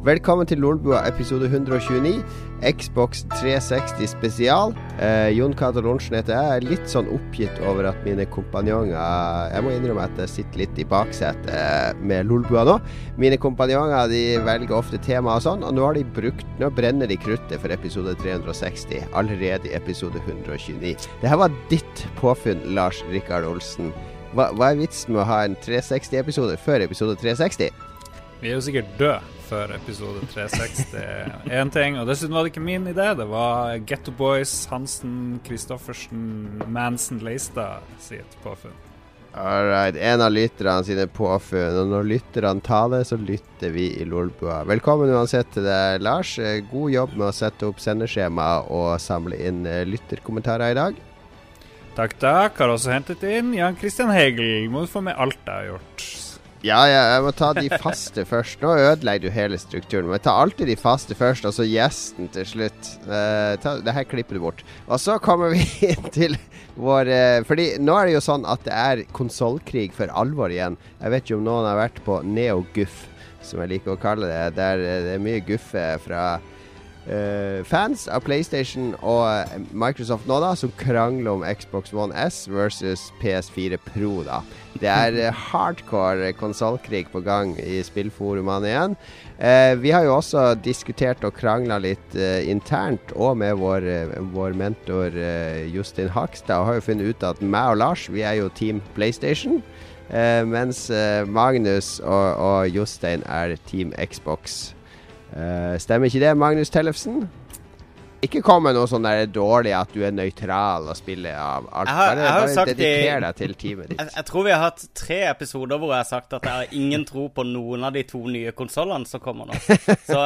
Velkommen til Lolbua episode 129. Xbox 360 spesial. Eh, Jon Cato Lorentzen heter jeg. Jeg er litt sånn oppgitt over at mine kompanjonger Jeg må innrømme at jeg sitter litt i baksetet med Lolbua nå. Mine kompanjonger de velger ofte tema og sånn, og nå har de brukt Nå brenner de kruttet for episode 360. Allerede i episode 129. Det her var ditt påfunn, Lars Rikard Olsen. Hva, hva er vitsen med å ha en 360-episode før episode 360? Vi er jo sikkert døde før episode 360 én ting. Og dessuten var det ikke min idé. Det var Getto Boys, Hansen, Christoffersen, Manson, Leistad sitt påfunn. All right. En av lytterne sine påfunn. Og når lytterne tar det, så lytter vi i Lolbua. Velkommen uansett til deg, Lars. God jobb med å sette opp sendeskjema og samle inn eh, lytterkommentarer i dag. Takk, takk. Har også hentet inn Jan Christian Hegel. Må du få med alt jeg har gjort. Ja, ja, jeg må ta de faste først. Nå ødelegger du hele strukturen. Men ta alltid de faste først, og så gjesten til slutt. Uh, ta, det her klipper du bort. Og så kommer vi til vår uh, Fordi nå er det jo sånn at det er konsollkrig for alvor igjen. Jeg vet ikke om noen har vært på NeoGuff, som jeg liker å kalle det. Der uh, det er mye guffe fra fans av PlayStation og Microsoft nå, da, som krangler om Xbox One S versus PS4 Pro, da. Det er uh, hardcore konsollkrig på gang i spillforumene igjen. Uh, vi har jo også diskutert og krangla litt internt, og med vår, vår mentor Justin Hakstad, og har jo funnet ut at meg og Lars, vi er jo Team PlayStation. mens Magnus og, og Jostein er Team Xbox. Uh, stemmer ikke det, Magnus Tellefsen? Ikke kom med noe sånn der dårlig at du er nøytral og spiller av alt. Jeg har, bare sagt dediker deg til teamet ditt. Jeg, jeg, tror vi har hatt tre episoder hvor jeg har sagt at jeg har ingen tro på noen av de to nye konsollene som kommer nå. Så,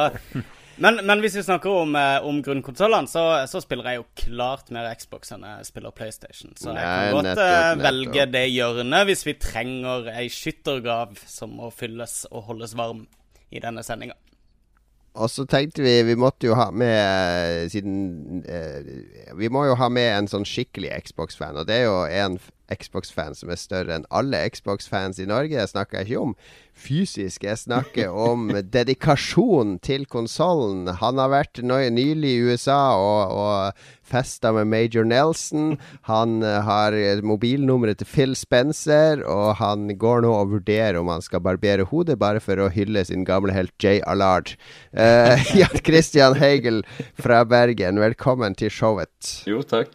men, men, hvis vi snakker om, eh, om grunnkonsollene, så, så, spiller jeg jo klart mer Xbox enn jeg spiller PlayStation. Så jeg kan godt nettopp, eh, nettopp. velge det hjørnet hvis vi trenger ei skyttergrav som må fylles og holdes varm i denne sendinga. Og så tenkte vi vi måtte jo ha med eh, Siden eh, Vi må jo ha med en sånn skikkelig Xbox-fan. Og det er jo en Xbox-fan som er større enn alle Xbox-fans i Norge. det snakker jeg ikke om fysisk, jeg snakker om dedikasjon til konsollen. Han har vært nylig i USA og, og festa med Major Nelson. Han uh, har mobilnummeret til Phil Spencer, og han går nå og vurderer om han skal barbere hodet bare for å hylle sin gamle helt Jay Allard. Uh, Jan Christian Hegel fra Bergen, velkommen til showet. Jo, takk.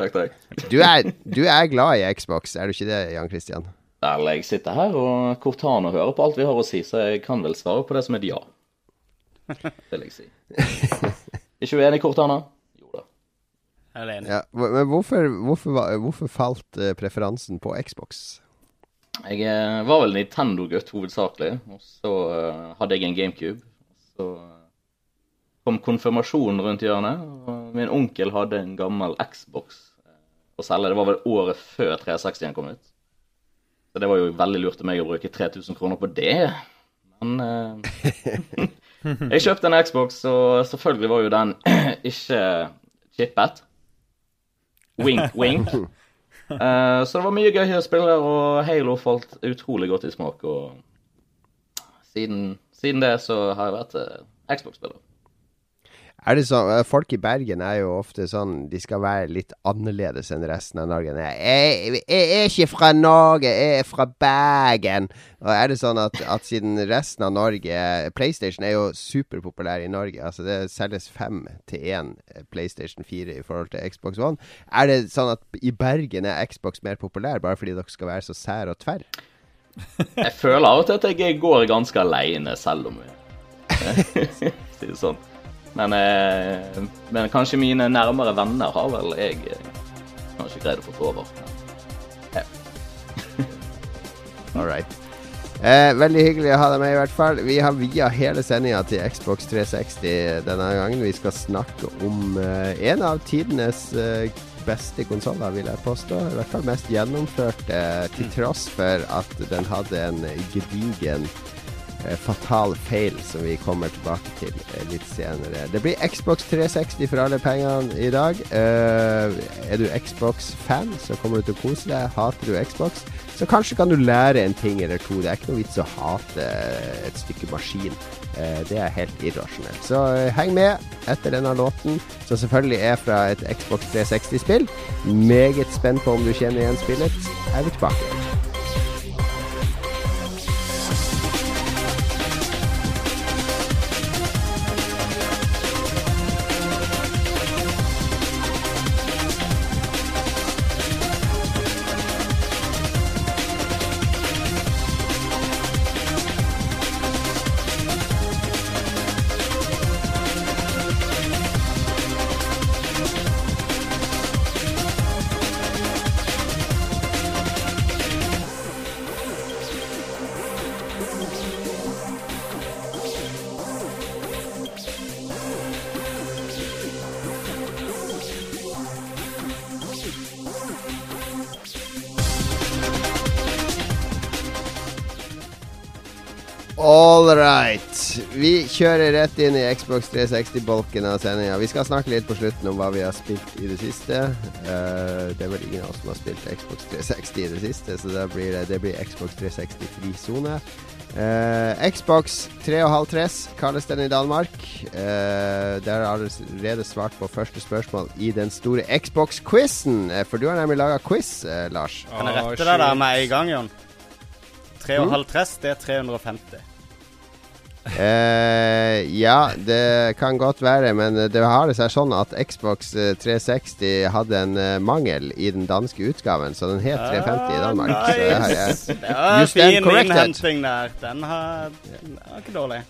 Takk, takk. Du er, du er glad i Xbox, er du ikke det, Jan Christian? Vel, jeg sitter her og Cortana hører på alt vi har å si, så jeg kan vel svare på det som et ja. Vil jeg si. Ikke uenig, Cortana? Jo da. Jeg er enig. Ja, men hvorfor, hvorfor, hvorfor falt uh, preferansen på Xbox? Jeg uh, var vel Nintendo-gutt hovedsakelig, og så uh, hadde jeg en GameCube. Så kom konfirmasjonen rundt hjørnet, og min onkel hadde en gammel Xbox å selge. Det var vel året før 360-en kom ut. Så det var jo veldig lurt av meg å bruke 3000 kroner på det. Men eh, jeg kjøpte en Xbox, og selvfølgelig var jo den ikke chippet. Wink, wink. Eh, så det var mye gøy å spille, og Halo falt utrolig godt i smak. Og siden, siden det så har jeg vært eh, Xbox-spiller. Er det sånn, eh, Folk i Bergen er jo ofte sånn De skal være litt annerledes enn resten av Norge. Jeg, jeg, jeg er ikke fra Norge, jeg er fra Bergen. Og Er det sånn at, at, siden resten av Norge PlayStation er jo superpopulær i Norge. Altså Det selges fem til én PlayStation 4 i forhold til Xbox One. Er det sånn at i Bergen er Xbox mer populær bare fordi dere skal være så sær og tverr? jeg føler av og til at jeg går ganske aleine, selv om jeg sier sånn. Men, eh, men, kanskje mine nærmere venner har vel jeg eh, kanskje greid å få over. All right. Eh, veldig hyggelig å ha deg med, i hvert fall. Vi har via hele sendinga til Xbox 360 denne gangen. Vi skal snakke om eh, en av tidenes eh, beste konsoller, vil jeg påstå. I hvert fall mest gjennomførte, til tross for at den hadde en gedigen eh, fatal feil som vi kommer tilbake til eh, litt senere. Det blir Xbox 360 for alle pengene i dag. Eh, er du Xbox-fan, så kommer du til å kose deg. Hater du Xbox, så kanskje kan du lære en ting eller to. Det er ikke noe vits å hate et stykke maskin. Eh, det er helt irrasjonelt. Så eh, heng med etter denne låten, som selvfølgelig er fra et Xbox 360-spill. Meget spent på om du kjenner igjen spillet. Er vi tilbake. Kjører rett inn i Xbox 360-bolken av sendinga. Vi skal snakke litt på slutten om hva vi har spilt i det siste. Uh, det er vel ingen av oss som har spilt Xbox 360 i det siste, så det blir, det blir Xbox 360 frisone. Uh, Xbox 3,5 kalles den i Danmark. Uh, der har allerede svart på første spørsmål i den store Xbox-quizen. Uh, for du har nemlig laga quiz, Lars. Kan jeg rette deg der med en gang, Jon? 3,5 det er 350. Uh, ja, det kan godt være, men det har det seg sånn at Xbox 360 eh, hadde en uh, mangel i den danske utgaven, så den het 350 i Danmark. Ah, nice. Så det det var fin innhenting der. Den har, den var ikke dårlig.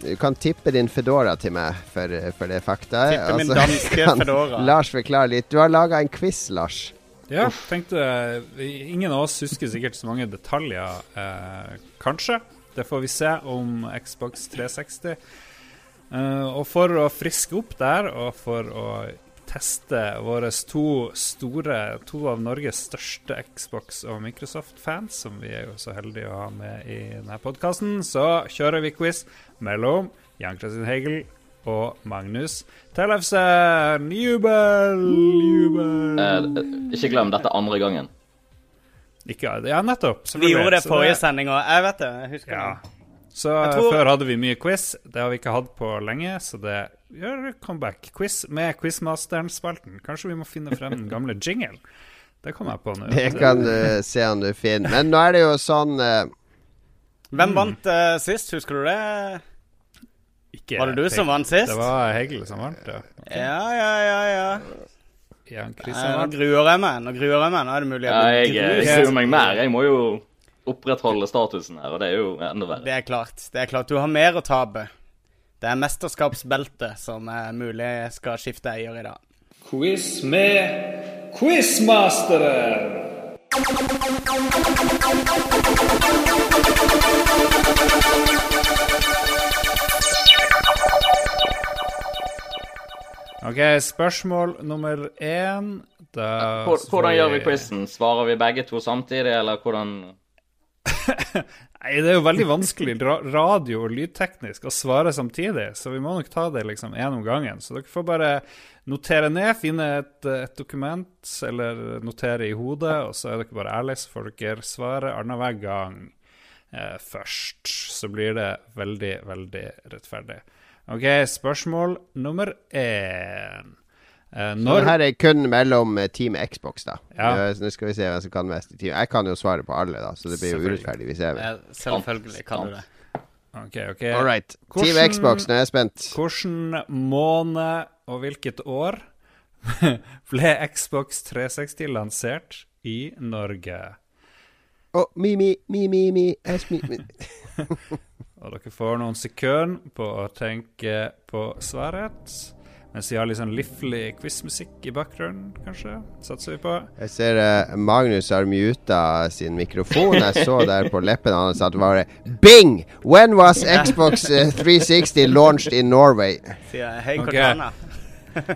Du kan tippe din Fedora til meg for, for det faktaet. Tippe min altså, danske Fedora. Lars forklare litt. Du har laga en quiz, Lars. Ja, tenkte Ingen av oss husker sikkert så mange detaljer, eh, kanskje. Det får vi se om Xbox 360. Uh, eh, og for å friske opp der, og for å teste våre to store, to av Norges største Xbox- og Microsoft-fans, som vi er jo så heldige å ha med i denne podkasten, så kjører vi quiz mellom Jan Kristin Hegel og Magnus Tellefsen. Jubel! Jubel! Eh, ikke glem, dette andre gangen. Ikke, ja, nettopp. Vi gjorde det forrige sending òg. Jeg vet det. jeg husker ja. det. Så tror... før hadde vi mye quiz. Det har vi ikke hatt på lenge, så det gjør comeback. Quiz med Quizmasteren-spalten. Kanskje vi må finne frem den gamle jingle. Det kommer jeg på nå. Det kan du se om du finner. Men nå er det jo sånn uh... Hvem vant uh, sist, husker du det? Ikke, var det du som vant sist? Det var Hegel som vant, ja. Okay. Ja, ja, ja, ja. Jan Nå gruer jeg meg. Nå gruer jeg meg. Nå er det mulig ja, jeg, jeg gruer meg mer. Jeg må jo opprettholde statusen her, og det er jo enda verre. Det er klart. Det er klart. Du har mer å tape. Det er mesterskapsbeltet som er mulig skal skifte eier i dag. Quiz med quizmasteren. OK, spørsmål nummer én da Hvordan gjør vi quizen? Svarer vi begge to samtidig, eller hvordan Nei, det er jo veldig vanskelig radio- og lydteknisk å svare samtidig, så vi må nok ta det liksom én om gangen. Så dere får bare notere ned, finne et, et dokument eller notere i hodet, og så er dere bare ærlige, så får dere svare annenhver gang eh, først. Så blir det veldig, veldig rettferdig. OK, spørsmål nummer én. Uh, når... her er kun mellom uh, Team Xbox, da. Ja. Nå skal vi se hvem som kan mest i team. Jeg kan jo svare på alle, da, så det blir jo urettferdig hvis jeg vel. Selvfølgelig kan du det. Ok, ok. All right. Hvordan, team Xbox, nå er jeg spent. Hvilken måned og hvilket år ble Xbox 360 lansert i Norge? Å, oh, mi, mi, mi, mi, mi, mi, mi. Og dere får noen sekunder på å tenke på svaret. Mens vi har litt sånn liflig quizmusikk i bakgrunnen, kanskje. Satser vi på. Jeg ser uh, Magnus har muta sin mikrofon. Jeg så der på leppene hans at det var Bing! When was Xbox 360 eh, launched in Norway? Okay.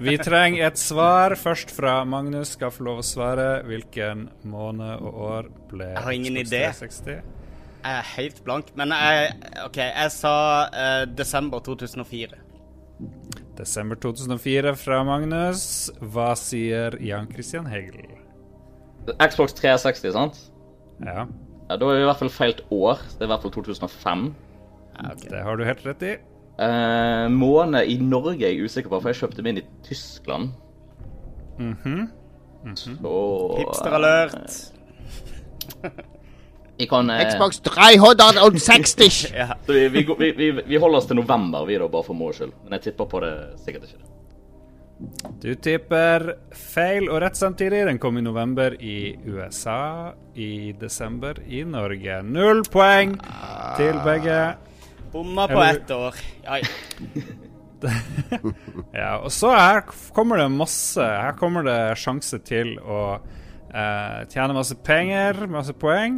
vi trenger et svar først fra Magnus. Skal få lov å svare. Hvilken måned og år ble Jeg har ingen idé. Jeg er helt blank. Men jeg OK, jeg sa eh, desember 2004. Desember 2004 fra Magnus. Hva sier Jan Christian Hegel? Xbox 360, sant? Ja, Ja, Da er det i hvert fall feilt år. Det er i hvert fall 2005. Ja, ok. det har du helt rett i. Eh, måned i Norge er jeg usikker på, for jeg kjøpte min i Tyskland. Mhm. Så Hipster-alert. Vi kan eh, Xbox 360! Ja. vi, vi, vi, vi, holder oss til november, vi da, bare for moro skyld. Men jeg tipper på det sikkert ikke. Du tipper feil og rett samtidig. Den kom i november i USA. I desember i Norge. Null poeng til begge. Bomma på ett år. Ja, og så her kommer det masse Her kommer det sjanse til å eh, tjene masse penger, masse poeng.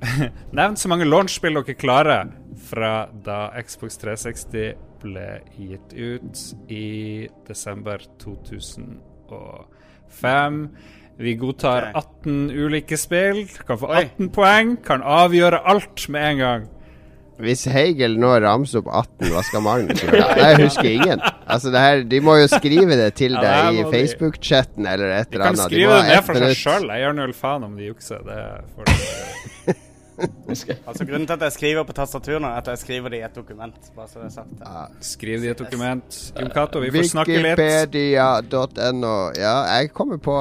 Nevn så mange launchspill dere klarer fra da Xbox 360 ble gitt ut i desember 2005. Vi godtar 18 ulike spill. Kan få Oi. 18 poeng. Kan avgjøre alt med en gang. Hvis Hegel nå ramser opp 18, hva skal Magnus gjøre? Jeg husker ingen. Altså det her, De må jo skrive det til Ja, deg i. Facebook-chatten eller et eller De eller kan skrive de det ned for seg sjøl. Jeg gjør null faen om de jukser. Det får de. Altså Grunnen til at jeg skriver på tastatur nå, er at jeg skriver det i et dokument. Bare så det er sagt. Ja. Skriv det i et dokument. Jon Cato, vi får snakke litt. Wikipedia.no. Ja, jeg kommer på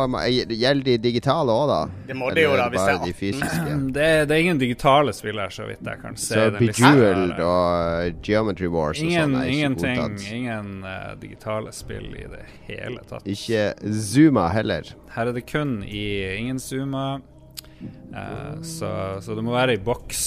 Gjelder de digitale òg, da? Det må det jo da, hvis det er de fysiske? Det, det er ingen digitale spill her, så vidt jeg kan se. Så Bejeweled og uh, Geometry Wars og Ingen, sånn er ikke ingenting, godtatt. ingen uh, digitale spill i det hele tatt. Ikke Zuma heller. Her er det kun i ingen Zuma, eh, så, så det må være i boks.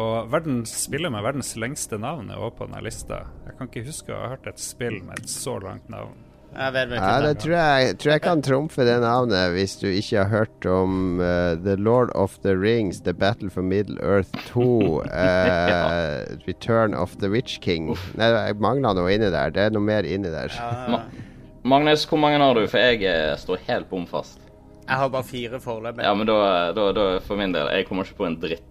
Og verdens spiller med verdens lengste navn er også på denne lista. Jeg kan ikke huske å ha hørt et spill med et så langt navn. Jeg vet Ja, det tror jeg, tror jeg kan trumfe det navnet hvis du ikke har hørt om uh, The Lord of the Rings, The Battle for Middle Earth 2, uh, Return of the Witch King. Nei, jeg mangla noe inni der. Det er noe mer inni der. Ja, Magnus, hvor mange har du? For jeg eh, står helt bom fast. Jeg har bare fire foreløpig. Ja, men da, da, da for min del Jeg kommer ikke på en dritt.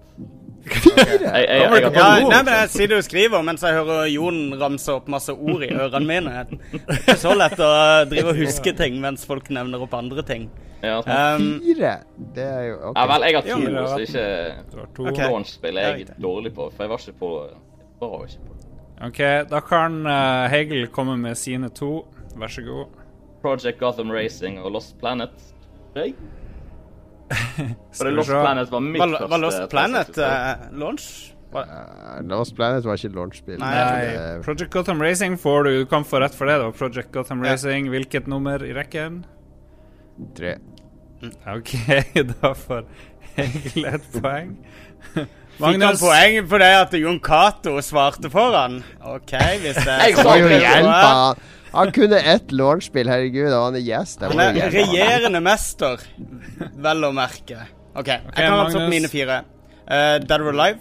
Jeg, jeg, jeg, jeg, Ja, nei, men Jeg sitter og skriver mens jeg hører Jon ramse opp masse ord i ørene mine. Det er så lett å drive og huske ting mens folk nevner opp andre ting. ja. Um, Fire! Det er jo ok. ja vel, jeg har to, men så ikke okay. launch-spill er jeg dårlig på. For jeg var ikke på Jeg var ikke på OK, da kan eh, Hegel komme med sine to. Vær så god. Project Gotham Racing og Lost Planet. Jeg? For det Lost. Planet var mitt var, første var Lost Planet 360-spill. eh, launch? Var, Uh, Lost Planet var ikke launchspill. Nei, Nei, Det- Project Gotham Racing får du. Du kan få rett for det. da. Project Gotham Ja. Racing. Hvilket nummer i rekken? Tre. OK, da får Hegel et poeng. Fikk han poeng for det at Jon Cato svarte for han? OK, hvis det Jeg Det sa jo det, så hjelpe han. Kunne ett lårspill, herregud, og han er gjest. Han er regjerende mester, vel å merke. OK, jeg kan ramse opp mine fire. Uh, Dead or Alive,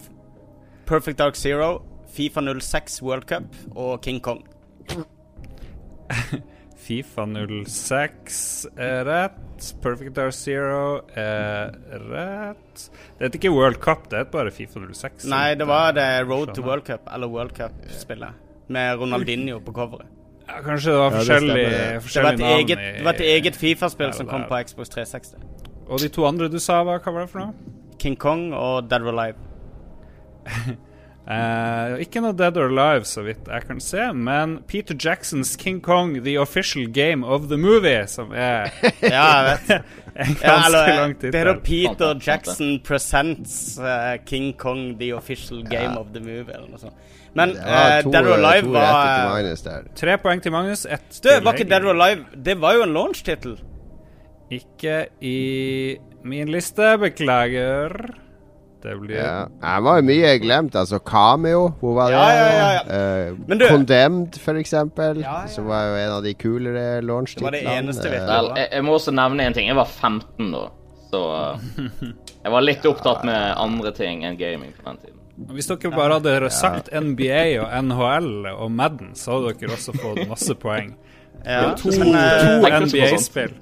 Perfect Dark Zero, Fifa 06 World Cup og King Kong. Fifa 06 er rett. Perfect Dark Zero er rett. Det heter ikke World Cup, det heter bare Fifa 06. Nei, det var det Road to World Cup, eller World Cup-spillet. Med Ronaldinho på coveret. Ja, kanskje det var Ja, det forskjellige, det. Var et navn eget, det var et eget Fifa-spill som kom på Xbox 360. Og de to andre du sa, hva, hva var det for noe? King Kong og Dead or Alive. uh, ikke noe Dead or Alive, så vidt jeg kan se, men Peter Jacksons King Kong, The Official Game of the Movie, som er Ja, jeg vet. en Ja, eller, lang det er da Peter. Jackson Presents uh, King Kong The Official Game of the Movie, eller noe sånt. Men Ja, eh, to, Dead or Alive to var Magnus. Tre poeng til Magnus, ett Du, til var ikke Dead or Alive Det var jo en launch-tittel. Ikke i min liste, beklager. Det blir Ja. Det var jo mye glemt. Altså Cameo, hvor var det? Ja, ja, ja, ja. Eh, du- Condemned, for eksempel. Ja, ja. Som var jo en av de kulere launch-titlene. Det var det eneste virkelig. Eh, jeg, jeg må også nevne en ting. Jeg var 15 da, så uh, jeg var litt opptatt med andre ting enn gaming på den tiden. Hvis dere bare hadde sagt NBA og NHL og Madden, så hadde dere også fått masse poeng. Ja, To, men, eh, to NBA-spill.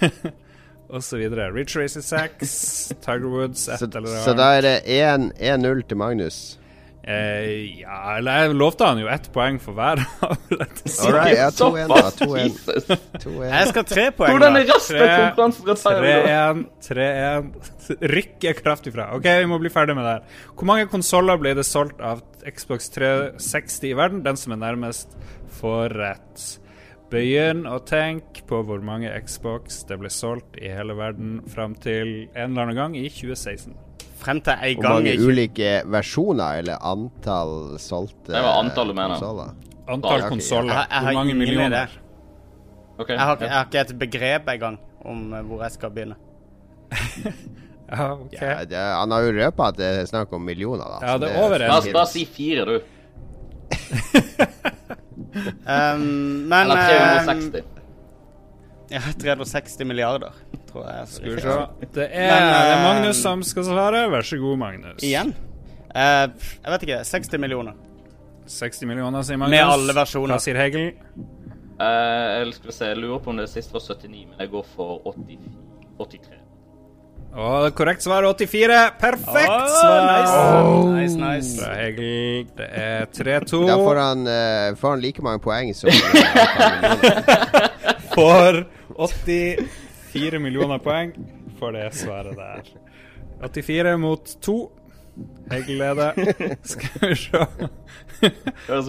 og så videre. Rich osv. Racer 6, Tiger Woods, ett eller annet. så da er det 1-0 til Magnus. Eh, ja, eller jeg lovte han jo ett poeng for hver. slett. Ja, 2-1 da. To, 2-1. Jesus! 2-1. Jeg skal ha tre poeng, Hvordan er av konkurransen rettferdig? da? 3-1. 3-1. Rykker kraftig fra. OK, vi må bli ferdig med det her. Hvor mange konsoller ble det solgt av Xbox 360 i verden? Den som er nærmest, får rett. Begynn å tenke på hvor mange Xbox det ble solgt i hele verden fram til en eller annen gang i 2016. Frem til en Hvor mange ulike versjoner, eller antall solgte Det var antall du mener. konsoller? Antall Ja, konsoller. Jeg, jeg Hvor mange millioner? idé. Ok, Jeg har, jeg har ikke et begrep engang om eh, hvor jeg skal begynne. Ja, ok. Ja, det, han har jo røpa at det er snakk om millioner, da. Ja, det er over en bare si fire, du. Um, men Eller 360. Um, Ja, 360 milliarder, tror det. Skal vi se. Det er, Men, det eh, Magnus som skal svare. Vær så god, Magnus. Igjen? Uh, jeg vet ikke. 60 millioner. 60 millioner, sier Magnus. Med alle versjoner. Hva sier Hegel? Eh, jeg skulle se, jeg lurer på om det siste var 79, men jeg går for 80, 83. Og korrekt svar er 84. Perfekt oh, svar! nice. Nice, nice. Bra, Hegel. Det er 3-2. Da får han, uh, får han like mange poeng som For antall millioner. For 84 millioner poeng for det svaret der. 84 mot 2. Jeg leder. Skal vi se.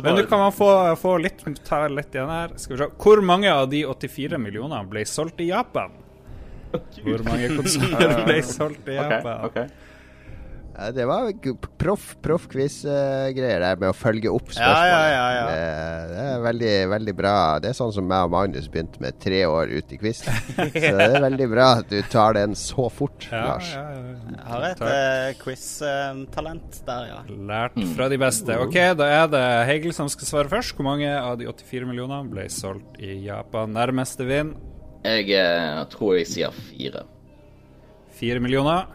Men nå kan man få, få litt, ta litt igjen her. Skal vi se. Hvor mange av de 84 millionene ble solgt i Japan? Hvor mange konsoller ble solgt i Japan? ok. Ja, det var proff proff quiz-greier der med å følge opp Ja, spørsmål. ja, ja, ja. Det, det er veldig, veldig bra. Det er sånn som meg og Magnus begynte med tre år ute i quiz. Så det er veldig bra at du tar den så fort, Ja, Lars. ja, ja. Jeg har et uh, quiz-talent der, ja. Lært fra de beste. Ok, da er det Hegel som skal svare først. Hvor mange av de 84 millionene ble solgt i Japan? Nærmeste vind Jeg eh, tror jeg sier fire. fire millioner.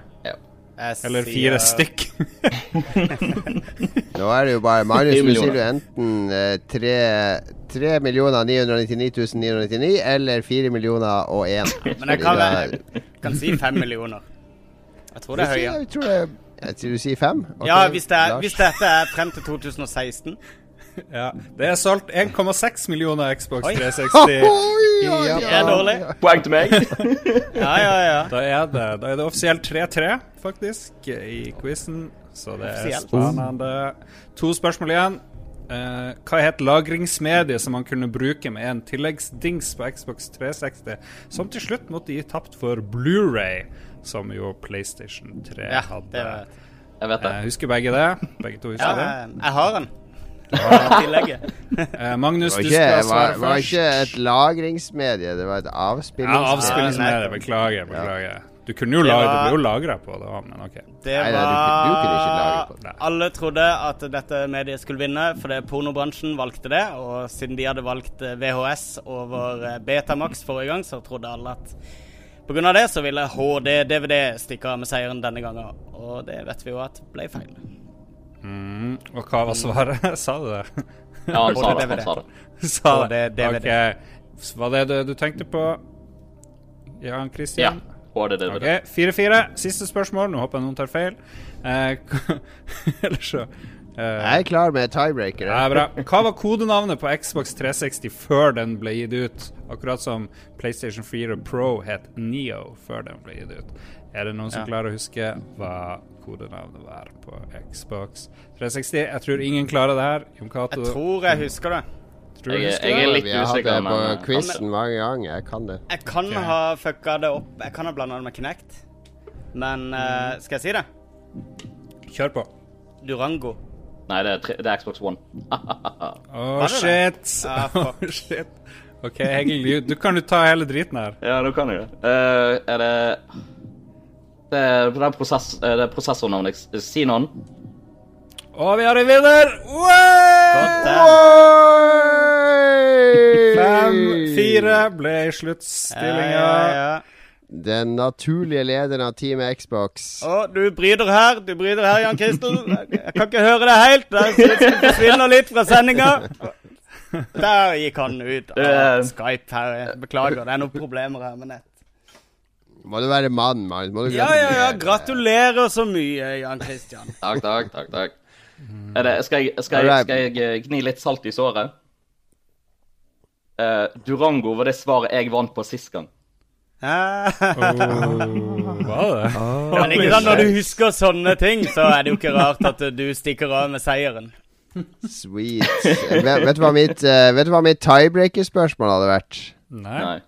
Jeg Eller sier- fire stykk. Nå er det jo bare Magnus, du sier jo du enten eh, tre, tre millioner 999 999 eller fire millioner og én. Men jeg kan, jeg kan si fem millioner. Jeg tror det er høyere. Jeg tror det jeg tror du sier fem? Okay, Ja, hvis, det er, hvis dette er frem til 2016. Ja. Det er solgt 1,6 millioner Xbox Oi. 360 Oi, Oi, oi, Det er dårlig. Poeng til meg. Ja, ja, ja. Da er det, da er det offisielt 3-3, faktisk, i quizen. Så det er spennende. To spørsmål igjen. Uh, hva het lagringsmediet som man kunne bruke med en tilleggsdings på Xbox 360, som til slutt måtte gi tapt for Blu-ray, som jo PlayStation 3 ja hadde? det jeg. Vet det. Uh, husker begge det? Begge to Ja, det? jeg har den. Tillegget. Eh, Magnus, Det var du ikke, skal var, svare var først. ikke et lagringsmedie, det var et Ja, avspillingsmedie. Beklager. Beklager. Ja. Du kunne jo Det var- det ble jo lagra på det men OK. Det var, nei, du du kunne ikke lage på det. Alle trodde at dette mediet skulle vinne fordi pornobransjen valgte det. Og siden de hadde valgt eh, VHS over eh, Betamax forrige gang, så trodde alle at pga. det så ville HD-DVD stikke av med seieren denne gangen. Og det vet vi jo at ble feil. Mm, og hva var svaret? Sa du det? Ja, han sa det. Han sa det. Sa det Ok. Var det det du tenkte på? Jan Ja. Christian? Det. OK. 4-4. Siste spørsmål. Nå håper jeg noen tar feil. Eh, Eller så eh, Jeg er klar med tiebreaker. ja, bra. Hva var kodenavnet på Xbox 360 før den ble gitt ut? Akkurat som PlayStation 4 Pro het Neo før den ble gitt ut. Er det noen som Ja. klarer å huske hva kodenavnet var på Xbox 360? Jeg tror ingen klarer det her. Jon Cato, Jeg tror jeg husker det. tror Jeg, husker jeg det? er litt Vi har hatt det på quizen mange ganger. Jeg kan det. Jeg kan okay. ha fucka det opp. Jeg kan ha blanda det med Kinect. Men uh, skal jeg si det? Kjør på. Durango. Nei, det er, tre, det er Xbox One. Oh, shit. Ah. Oh, shit. OK, Hegel, du- du kan jo ta hele driten her. Ja, nå kan jeg det. Uh, er det Det er det er prosess, eh, det er prosessornavnet Xenon. Og vi har en vinner! Godt, Wow! det. Fem, fire ble sluttstillinga. Ja, ja, ja. Den naturlige lederen av Teamet Xbox. Å, du bryter her, du bryter her, Jan Kristel. Jeg kan ikke høre det helt. Det forsvinner litt fra sendinga. Der gikk han ut av Skype her. Beklager, det er noen problemer her med nett. Må du være mann, Magnus? Må du Ja, ja, ja. Gratulerer så mye, Jan Christian. Takk, takk, takk. takk. Er det, skal, jeg, skal, jeg, skal jeg eh, gni litt salt i såret? Uh, Durango var det svaret jeg vant på sist gang. oh, Var det? Men ikke sant, når du husker sånne ting, så er det jo ikke rart at du stikker av med seieren. Sweet. Vet, vet du hva mitt, eh, vet du hva mitt tiebreaker-spørsmål hadde vært? Nei. Nei.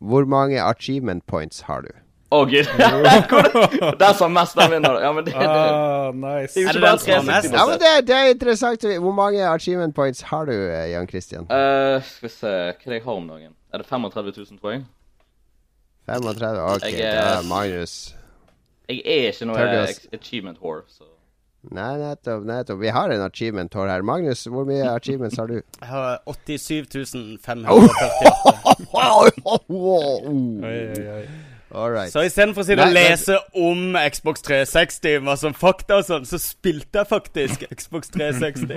Hvor mange achievement points har du? Å, gud. Hvor- Den som mest, den vinner. Ja, men det, det, Ah, nice. det er jo det ikke bare den som har 360 mest? Ja, men det, det er interessant. Hvor mange achievement points har du, eh, Jan Christian? Uh, skal vi se Hva jeg har om dagen? Er det 35 000, tror jeg? 35? Ok, Jeg er- da Magnus. Jeg er ikke noe achievement whore, så Nei, nettopp. nettopp. Vi har en achievement whore her. Magnus, hvor mye achievements har du? Jeg har 87 548. Oi, oi, oi. All right. Så istedenfor å sitte og Nei, men- lese om Xbox 360, hva som fakta og sånn, så spilte jeg faktisk Xbox 360.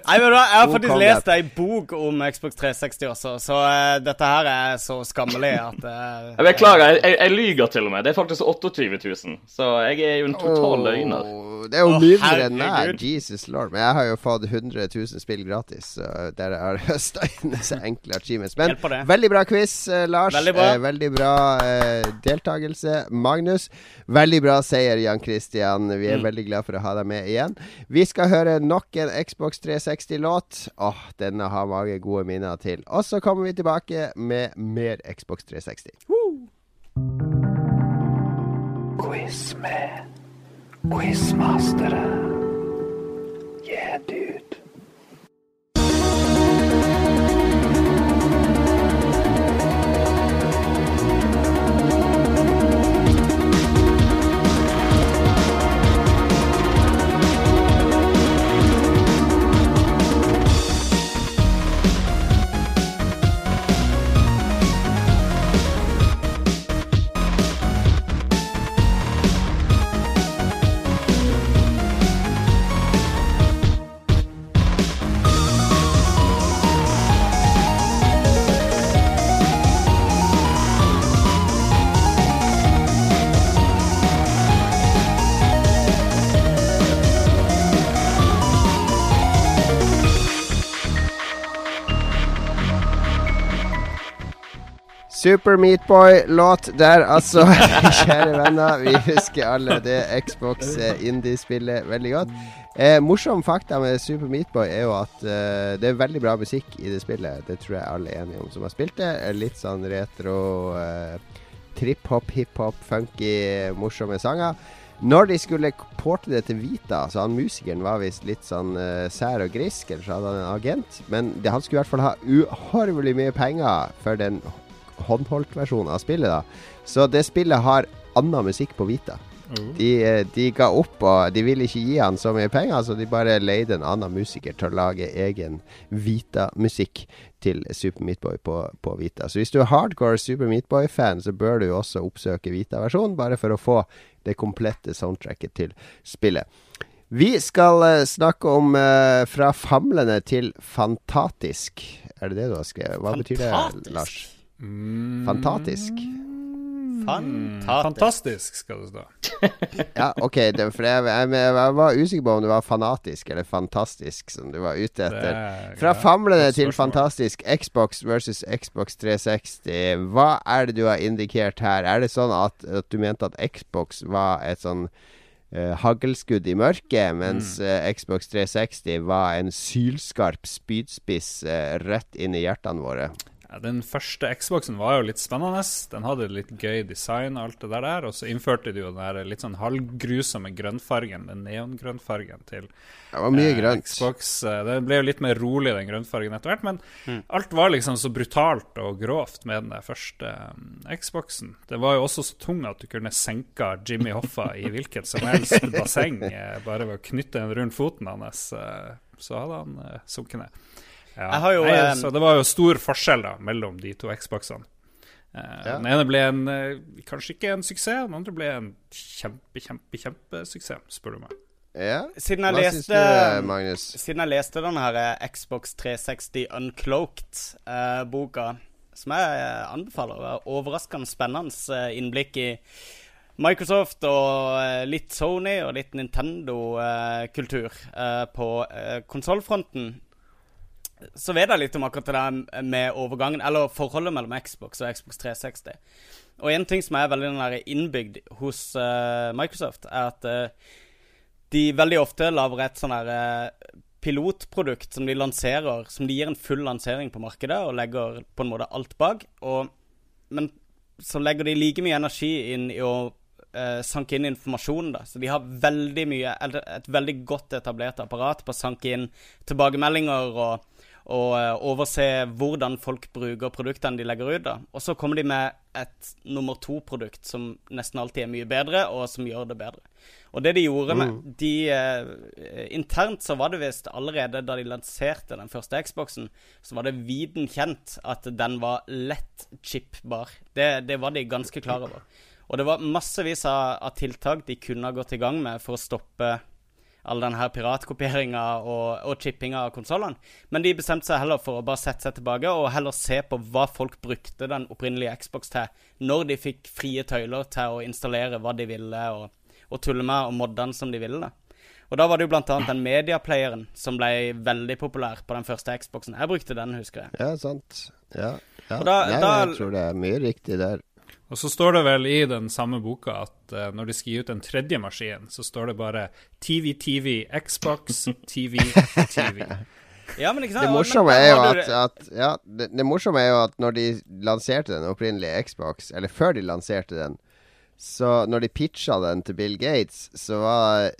Nei, men da, Jeg har faktisk lest ei bok om Xbox 360 også, så uh, dette her er så skammelig at uh, Jeg beklager, jeg, jeg, jeg lyger til og med. Det er faktisk 28 000, så jeg er jo en total løgner. Det er jo oh, mindre enn meg. Jesus lord. Men jeg har jo fått 100 000 spill gratis, så der har jeg høsta inn disse enkle achievements. Men veldig bra quiz, eh, Lars. Veldig bra. Eh, veldig bra eh, deltakelse, Magnus. Veldig bra seier, Jan Christian. Vi er Mm. veldig glad for å ha deg med igjen. Vi skal høre nok en Xbox 360-låt. Åh, denne har mange gode minner til. Og så kommer vi tilbake med mer Xbox 360. Quiz med Quizmasteren. Yeah, dude. Super Meatboy-låt der, altså. Kjære venner, vi husker alle det Xbox eh, indie-spillet veldig godt. Eh, morsom fakta med Super Meatboy er jo at eh, det er veldig bra musikk i det spillet. Det tror jeg alle er enige om som har spilt det. Eh, Litt sånn retro, eh, trip-hop, hiphop, funky, morsomme sanger. Når de skulle porte det til Vita, så han musikeren var visst litt sånn uh, sær og grisk, eller så hadde han en agent. Men det, han skulle i hvert fall ha uhorvelig mye penger for den håndholdt-versjonen av spillet. da Så det spillet har annen musikk på Vita. Oh. De, eh, de ga opp, og de ville ikke gi han så mye penger, så de bare leide en annen musiker til å lage egen Vita-musikk til Super Meatboy på, på Vita. Så hvis du er hardcore Super Meatboy-fan, så bør du jo også oppsøke Vita-versjonen, bare for å få det komplette soundtracket til spillet. Vi skal uh, snakke om uh, fra famlende til fantatisk. Er det det du har skrevet? Hva betyr det, Fantastisk? Lars? Mm. Fantastisk? Fantastisk. Fantastisk, skal det stå. Ja, OK. Det, for jeg, jeg, jeg var usikker på om det var fanatisk eller fantastisk som du var ute etter. er- Fra ja, famlende til fantastisk Xbox versus Xbox 360. Hva er det du har indikert her? Er det sånn at, at du mente at Xbox var et sånn uh, haglskudd i mørket, mens Mm. uh, Xbox 360 var en sylskarp spydspiss uh, rett inn i hjertene våre? Ja, den første Xboxen var jo litt spennende. Den hadde litt gøy design og alt det der. Og så innførte de jo den der litt sånn halvgrusomme grønnfargen, den neongrønnfargen til Det var mye eh, grønt. Xbox. Den ble jo litt mer rolig, den grønnfargen etter hvert. Men alt var liksom så brutalt og grovt med den der første um, Xboxen. Den var jo også så tung at du kunne senka Jimmy Hoffa i hvilket som helst basseng eh, bare ved å knytte den rundt foten hans. eh, Så hadde han eh, sunket ned. Ja. Jeg har jo, Nei, eh, så det var jo stor forskjell da mellom de to Xboxene. Eh, Ja. Den ene ble en, eh, kanskje ikke en suksess, den andre ble en kjempe, kjempe, kjempesuksess, spør du meg. Ja. Siden jeg Hva syns leste du, Magnus? Siden jeg leste denne her Xbox 360 Uncloaked-boka, som jeg eh, anbefaler. Er Overraskende spennende eh, innblikk i Microsoft og eh, litt Sony og litt Nintendo-kultur eh, på eh, konsollfronten. Så vet jeg litt om akkurat det der med overgangen, eller forholdet mellom Xbox og Xbox 360. Og en ting som er veldig innbygd hos uh, Microsoft, er at uh, de veldig ofte lager et sånn her uh, pilotprodukt som de lanserer, som de gir en full lansering på markedet, og legger på en måte alt bak. Og, men så legger de like mye energi inn i å eh, sanke inn informasjon. da. Så de har veldig mye, et veldig godt etablert apparat på å sanke inn tilbakemeldinger og, og eh, overse hvordan folk bruker produktene de legger ut. da. Og så kommer de med et nummer to-produkt som nesten alltid er mye bedre, og som gjør det bedre. Og det de gjorde med de eh, Internt så var det visst allerede da de lanserte den første Xboxen, så var det viden kjent at den var lett chipbar. Det, det var de ganske klar over. Og det var massevis av, av tiltak de kunne ha gått i gang med for å stoppe all den her piratkopieringa og, og chippinga av konsollene. Men de bestemte seg heller for å bare sette seg tilbake og heller se på hva folk brukte den opprinnelige Xbox til, når de fikk frie tøyler til å installere hva de ville. og og tulle med og modde som de ville. da. Og da var det jo blant annet den mediaplayeren som ble veldig populær på den første Xboxen. Jeg brukte den, husker jeg. Ja, sant. Ja. ja. Da- Nei, da- jeg tror det er mye riktig der. Og så står det vel i den samme boka at uh, når de skal gi ut en tredje maskin, så står det bare TV, TV, Xbox, TV, TV. Ja, men ikke sant? Det morsomme er jo at, at ja, det, det morsomme er jo at når de lanserte den opprinnelige Xbox, eller før de lanserte den, så når de pitcha den til Bill Gates, så var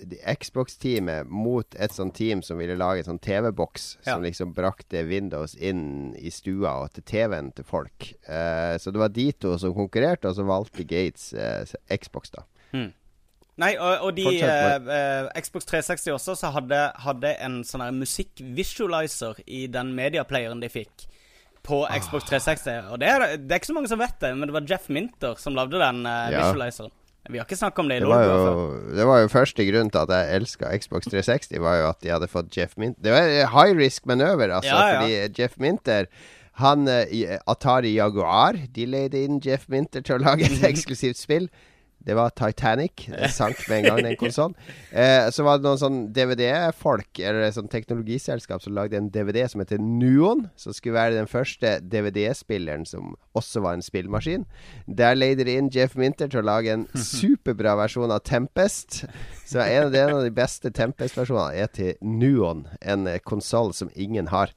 Xbox-teamet mot et sånt team som ville lage en sånn TV-boks Ja. som liksom brakte Windows inn i stua og til TV-en til folk. Eh, så det var de to som konkurrerte, og så valgte Gates eh, Xbox, da. Nei, og, og de eh, eh, Xbox 360 også så hadde, hadde en sånn musikk-visualizer i den mediaplayeren de fikk på Ah. Xbox 360. Og det er, det er ikke så mange som vet det, men det var Jeff Minter som lagde den uh, Ja. visualizeren. Vi har ikke snakket om det i Lolbua før. det var jo første grunn til at jeg elska Xbox 360, var jo at de hadde fått Jeff Minter. Det var high risk manøver, altså, Ja, ja. fordi Jeff Minter han, eh, Atari Jaguar De leide inn Jeff Minter til å lage et eksklusivt spill. Det var Titanic. Det sank med en gang, den konsollen. Eh, så var det noen sånn DVD-folk, eller sånn teknologiselskap, som lagde en DVD som heter Nuon. Som skulle være den første DVD-spilleren som også var en spillmaskin. Der leide de inn Jeff Minter til å lage en superbra versjon av Tempest. Så en av, de, en av de beste Tempest-versjonene er til Nuon, en eh, konsoll som ingen har.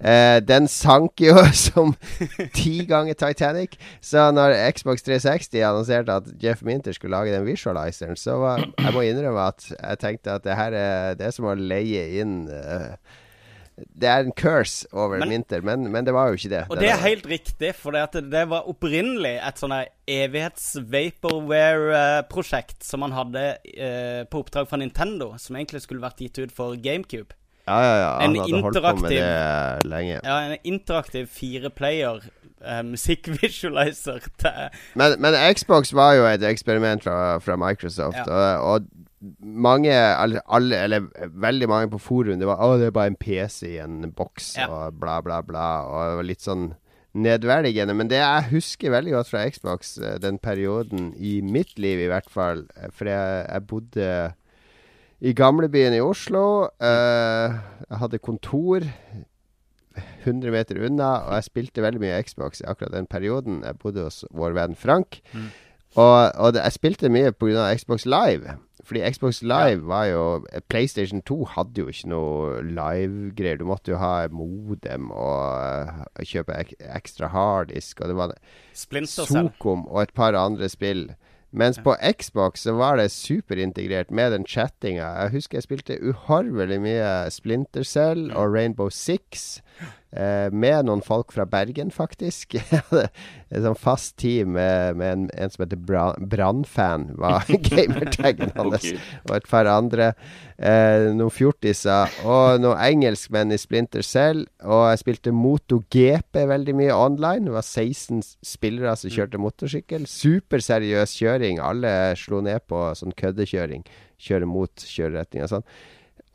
Eh, den sank jo som ti ganger Titanic. Så når Xbox 360 annonserte at Jeff Minter skulle lage den visualizeren, så var, jeg må innrømme at jeg tenkte at det her er, det er som å leie inn uh, Det er en curse over Men- Minter, men, men det var jo ikke det. Og det, det er helt riktig, for det, at det var opprinnelig et sånn evighets-vaporware-prosjekt som man hadde eh, på oppdrag fra Nintendo, som egentlig skulle vært gitt ut for GameCube. Ja, ja, ja. Han en hadde holdt på med det lenge. Ja, en interaktiv fireplayer eh, musikkvisualizer til Men, men Xbox var jo et eksperiment fra, fra Microsoft. Ja. Og, og mange, alle, alle, eller veldig mange på forum, det var Å, det er bare en PC i en boks, Ja. og bla, bla, bla. Og det var litt sånn nedverdigende. Men det jeg husker veldig godt fra Xbox, eh, den perioden i mitt liv i hvert fall, eh, for jeg, jeg bodde i gamlebyen i Oslo. Uh, jeg hadde kontor 100 meter unna, og jeg spilte veldig mye Xbox i akkurat den perioden. Jeg bodde hos vår venn Frank. Og, og det, jeg spilte mye pga. Xbox Live. Fordi Xbox Live var jo PlayStation 2 hadde jo ikke noe live-greier. Du måtte jo ha modem og eh, kjøpe ek, ekstra harddisk, og det var Splinter Sokom og et par andre spill. Mens på Xbox så var det superintegrert med den chattinga. Jeg husker jeg spilte uhorvelig mye Splinter Cell og Rainbow Six. Eh, med noen folk fra Bergen, faktisk. Jeg hadde Et sånn fast team med, med en, en som heter Bra- Brannfan, var gamertagen hans. okay. Og et par andre. Eh, noen fjortiser. Og noen engelskmenn i Splinter Cell. Og jeg spilte MotoGP veldig mye online. Det var 16 spillere som kjørte motorsykkel. Superseriøs kjøring. Alle slo ned på sånn køddekjøring. Kjøre mot kjøreretning og sånn.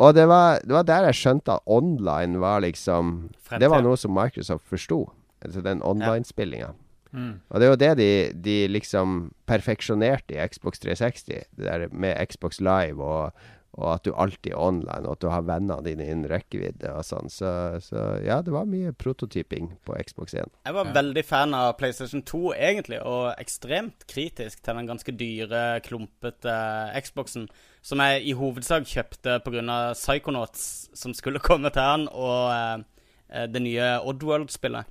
Og det var, det var der jeg skjønte at online var liksom Det var noe som Microsoft forsto. Altså den online-spillinga. Mm. Og det er jo det de, de liksom perfeksjonerte i Xbox 360. Det der med Xbox Live og, og at du alltid er online, og at du har vennene dine innen rekkevidde og sånn. Så, så ja, det var mye prototyping på Xbox 1. Jeg var veldig fan av PlayStation 2, egentlig, og ekstremt kritisk til den ganske dyre, klumpete Xboxen, som jeg i hovedsak kjøpte pga. Psychonauts, som skulle komme til han, og eh, det nye Oddworld-spillet.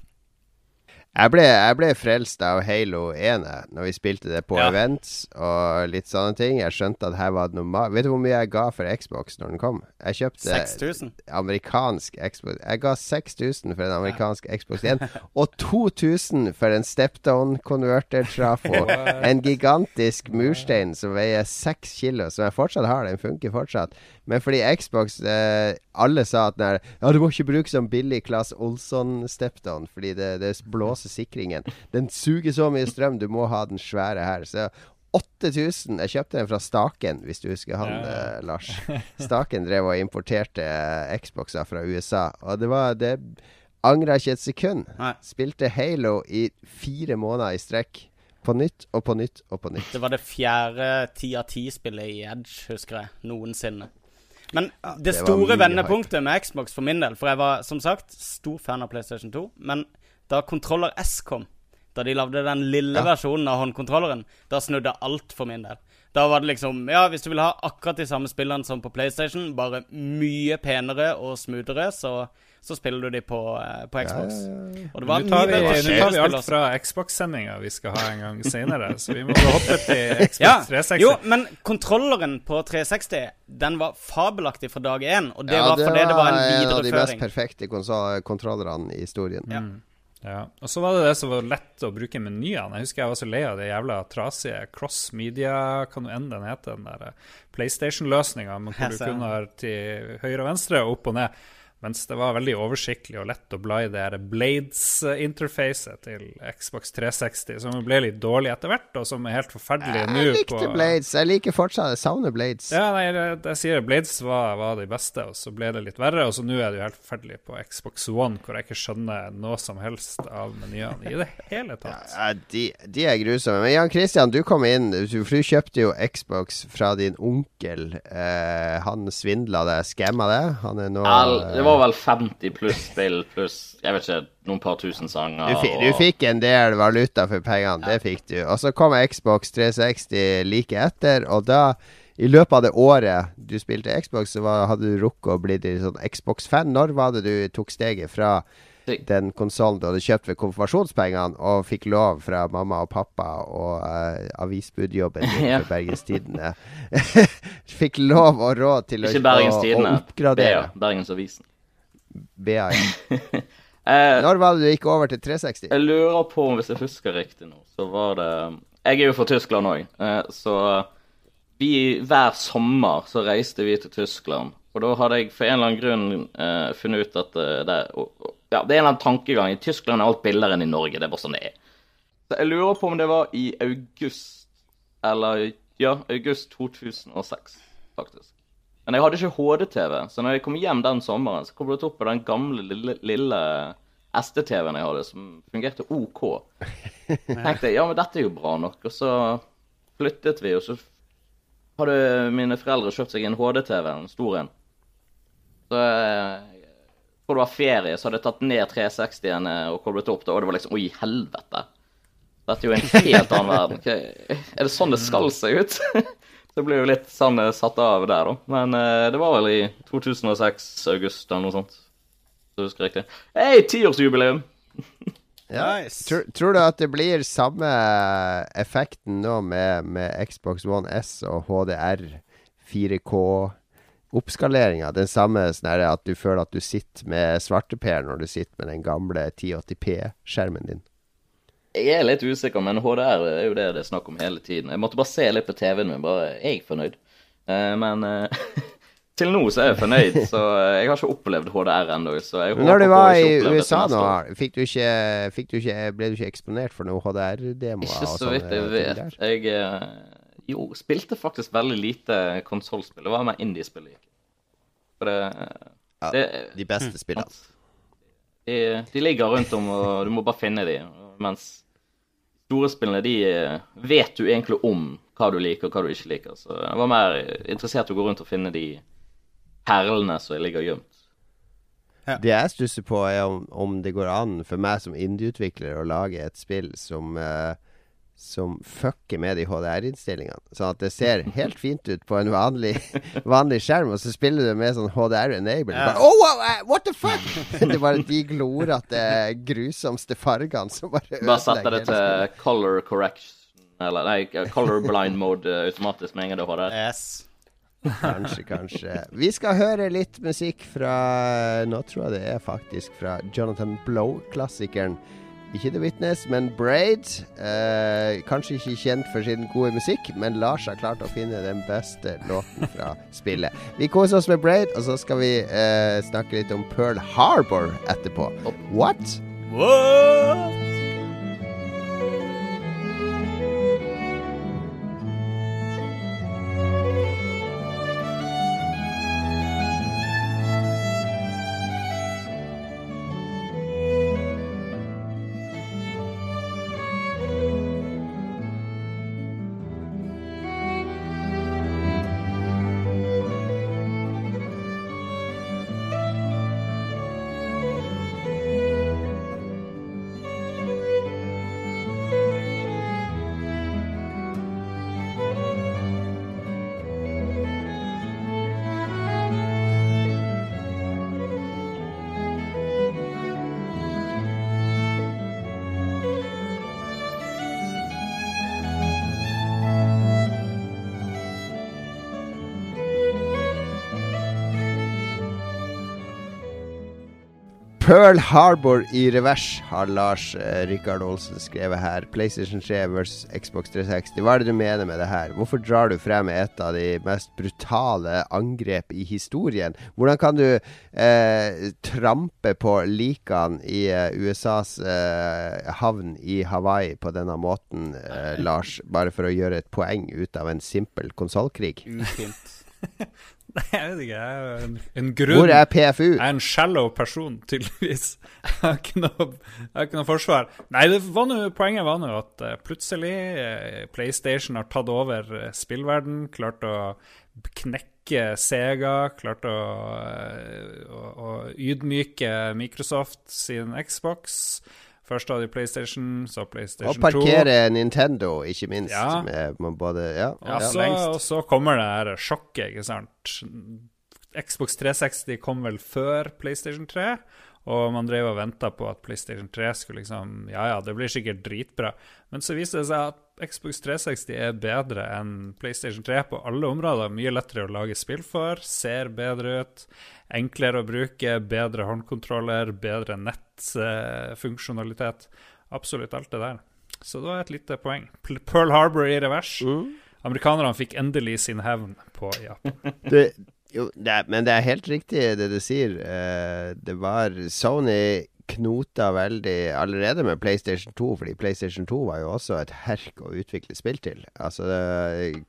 Jeg ble, jeg ble frelst av Halo 1 når vi spilte det på Ja. events og litt sånne ting. Jeg skjønte at her var det noe Vet du hvor mye jeg ga for Xbox når den kom? Jeg kjøpte 6000. amerikansk Xbox Jeg ga 6000 for en amerikansk Xbox 1, og 2000 for en Stepdown Converter Trafo. en gigantisk murstein som veier 6 kilo, som jeg fortsatt har. Den funker fortsatt. Men fordi Xbox eh, Alle sa at den Ja, du må ikke bruke sånn billig Class Olsson Stepdown, fordi det, det blåser sikringen. Den suger så mye strøm, du må ha den svære her. Så 8000 Jeg kjøpte den fra Staken, hvis du husker han, Ja, ja. eh, Lars. Staken drev og importerte eh, Xboxer fra USA, og det var Det angra ikke et sekund. Nei. Spilte Halo i fire måneder i strekk. På nytt og på nytt og på nytt. Det var det fjerde ti av ti-spillet i Edge, husker jeg, noensinne. Men det det store vendepunktet med Xbox for min del For jeg var som sagt stor fan av PlayStation 2. Men da kontroller S kom, da de lagde den lille Ja. versjonen av håndkontrolleren, da snudde alt for min del. Da var det liksom Ja, hvis du vil ha akkurat de samme spillene som på PlayStation, bare mye penere og smoothere, så, så spiller du de på, eh, på Xbox. Og det var Nå tar vi, nå tar vi alt fra Xbox-sendinga vi skal ha en gang senere, så vi må hoppe til Xbox Ja, 360. jo, men kontrolleren på 360 Den var fabelaktig fra dag én. Og det Ja, var fordi det var en videreføring. en av de mest perfekte konsol- kontrollerne i historien. Ja. Ja, og så var det det som var lett å bruke menyene. Jeg husker jeg var så lei av det jævla trasige cross media, hva nå enn den heter, den der eh, PlayStation-løsninga hvor du kunne ha til høyre og venstre og opp og ned. Mens det var veldig oversiktlig og lett å bla i det Blades-interfacet til Xbox 360, som ble litt dårlig etter hvert, og som er helt forferdelig nå. Jeg likte på- Blades. Jeg liker fortsatt Jeg savner Blades. Ja, nei, jeg, jeg sier Blades var, var de beste, og så ble det litt verre. Og så nå er det jo helt forferdelig på Xbox One, hvor jeg ikke skjønner noe som helst av menyene i det hele tatt. Ja, de, de er grusomme. Men Jan Christian, du kom inn. For du kjøpte jo Xbox fra din onkel. Eh, han svindla deg, skamma deg. Han er nå Al- eh, Det var vel 50 pluss spill pluss jeg vet ikke, noen par tusen sanger. du, fi, du og- fikk en del valuta for pengene, det fikk du. Og så kom Xbox 360 like etter, og da i løpet av det året du spilte Xbox, så var, hadde du rukket å bli sånn Xbox-fan. Når var det du tok steget fra den konsollen du hadde kjøpt ved konfirmasjonspengene, og fikk lov fra mamma og pappa og uh, avisbudjobben din Ja. for Bergens Tidende Fikk lov og råd til å, Ikke Bergens å, å Tidende. oppgradere. Bergensavisen. Ja. Eh, Når var det du gikk over til 360? jeg lurer på om hvis jeg husker riktig nå, så var det Jeg er jo fra Tyskland òg, eh, så vi hver sommer så reiste vi til Tyskland. Og da hadde jeg for en eller annen grunn eh, funnet ut at eh, det, ja, det er en eller annen tankegang. I Tyskland er alt billigere enn i Norge. Det er bare sånn det er. Så jeg lurer på om det var i august Eller ja, august 2006, faktisk. Men jeg hadde ikke HD-TV, så når jeg kom hjem den sommeren, så koblet jeg opp på den gamle, lille, lille SD-TV-en jeg hadde, som fungerte OK. tenkte jeg ja, men dette er jo bra nok. Og så flyttet vi, og så hadde mine foreldre kjøpt seg en HD-TV, en stor en. Så jeg tror det var ferie, så hadde jeg tatt ned 360-en og koblet opp det, og det var liksom Oi, helvete. Dette er jo en helt annen verden. Er det sånn det skal se ut? Så det ble jo litt sånn eh, satt av der, da. Men eh, det var vel i 2006, august eller noe sånt. Så jeg husker riktig. Hei, tiårsjubileum! Ja. Nice. Tror, tror du at det blir samme effekten nå med, med Xbox One S og HDR 4K? Oppskaleringa, den samme sånn at du føler at du sitter med svarteper når du sitter med den gamle 1080P-skjermen din. Jeg er litt usikker, men HDR er jo det det er snakk om hele tiden. Jeg måtte bare se litt på TV-en min, bare er jeg fornøyd? Eh, men eh, til nå så er jeg fornøyd, så eh, jeg har ikke opplevd HDR ennå. Når du var i USA nå, fikk du ikke, fikk du ikke, ble du ikke eksponert for noe HDR-demoer? Ikke så vidt jeg vet. Jeg jo, spilte faktisk veldig lite konsollspill. Det var mer indiespill jeg gikk. For det, Ja, det De beste spillene. De, de ligger rundt om, og du må bare finne dem. Mens store spillene, de eh, vet du egentlig om hva du liker og hva du ikke liker. Så jeg var mer interessert i å gå rundt og finne de perlene som ligger gjemt. Det jeg stusser på, er om, om det går an for meg som indieutvikler å lage et spill som eh, som fucker med de HDR-innstillingene. Sånn at det ser helt fint ut på en vanlig, vanlig skjerm, og så spiller du med sånn HDR-enable. Ja. Oh, wow, what the fuck?! det er bare de glorete, grusomste fargene som bare Bare setter det til color correction, eller nei, color blind mode eh, automatisk med en gang du har det. Yes. Kanskje, kanskje. Vi skal høre litt musikk fra Nå tror jeg det er faktisk fra Jonathan Blow-klassikeren. Ikke The Witness, men Braid. Eh, kanskje ikke kjent for sin gode musikk, men Lars har klart å finne den beste låten fra spillet. Vi koser oss med Braid, og så skal vi eh, snakke litt om Pearl Harbor etterpå. What? What? Pearl Harbor i revers, har Lars eh, Rikard Olsen skrevet her. PlayStation 3 versus Xbox 360. Hva er det du mener med det her? Hvorfor drar du frem et av de mest brutale angrep i historien? Hvordan kan du eh, trampe på likene i eh, USAs eh, havn i Hawaii på denne måten, eh, Lars? Bare for å gjøre et poeng ut av en simpel konsollkrig? Ufint. Nei, jeg vet ikke. Jeg er en, en grunn. Hvor er PFU? Jeg er en shallow person, tydeligvis. Jeg har ikke noe, har ikke noe forsvar. Nei, det var noe, poenget var nå at eh, plutselig eh, PlayStation har tatt over uh, spillverden, klart å knekke Sega, klart å, eh, å, å ydmyke Microsoft sin Xbox. Først hadde de PlayStation, så PlayStation 2. Og parkere Nintendo, ikke minst. Ja. Med, med både Ja. Ja, ja. så, og så kommer det her sjokket, ikke sant. Xbox 360 kom vel før PlayStation 3, og man drev og venta på at PlayStation 3 skulle liksom Ja ja, det blir sikkert dritbra. Men så viste det seg at Xbox 360 er bedre enn PlayStation 3 på alle områder. Mye lettere å lage spill for, ser bedre ut, enklere å bruke, bedre håndkontroller, bedre nettfunksjonalitet. Absolutt alt det der. Så det var et lite poeng. Pearl Harbor i revers. Amerikanerne fikk endelig sin hevn på Japan. Det, jo, det er, men det er helt riktig det du sier. Uh, det var Sony knota veldig allerede med PlayStation 2, fordi PlayStation 2 var jo også et herk å utvikle spill til. Altså,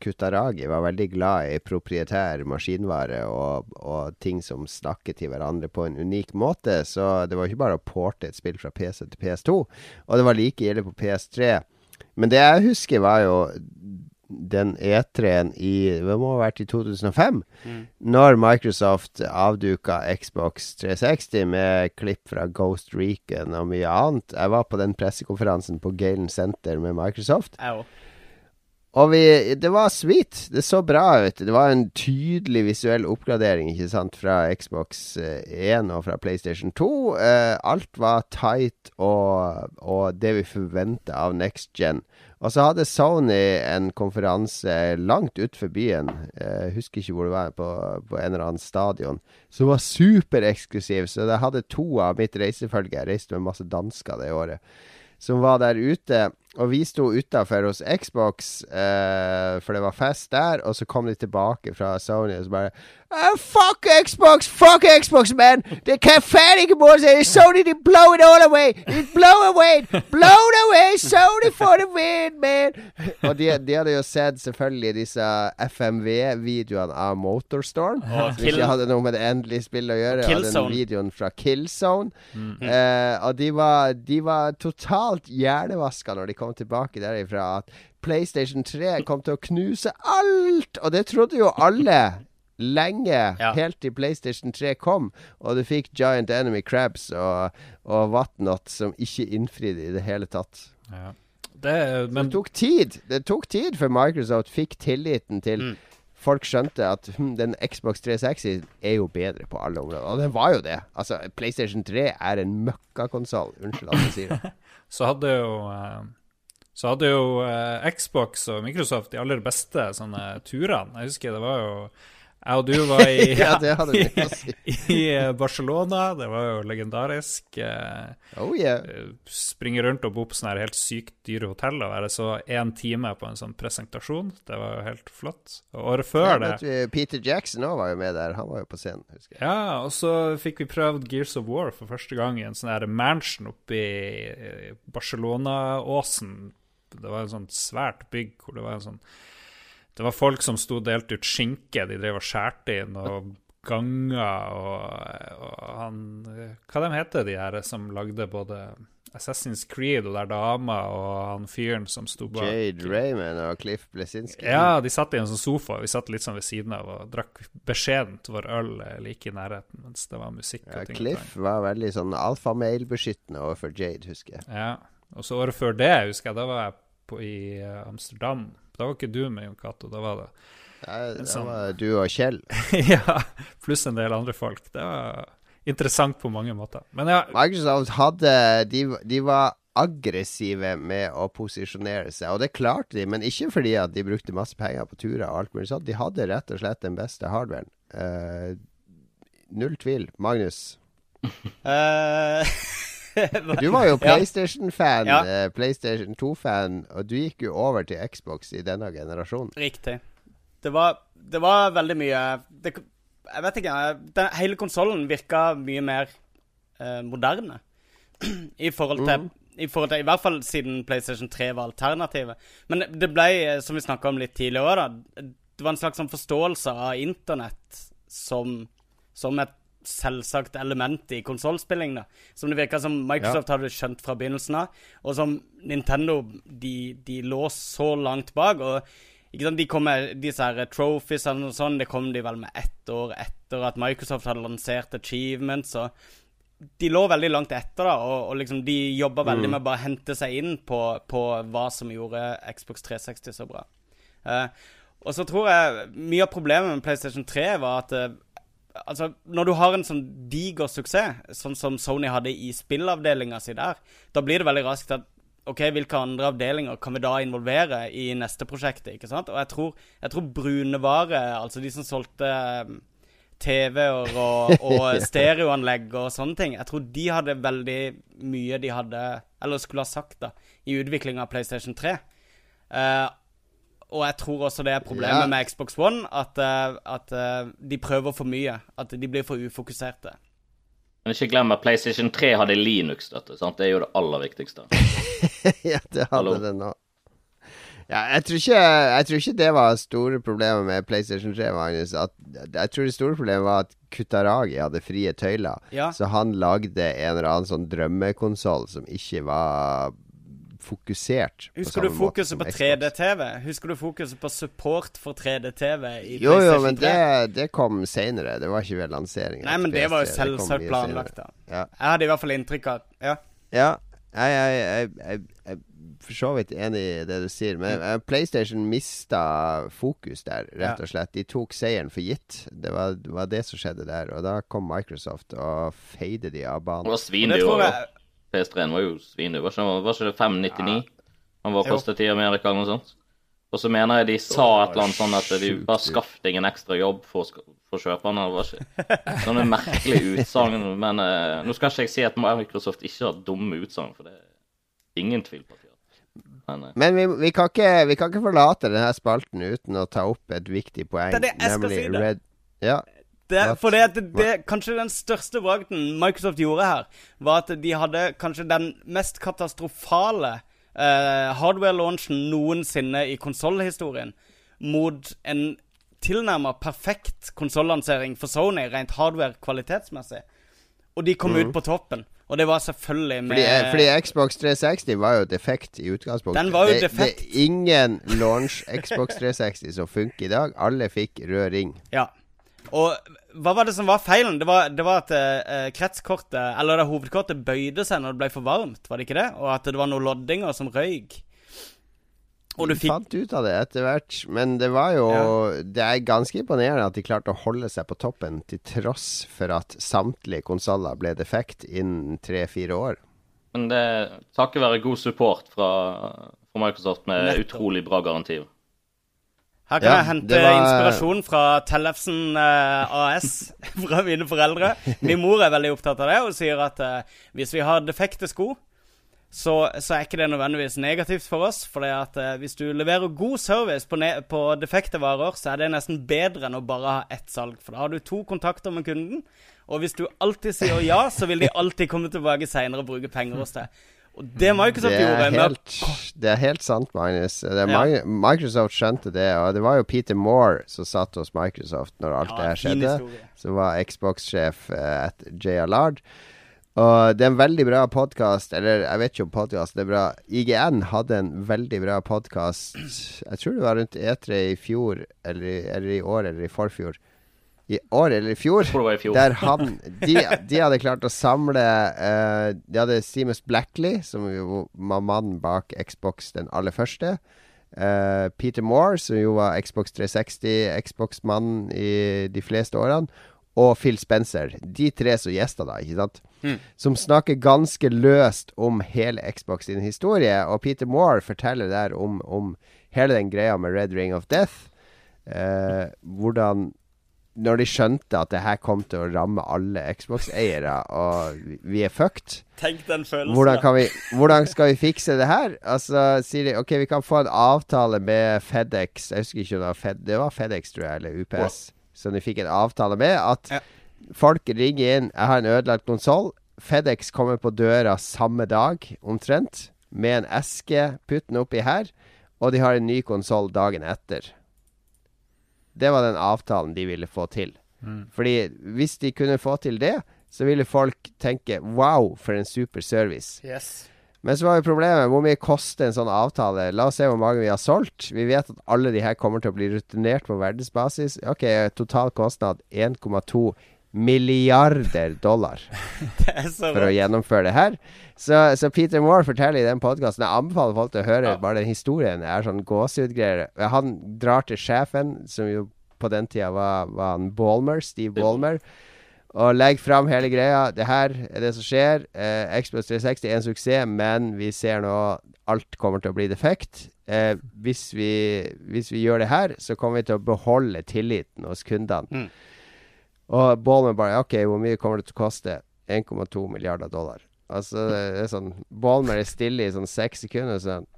Kutaragi var veldig glad i proprietær maskinvare og, og ting som snakket til hverandre på en unik måte, så det var ikke bare å porte et spill fra PC til PS2, og det var like ille på PS3. Men det jeg husker, var jo den E3-en i Det må ha vært i 2005. Når Microsoft avduka Xbox 360 med klipp fra Ghost Recon og mye annet. Jeg var på den pressekonferansen på Galen Center med Microsoft. Jeg. Og vi, det var sweet. Det så bra ut. Det var en tydelig visuell oppgradering ikke sant, fra Xbox eh, 1 og fra PlayStation 2. Eh, alt var tight og, og det vi forventa av next gen. Og så hadde Sony en konferanse langt utenfor byen, eh, husker ikke hvor det var, på, på en eller annen stadion, som var supereksklusiv. Så jeg hadde to av mitt reisefølge. Jeg reiste med masse dansker det året som var der ute. Og vi sto utafor hos Xbox, eh, for det var fest der. Og så kom de tilbake fra Sony og så bare Uh, fuck Xbox! Fuck Xbox, man! Det kan faen ikke måle! Sony, de blow it all away! It blow away! Blow it away! Sony for the win, man! Og de, de hadde jo sett selvfølgelig disse FMV-videoene av Motorstorm. Oh, Som ikke hadde noe med det endelige spillet å gjøre. Og den Killzone. videoen fra Killzone. Eh, og de var, de var totalt hjernevaska når de kom tilbake derifra. At PlayStation 3 kom til å knuse alt! Og det trodde jo alle. Lenge, Ja. helt til PlayStation 3 kom, og du fikk Giant Enemy Crabs og, og whatnot som ikke innfridde i det hele tatt. Ja. Det, Men det tok tid Det tok tid før Microsoft fikk tilliten til Mm. Folk skjønte at hm, den Xbox 360 er jo bedre på alle områder. Og den var jo det. Altså, PlayStation 3 er en møkkakonsoll. Unnskyld at jeg sier det. så hadde jo eh, så hadde jo eh, Xbox og Microsoft de aller beste sånne turene. Jeg husker det var jo Jeg og du var i, ja, vi si. i eh, Barcelona. Det var jo legendarisk. eh, Oh yeah. eh, Springe rundt og bo på sånne helt sykt dyre hotell og være så én time på en sånn presentasjon. Det var jo helt flott. Og året før Ja, det vet Peter Jackson òg var jo med der. Han var jo på scenen, husker jeg. Ja, og så fikk vi prøvd Gears of War for første gang i en sånn her mansion oppe i Barcelona-åsen. Det var en sånn svært bygg hvor det var en sånn Det var folk som sto og delte ut skinke, de drev og skjærte inn og ganger og, og han Hva de heter de her som lagde både Assassin's Creed og der dama og han fyren som sto bak Jade Raymond og Cliff Blesinski. ja, de satt i en sånn sofa. Vi satt litt sånn ved siden av og drakk beskjedent vår øl like i nærheten mens det var musikk. og Ja, ting. Cliff var veldig sånn alfamailbeskyttende overfor Jade, husker jeg. Ja. Og så året før det, husker jeg, da var jeg på, i eh, Amsterdam. Da var ikke du med, Jon Cato. Da var det Ja, det Da var du og Kjell. Ja, pluss en del andre folk. Det var interessant på mange måter. Men ja, Microsoft hadde de, de var aggressive med å posisjonere seg, og det klarte de, men ikke fordi at de brukte masse penger på turer og alt mulig sånt. De hadde rett og slett den beste hardwaren. Uh, null tvil. Magnus, Eh, du var jo PlayStation-fan, Ja. eh, PlayStation 2-fan, og du gikk jo over til Xbox i denne generasjonen. Riktig. Det var, det var veldig mye det, Jeg vet ikke. Den, hele konsollen virka mye mer eh, moderne. I forhold til I forhold til, i hvert fall siden PlayStation 3 var alternativet. Men det- ble, eh, som vi snakka om litt tidligere, da, det var en slags sånn forståelse av internett som, som et selvsagt element i konsollspilling. Som det virka som Microsoft hadde skjønt fra begynnelsen av, og som Nintendo de, de lå så langt bak. og ikke sant, De kom med disse her trophies og sånn, det kom de vel med ett år etter at Microsoft hadde lansert achievements. og de lå veldig langt etter, da, og, og liksom de jobba veldig med å bare hente seg inn på, på hva som gjorde Xbox 360 så bra. Uh, og så tror jeg mye av problemet med PlayStation 3 var at eh, Altså, når du har en sånn diger suksess, sånn som Sony hadde i spillavdelinga si der, da blir det veldig raskt at OK, hvilke andre avdelinger kan vi da involvere i neste prosjektet, ikke sant? Og jeg tror, jeg tror brunevare, altså de som solgte eh, TV-er og, og stereoanlegg og sånne ting, jeg tror de hadde veldig mye de hadde Eller skulle ha sagt, da, i utviklinga av PlayStation 3. Eh, og jeg tror også det er problemet Ja. med Xbox One, at, eh, at eh, de prøver for mye. At de blir for ufokuserte. Men ikke glem at PlayStation 3 hadde Linux-støtte. sant? Det er jo det aller viktigste. ja, det hadde Hallo. det nå. Ja, jeg tror, ikke, jeg tror ikke det var store problemet med PlayStation 3. Magnus. At, jeg tror det store problemet var at Kutaragi hadde frie tøyler. Ja. Så han lagde en eller annen sånn drømmekonsoll som ikke var fokusert. på Husker du samme måte fokuset som på 3D-TV? Husker du fokuset på support for 3D-TV i Jo, jo, men det, det kom seinere. Det var ikke ved lanseringen. Nei, men det var jo selvsagt planlagt, da. Ja. Jeg hadde i hvert fall inntrykk av Ja. Ja, jeg, jeg, jeg, jeg, jeg er for så vidt enig i det du sier, men eh, PlayStation mista fokus der, rett og slett. De tok seieren for gitt. Det var, det var det som skjedde der. Og da kom Microsoft og feide de av banen. Og det de tror jeg PS3-en var jo svindyr. Var ikke, var ikke det 599? Han var kostet i Amerika eller noe sånt. Og så mener jeg de sa et eller annet sånn at de bare skaff deg en ekstra jobb for, for kjøperne. Det var ikke sånne merkelige utsagn. Men uh, nå skal ikke jeg si at Microsoft ikke har dumme utsagn, for det er ingen tvil på at de har. Men eh, Men vi, vi, kan ikke, vi kan ikke forlate denne spalten uten å ta opp et viktig poeng, Det det nemlig si det. Red Ja, Det, for det, det, det, kanskje den største bragden Microsoft gjorde her, var at de hadde kanskje den mest katastrofale eh, hardware-launchen noensinne i konsollhistorien, mot en tilnærma perfekt konsollansering for Sony, rent hardware-kvalitetsmessig. Og de kom ut på toppen. Og det var selvfølgelig med Fordi, eh, fordi Xbox 360 var jo defekt i utgangspunktet. Den var jo det, defekt. Det er ingen launch Xbox 360 som funker i dag. Alle fikk rød ring. Ja. Og hva var det som var feilen? Det var, det var at eh, kretskortet, eller det hovedkortet, bøyde seg når det ble for varmt, var det ikke det? Og at det var noen loddinger som røyk. Og du fikk fant ut av det etter hvert, men det var jo Det er ganske imponerende at de klarte å holde seg på toppen til tross for at samtlige konsoller ble defekt innen tre-fire år. Men det er takket være god support fra, fra Microsoft med Nettopp. utrolig bra garantier. Her kan Ja, jeg hente var- inspirasjon fra Tellefsen eh, AS, fra mine foreldre. Min mor er veldig opptatt av det og sier at eh, hvis vi har defekte sko, så, så er ikke det nødvendigvis negativt for oss. For at eh, hvis du leverer god service på, på defekte varer, så er det nesten bedre enn å bare ha ett salg. For da har du to kontakter med kunden, og hvis du alltid sier ja, så vil de alltid komme tilbake seinere og bruke penger hos deg. Og det Microsoft Det gjorde helt, det er helt sant, Magnus. Det Ja. Microsoft skjønte det, og det var jo Peter Moore som satt hos Microsoft når alt det her skjedde. Som var Xbox-sjef eh, at J. Allard. Og det er en veldig bra podkast, eller jeg vet ikke om podkast er bra. IGN hadde en veldig bra podkast, jeg tror det var rundt E3 i fjor, eller, eller i år, eller i forfjor. I år eller i fjor? I fjor. Der han De, de hadde klart å samle uh, De hadde Seamus Blackley, som jo var mannen bak Xbox den aller første. Uh, Peter Moore, som jo var Xbox 360, Xbox-mannen i de fleste årene. Og Phil Spencer. De tre som gjester, da, ikke sant? Som snakker ganske løst om hele Xbox sin historie. Og Peter Moore forteller der om, om hele den greia med Red Ring of Death. Uh, hvordan når de skjønte at det her kom til å ramme alle Xbox-eiere, og vi- er fucked Tenk den følelsen. hvordan, kan vi, hvordan skal vi fikse det her? Altså sier de OK, vi kan få en avtale med FedEx Jeg husker ikke om det var Fed, Det var FedEx, tror jeg, eller UPS. Som de fikk en avtale med. At Ja. folk ringer inn 'Jeg har en ødelagt konsoll'. FedEx kommer på døra samme dag, omtrent, med en eske. Putt den oppi her. Og de har en ny konsoll dagen etter. Det var den avtalen de ville få til. Fordi hvis de kunne få til det, så ville folk tenke 'wow, for en super service'. Yes. Men så var jo problemet hvor mye koster en sånn avtale. La oss se hvor mange vi har solgt. Vi vet at alle de her kommer til å bli rutinert på verdensbasis. Ok, total kostnad 1,2 milliarder dollar for å gjennomføre det her. Så, så Peter Moore forteller i den podkasten Jeg anbefaler folk til å høre Ja. bare den historien. Er sånn gåsehudgreier. Han drar til sjefen, som jo på den tida var, var han Ballmer, Steve Ballmer, og legger fram hele greia. Det her er det som skjer. Eh, Xbox 360 er en suksess, men vi ser nå alt kommer til å bli defekt. Eh, hvis, vi, hvis vi gjør det her, så kommer vi til å beholde tilliten hos kundene. Mm. Og Ballmer bare OK, hvor mye kommer det til å koste? 1,2 milliarder dollar. Altså, det er sånn Ballmer er stille i sånn seks sekunder og sånn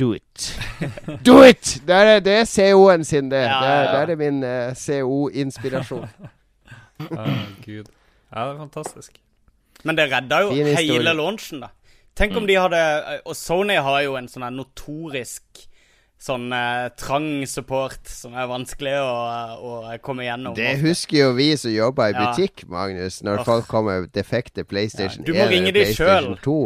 Do it! Do it! Det er, det er CO-en sin, det. Ja, det, er, ja, ja. det er min uh, CO-inspirasjon. oh, Gud. Ja, det er fantastisk. Men det redda jo hele launchen, da. Tenk om de hadde Og Sony har jo en sånn notorisk sånn eh, trang support som er vanskelig å, å komme gjennom. Det husker jo vi som jobba i Ja. butikk, Magnus, når Åh. folk kommer med defekte PlayStation Ja, du må 1 ringe eller PlayStation selv. 2.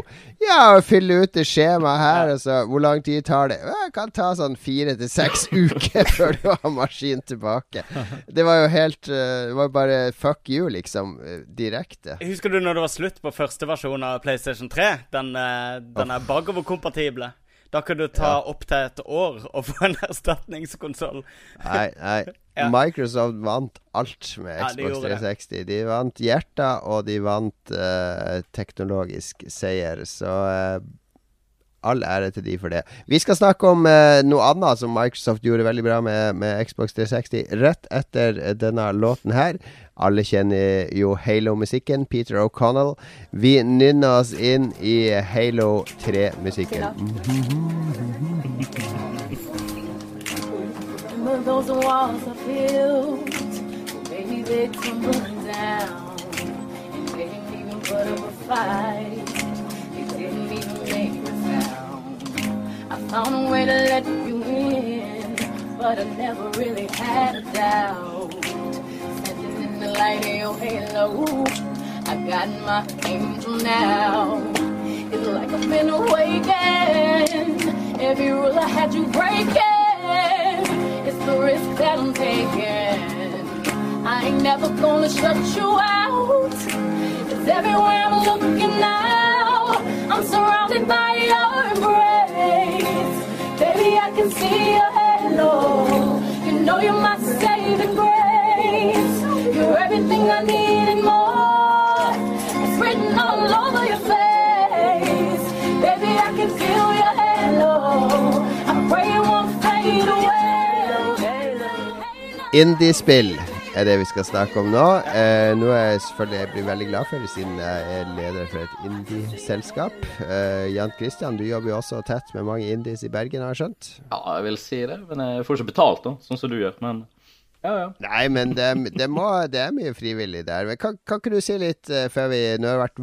Ja, og fylle ut det skjemaet her, og så Hvor lang tid tar det? Ja, Det kan ta sånn fire til seks uker før du har maskin tilbake. Det var jo helt eh, Det var bare fuck you, liksom. eh, Direkte. Husker du når det var slutt på første versjon av PlayStation 3? Den, eh, den er bakoverkompatible. Da kan du ta opptil et år og få en erstatningskonsoll. Nei, nei. Ja. Microsoft vant alt med Xbox gjorde det. 360. De vant hjerter, og de vant uh, teknologisk seier. Så uh, all ære til de for det. Vi skal snakke om uh, noe annet som Microsoft gjorde veldig bra med, med Xbox 360 rett etter denne låten her. Alle kjenner jo Halo-musikken. Peter O'Connell. Vi nynner oss inn i Halo 3-musikken. But those walls. I found a way to let you in, but I never really had a doubt. Of your halo, I got my angel now. It's like I've been awakened. Every rule I had you breaking. It's the risk that I'm taking. I ain't never gonna shut you out. It's everywhere I'm looking now. I'm surrounded by your embrace. Baby, I can see your halo. You know you're my saving grace. You're everything I need and more. It's written all over your face. Baby, I can feel your halo. I pray it won't fade away. Indiespill er det vi skal snakke om nå. Eh, noe jeg selvfølgelig blir veldig glad for, siden jeg er leder for et indieselskap. Eh, Jan Christian, du jobber jo også tett med mange indies i Bergen, har jeg skjønt? Ja, jeg vil si det, men jeg får ikke betalt, da, sånn som du gjør. Men ja, ja. Nei, men det, det, må, det er mye frivillig der. Men kan, kan ikke du si litt uh, før vi Nå har vært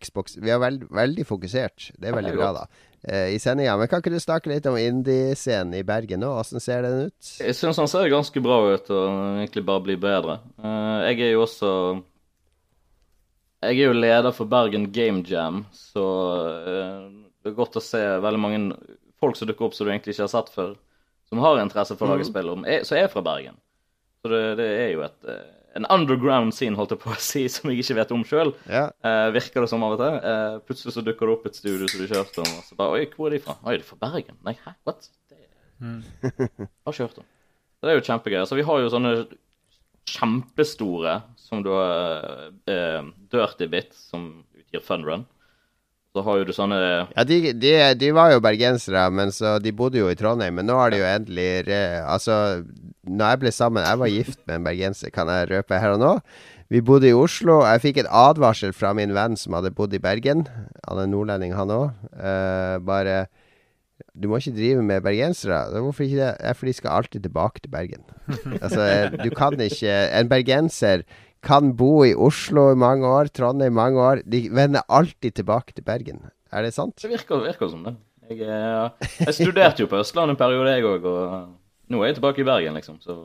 Xbox Vi har veld, veldig fokusert. Det er veldig det er bra, da. eh, I sendinga. Men kan ikke du snakke litt om indie-scenen i Bergen nå? Åssen ser den ut? Jeg syns den ser ganske bra ut, og egentlig bare blir bedre. Eh, jeg er jo også Jeg er jo leder for Bergen Game Jam, så det er godt å se veldig mange folk som dukker opp som du egentlig ikke har sett før, som har interesse for å lage spill, om, er- som er fra Bergen. Så det, det er jo et eh, en underground scene, holdt jeg på å si, som jeg ikke vet om sjøl. Ja. Eh, virker det som av og til. Eh, plutselig så dukker det opp et studio som du kjørte om. Og så bare Oi, hvor er de fra? Oi, de er fra Bergen? Nei, hæ? What? Det har ikke hørt om. Så det er jo kjempegøy. Så vi har jo sånne kjempestore som du har eh, Dirty Bit, som utgir Fun Run. Så har jo du sånne Ja, de, de, de var jo bergensere, men så de bodde jo i Trondheim. Men nå har de jo endelig re, Altså, når jeg ble sammen Jeg var gift med en bergenser, kan jeg røpe her og nå. Vi bodde i Oslo. Jeg fikk et advarsel fra min venn som hadde bodd i Bergen. Han er nordlending, han òg. bare Du må ikke drive med bergensere. Hvorfor ikke det? For de skal alltid tilbake til Bergen. altså, du kan ikke En bergenser kan bo i Oslo i mange år, Trondheim i mange år. De vender alltid tilbake til Bergen. Er det sant? Det virker, virker som det. Jeg, eh, jeg studerte jo på Østlandet en periode, jeg òg, og nå er jeg tilbake i Bergen, liksom. Så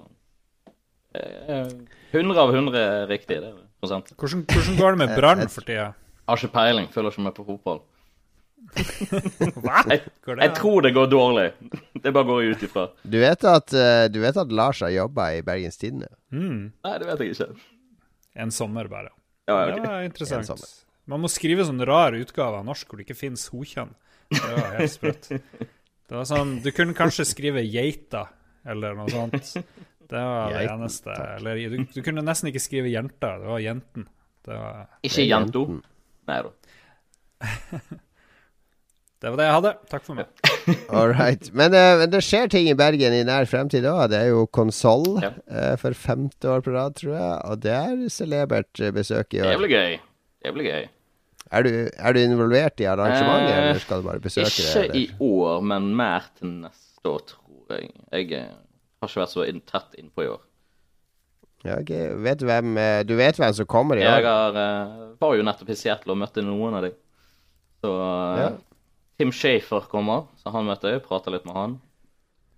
eh, 100 av 100 er riktig. det er prosent. Hvordan, hvordan går det med Brann for tida? Har ikke peiling, følger ikke med på fotball. Hva? Jeg, jeg tror det går dårlig. Det bare går jeg ut ifra. Du vet at, eh, du vet at Lars har jobba i Bergens Tidende? Mm, Nei, det vet jeg ikke. En sommer, bare. Ja, Det var interessant. Man må skrive sånn rar utgave av norsk hvor det ikke fins hokjønn. Det var helt sprøtt. Det var sånn, Du kunne kanskje skrive 'geita' eller noe sånt. Det var det eneste. Eller du, du kunne nesten ikke skrive 'jenta'. Det var 'jenten'. Det var, Ikke 'janto'? Nei da. det var det jeg hadde. Takk for meg. All right. Men, uh, men det skjer ting i Bergen i nær fremtid òg. Det er jo konsoll Ja. uh, for femte år på rad, tror jeg. Og det er celebert eh, besøk i Det år. blir gøy. Det blir gøy. Er du, er du involvert i arrangementet, Eh, eller skal du bare besøke Ikke det? i år, men mer til neste år, tror jeg. Jeg har ikke vært så tett innpå i år. Ja, ok. vet du, hvem, du vet hvem som kommer i år? Jeg har, var jo nettopp i Seattle og møtte noen av dem. Så Ja. Tim Shafer kommer, så han møtte jeg. Prata litt med han.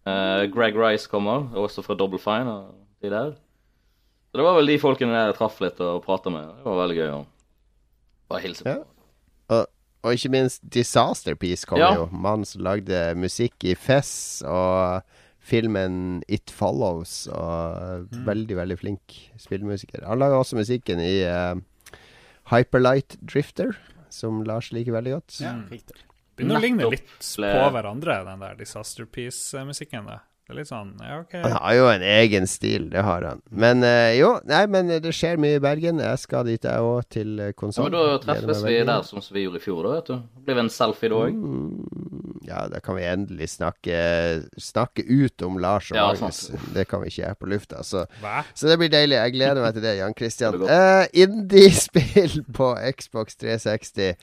Uh, Greg Rice kommer, også fra Double Fine. og de der. Så det var vel de folkene jeg traff litt og prata med. Det var veldig gøy å bare hilse på. Ja. Og, og ikke minst Disaster Piece kommer Ja. jo. Mannen som lagde musikk i Fess og filmen It Follows. Og veldig, veldig flink spillmusiker. Han lager også musikken i uh, Hyperlight Drifter, som Lars liker veldig godt. Ja, riktig. Begynner å ligne litt ble- på hverandre, den der Disaster Piece-musikken. Det er litt sånn Ja, OK. Han har jo en egen stil, det har han. Men uh, jo, nei, men det skjer mye i Bergen. Jeg skal dit, jeg òg, til konsert. Ja, men Da treffes vi der sånn som vi gjorde i fjor, da, vet du. Blir vi en selfie da òg. Mm, Ja, da kan vi endelig snakke, snakke ut om Lars og Ja, Magnus. sant. Det kan vi ikke her på lufta. Så, så det blir deilig. Jeg gleder meg til det, Jan Christian. Uh, Indiespill på Xbox 360.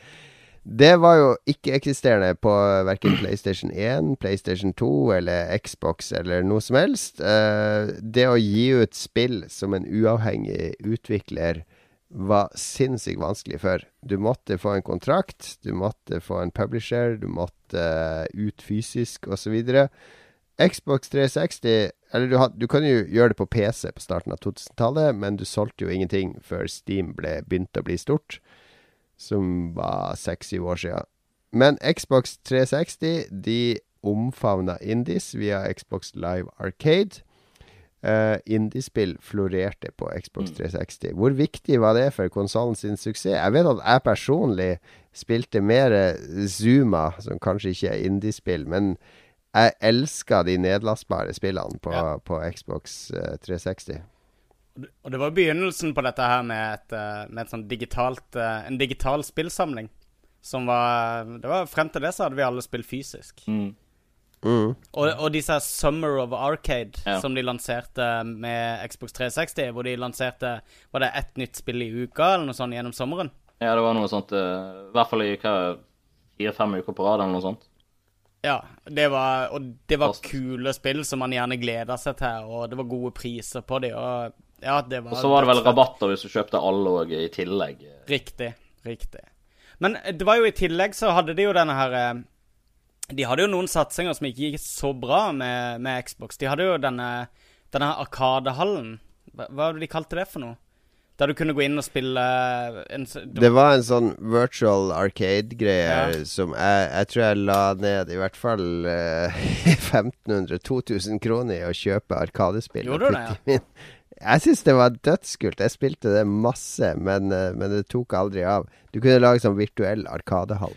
Det var jo ikke-eksisterende på verken PlayStation 1, PlayStation 2 eller Xbox eller noe som helst. Eh, det å gi ut spill som en uavhengig utvikler var sinnssykt vanskelig før. Du måtte få en kontrakt, du måtte få en publisher, du måtte eh, ut fysisk osv. Xbox 360 Eller du, had, du kan jo gjøre det på PC på starten av 2000-tallet, men du solgte jo ingenting før Steam ble, begynte å bli stort, som var seks-syv år siden. Men Xbox 360 de omfavna indies via Xbox Live Arcade. Uh, Indiespill florerte på Xbox 360. Hvor viktig var det for konsollen sin suksess? Jeg vet at jeg personlig spilte mer Zuma, som kanskje ikke er indiespill, men jeg elska de nedlastbare spillene på, Ja. på Xbox eh, 360. Og det var begynnelsen på dette her med, et, eh, med et digitalt, eh, en digital spillsamling. Som var, det var Frem til det så hadde vi alle spilt fysisk. Mm. Mm. Og, og disse Summer of Arcade Ja. som de lanserte med Xbox 360, hvor de lanserte Var det ett nytt spill i uka eller noe sånt gjennom sommeren? Ja, det var noe sånt eh, I hvert fall i fire-fem uker på rad eller noe sånt. Ja, det var, og det var Fast. kule spill som man gjerne gleda seg til, og det var gode priser på de, og ja, det var Og så var det vel rabatter hvis du kjøpte alle òg i tillegg. Riktig. Riktig. Men eh, det var jo i tillegg så hadde de jo denne her eh, De hadde jo noen satsinger som ikke gikk så bra med, med Xbox. De hadde jo denne, denne Arkadehallen. Hva, hva var det de kalte det for noe? Der du kunne gå inn og spille eh, en, det var en sånn virtual arcade-greie Ja. som jeg, jeg tror jeg la ned i hvert fall uh, 1500-2000 kroner i å kjøpe Arkadespill. Gjorde du det, min. Jeg syns det var dødskult. Jeg spilte det masse, men, eh, men det tok aldri av. Du kunne lage sånn virtuell arkadehall.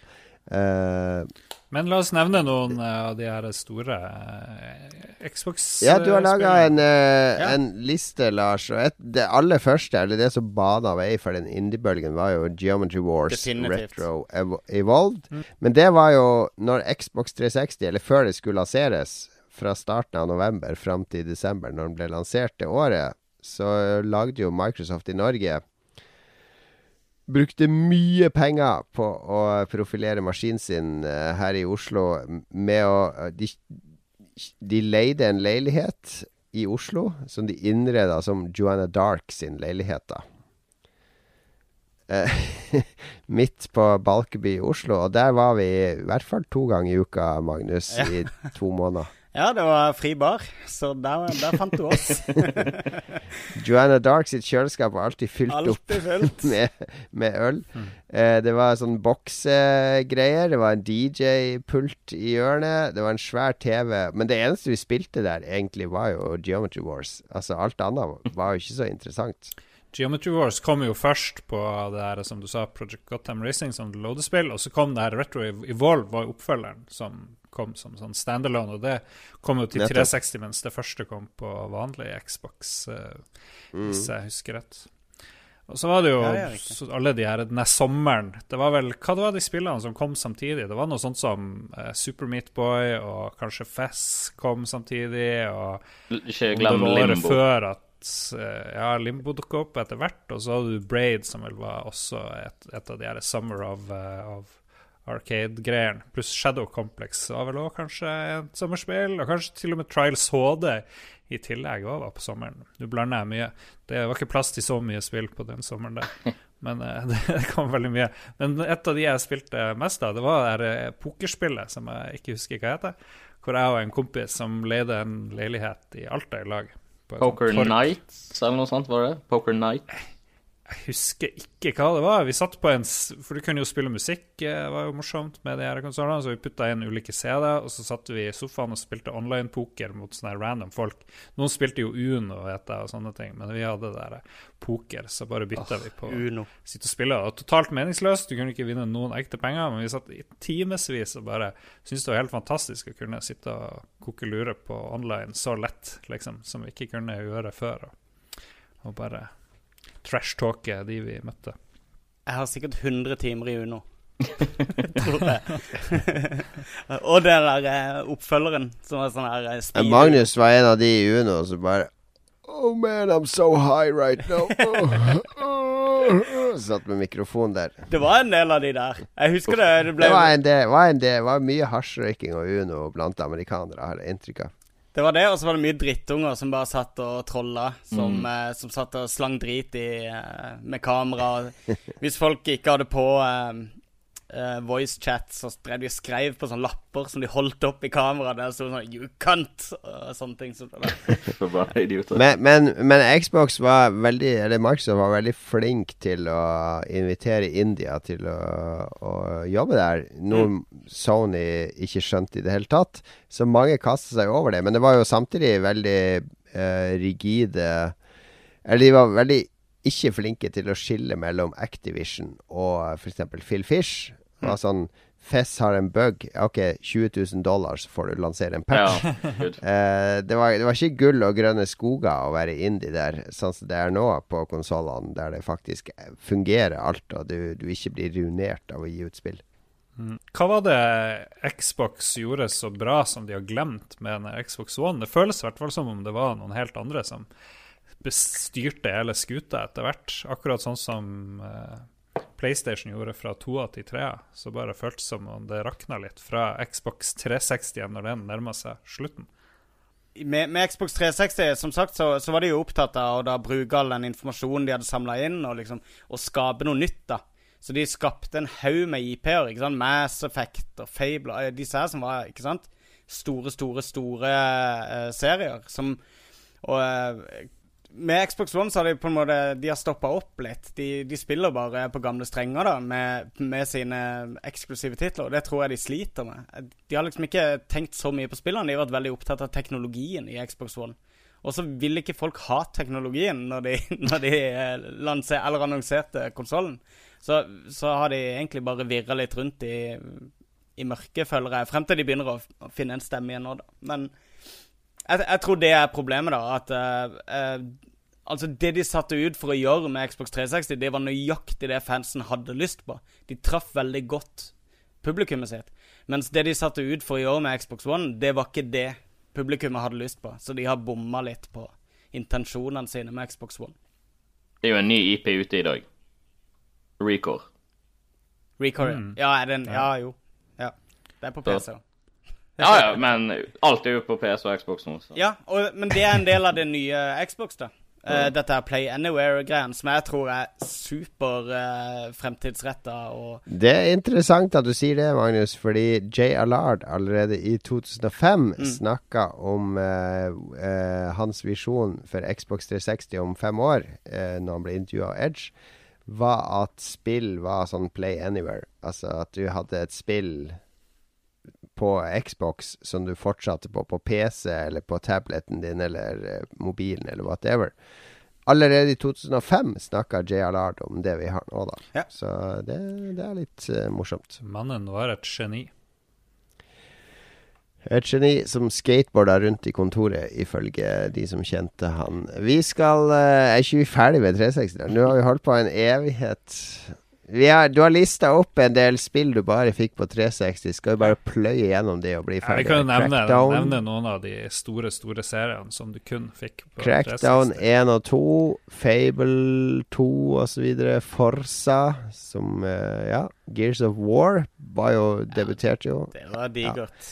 Uh, Men la oss nevne noen eh, av de her store eh, Xbox Ja, du har laga en, Ja. en liste, Lars. Og et, det aller første, eller det som bana vei for den indie-bølgen, var jo Geometry Wars Definitivt. Retro Evo Evolved. Men det var jo når Xbox 360, eller før det skulle lanseres, fra starten av november fram til desember, når den ble lansert det året, så lagde jo Microsoft i Norge Brukte mye penger på å profilere maskinen sin eh, her i Oslo med å eh, de, de leide en leilighet i Oslo som de innreda som Joanna Dark sin leilighet, da. Eh, midt på Balkeby i Oslo, og der var vi i hvert fall to ganger i uka, Magnus, Ja. i to måneder. Ja, det var fri bar, så der, der fant du oss. Joanna Dark sitt kjøleskap var alltid fylt opp Alltid fullt. med, med øl. Eh, det var sånn boksegreier. det var en DJ-pult i hjørnet. Det var en svær TV. Men det eneste vi spilte der, egentlig, var jo Geometry Wars. Altså, alt annet var jo ikke så interessant. Geometry Wars kom jo først på det her, som du sa, Project Gotham Racing som loadespill, og så kom det her Retro Evolve, var jo oppfølgeren som kom som sånn standalone, og det kom jo til 360, mens det første kom på vanlig Xbox, eh, hvis jeg husker rett. Og så var det jo Ja, det alle de her denne sommeren Det var vel Hva det var de spillene som kom samtidig? Det var noe sånt som eh, Super Meat Boy og kanskje Fess kom samtidig, og Ikke glem det var Limbo. før at eh, ja, Limbo dukka opp etter hvert, og så hadde du Braid, som vel var også et, et av de her Summer of, uh, of Arcade-greiene. Pluss Shadow Complex var vel òg kanskje et sommerspill, og kanskje til og med Trials HD i tillegg òg var på sommeren. Du blander mye. Det var ikke plass til så mye spill på den sommeren der. Men eh, det kom veldig mye. Men et av de jeg spilte mest av, det var det eh, pokerspillet som jeg ikke husker hva heter. Hvor jeg og en kompis som leide en leilighet i Alta i lag. på Poker. Nights eller noe sånt, var det? Poker Night. Jeg husker ikke hva det var. Vi satt på en For du kunne jo spille musikk, eh, det var jo morsomt med de her konsollene. Så vi putta inn ulike CD-er, og så satt vi i sofaen og spilte online-poker mot sånne random folk. Noen spilte jo Uno vet jeg, og sånne ting, men vi hadde det der eh, poker, så bare bytta vi på Uno. sitte og spille. Var totalt meningsløst, du kunne ikke vinne noen ekte penger, men vi satt i timevis og bare syntes det var helt fantastisk å kunne sitte og koke lure på online så lett, liksom, som vi ikke kunne gjøre før. Og, og bare trash-talke de vi møtte. Jeg har sikkert 100 timer i Uno. Tror jeg. og den der eh, oppfølgeren som var sånn her eh, speed- Magnus var en av de i Uno som bare Oh man, I'm so high right now. Oh, oh, oh. Satt med mikrofon der. Det var en del av de der. Jeg husker det. Det ble Det var en del, var en del var mye hasjrøyking og Uno blant amerikanere, har jeg inntrykk av. Det var det, og så var det mye drittunger som bare satt og trolla. Som, eh, som satt og slang drit i, eh, med kamera. Hvis folk ikke hadde på eh, eh, voice chat, så drev de og skrev på sånne lapper som de holdt opp i kamera. Der sto sånn 'You cunt!' og sånne ting. som det. Men, men, men Xbox var veldig Eller Microsoft var veldig flink til å invitere India til å, å jobbe der. Noe Sony ikke skjønte i det hele tatt. Så mange kastet seg over det. Men det var jo samtidig veldig uh, rigide Eller de var veldig ikke flinke til å skille mellom Activision og f.eks. Phil Fish. Var sånn Fess har en bug. Ok, 20 000 dollar, så får du lansere en patch. Ja. Eh, det, var, det var ikke gull og grønne skoger å være indie der, sånn som det er nå på konsollene, der det faktisk fungerer alt, og du, du ikke blir ruinert av å gi ut spill. Hva var det Xbox gjorde så bra som de har glemt med en Xbox One? Det føles i hvert fall som om det var noen helt andre som bestyrte hele skuta etter hvert. Akkurat sånn som eh, PlayStation gjorde fra toa til trea. Så bare føltes som om det rakna litt fra Xbox 360 når den nærma seg slutten. med, med Xbox 360, som sagt, så, så var de jo opptatt av å da bruke all den informasjonen de hadde samla inn, og liksom og skape noe nytt, da. Så de skapte en haug med IP-er. ikke sant? Mass Effect og Fable eh, Disse her som var ikke sant? store, store, store uh, serier. Som Og eh, med Xbox One så har de på en måte De har stoppa opp litt. De, de spiller bare på gamle strenger da med, med sine eksklusive titler. Og det tror jeg de sliter med. De har liksom ikke tenkt så mye på spillene. De har vært veldig opptatt av teknologien i Xbox One. Og så vil ikke folk ha teknologien når de, når de eh, lanser, eller annonserte konsollen. Så, så har de egentlig bare virra litt rundt i, i mørket, føler jeg. Frem til de begynner å, finne en stemme igjen nå, da. Men jeg, jeg tror det er problemet, da. At uh, uh, Altså, det de satte ut for å gjøre med Xbox 360, det var nøyaktig det fansen hadde lyst på. De traff veldig godt publikummet sitt. Mens det de satte ut for å gjøre med Xbox One, det var ikke det publikummet hadde lyst på. Så de har bomma litt på intensjonene sine med Xbox One. Det er jo en ny IP ute i dag. Recore. Recore, Mm. ja. Er den, ja, jo. Ja. Det er på PC. også. Ja ja, men alt er jo på PS og Xbox nå. Så. Ja, og, men det er en del av det nye Xbox, da. Eh, dette er Play Anywhere-greien, som jeg tror er super uh, fremtidsretta og Det er interessant at du sier det, Magnus, fordi Jay Allard allerede i 2005 Mm. snakka om uh, uh, hans visjon for Xbox 360 om fem år, eh, når han ble intervjua av Edge, var at spill var sånn play anywhere. Altså at du hadde et spill på Xbox som du fortsatte på på PC eller på tableten din eller eh, mobilen eller whatever. Allerede i 2005 snakka JLR Allard om det vi har nå, da. Ja. Så det, det er litt uh, morsomt. Mannen var et geni. Et geni som skateboarda rundt i kontoret, ifølge de som kjente han. Vi skal uh, Er ikke vi ferdig med 360? Nå har vi holdt på en evighet. Vi har, du har lista opp en del spill du bare fikk på 360. Skal vi bare pløye gjennom det og bli Ja, ferdig? vi kan jo nevne, nevne noen av de store store seriene som du kun fikk på Crackdown 360. 1 og 2, Fable 2 osv. Forsa, som eh, Ja. Gears of War var jo debuterte jo. Det var digert.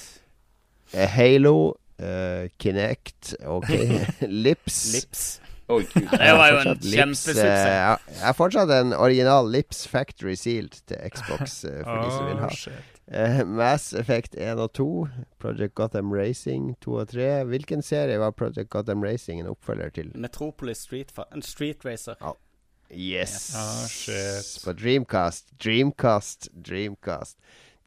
Ja. Halo, uh, Kinect, OK. Lips. Lips. Å, gud. Det var jo en kjempesuksess. eh, ja, Jeg har fortsatt en original Lips Factory Sealed til Xbox, eh, for de som vil ha. Eh, Mass Effect 1 og 2, Project Gotham Racing 2 og 3. Hvilken serie var Project Gotham Racing en oppfølger til? Metropolis Street, en Street Racer. Yes! Ah, shit. På Dreamcast. Dreamcast, Dreamcast.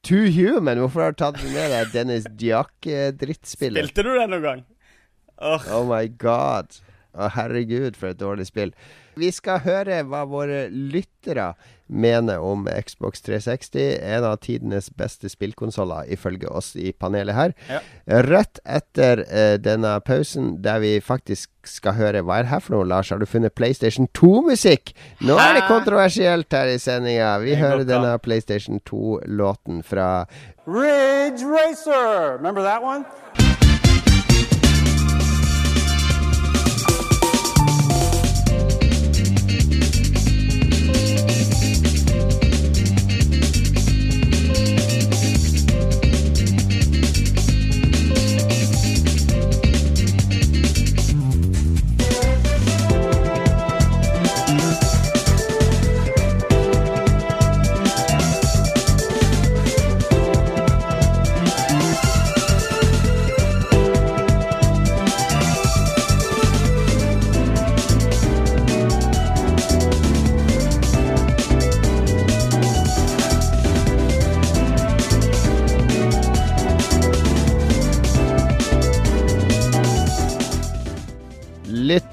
Too Human, hvorfor har du tatt med deg Dennis Diak-drittspillet? Spilte du det noen gang? Oh. Oh my god. Å, herregud, for et dårlig spill. Vi skal høre hva våre lyttere mener om Xbox 360. En av tidenes beste spillkonsoller, ifølge oss i panelet her. Ja. Rett etter uh, denne pausen, der vi faktisk skal høre Hva er det her for noe, Lars? Har du funnet PlayStation 2-musikk? Nå er det kontroversielt her i sendinga. Vi hører denne PlayStation 2-låten fra Ridge Racer. Remember that one?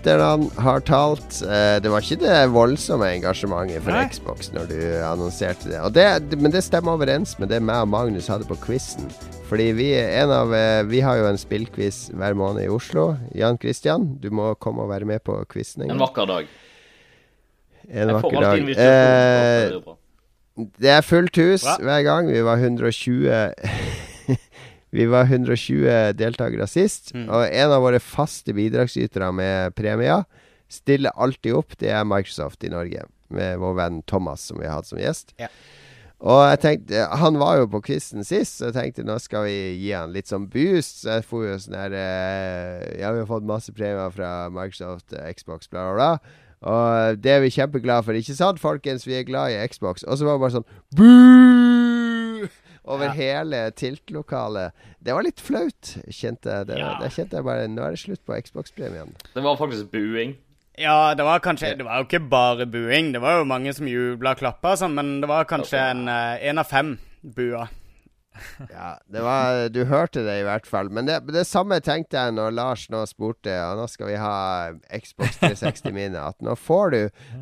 Lytterne har talt. Eh, det var ikke det voldsomme engasjementet for Nei. Xbox når du annonserte det. Og det. Men det stemmer overens med det meg og Magnus hadde på quizen. Fordi vi, er en av, eh, vi har jo en spillquiz hver måned i Oslo. Jan Christian, du må komme og være med på quizen en vakker dag. En Jeg vakker dag. Eh, det er det er fullt hus Bra. hver gang. Vi var 120 Vi var 120 deltakere sist. Mm. Og en av våre faste bidragsytere med premier stiller alltid opp. Det er Microsoft i Norge. Med vår venn Thomas, som vi har hatt som gjest. Ja. Og jeg tenkte Han var jo på quizen sist, så jeg tenkte nå skal vi gi han litt sånn boost. Så jeg får jo sånn her eh, Ja, vi har fått masse premier fra Microsoft, eh, Xbox, bla, bla, bla. Og det er vi kjempeglade for. Ikke sant, folkens? Vi er glad i Xbox. Og så var det bare sånn Boo! Over Ja. hele tiltlokalet. Det var litt flaut, kjente jeg. Det, Ja. det kjente jeg bare Nå er det slutt på Xbox-premien. Det var faktisk buing. Ja, det var kanskje Det var jo ikke bare buing. Det var jo mange som jubla og klappa og sånn, men det var kanskje en én av fem bua. Ja, det var Du hørte det i hvert fall. Men det, det samme tenkte jeg når Lars nå spurte Ja, nå skal vi ha Xbox 360 Mini. At nå får du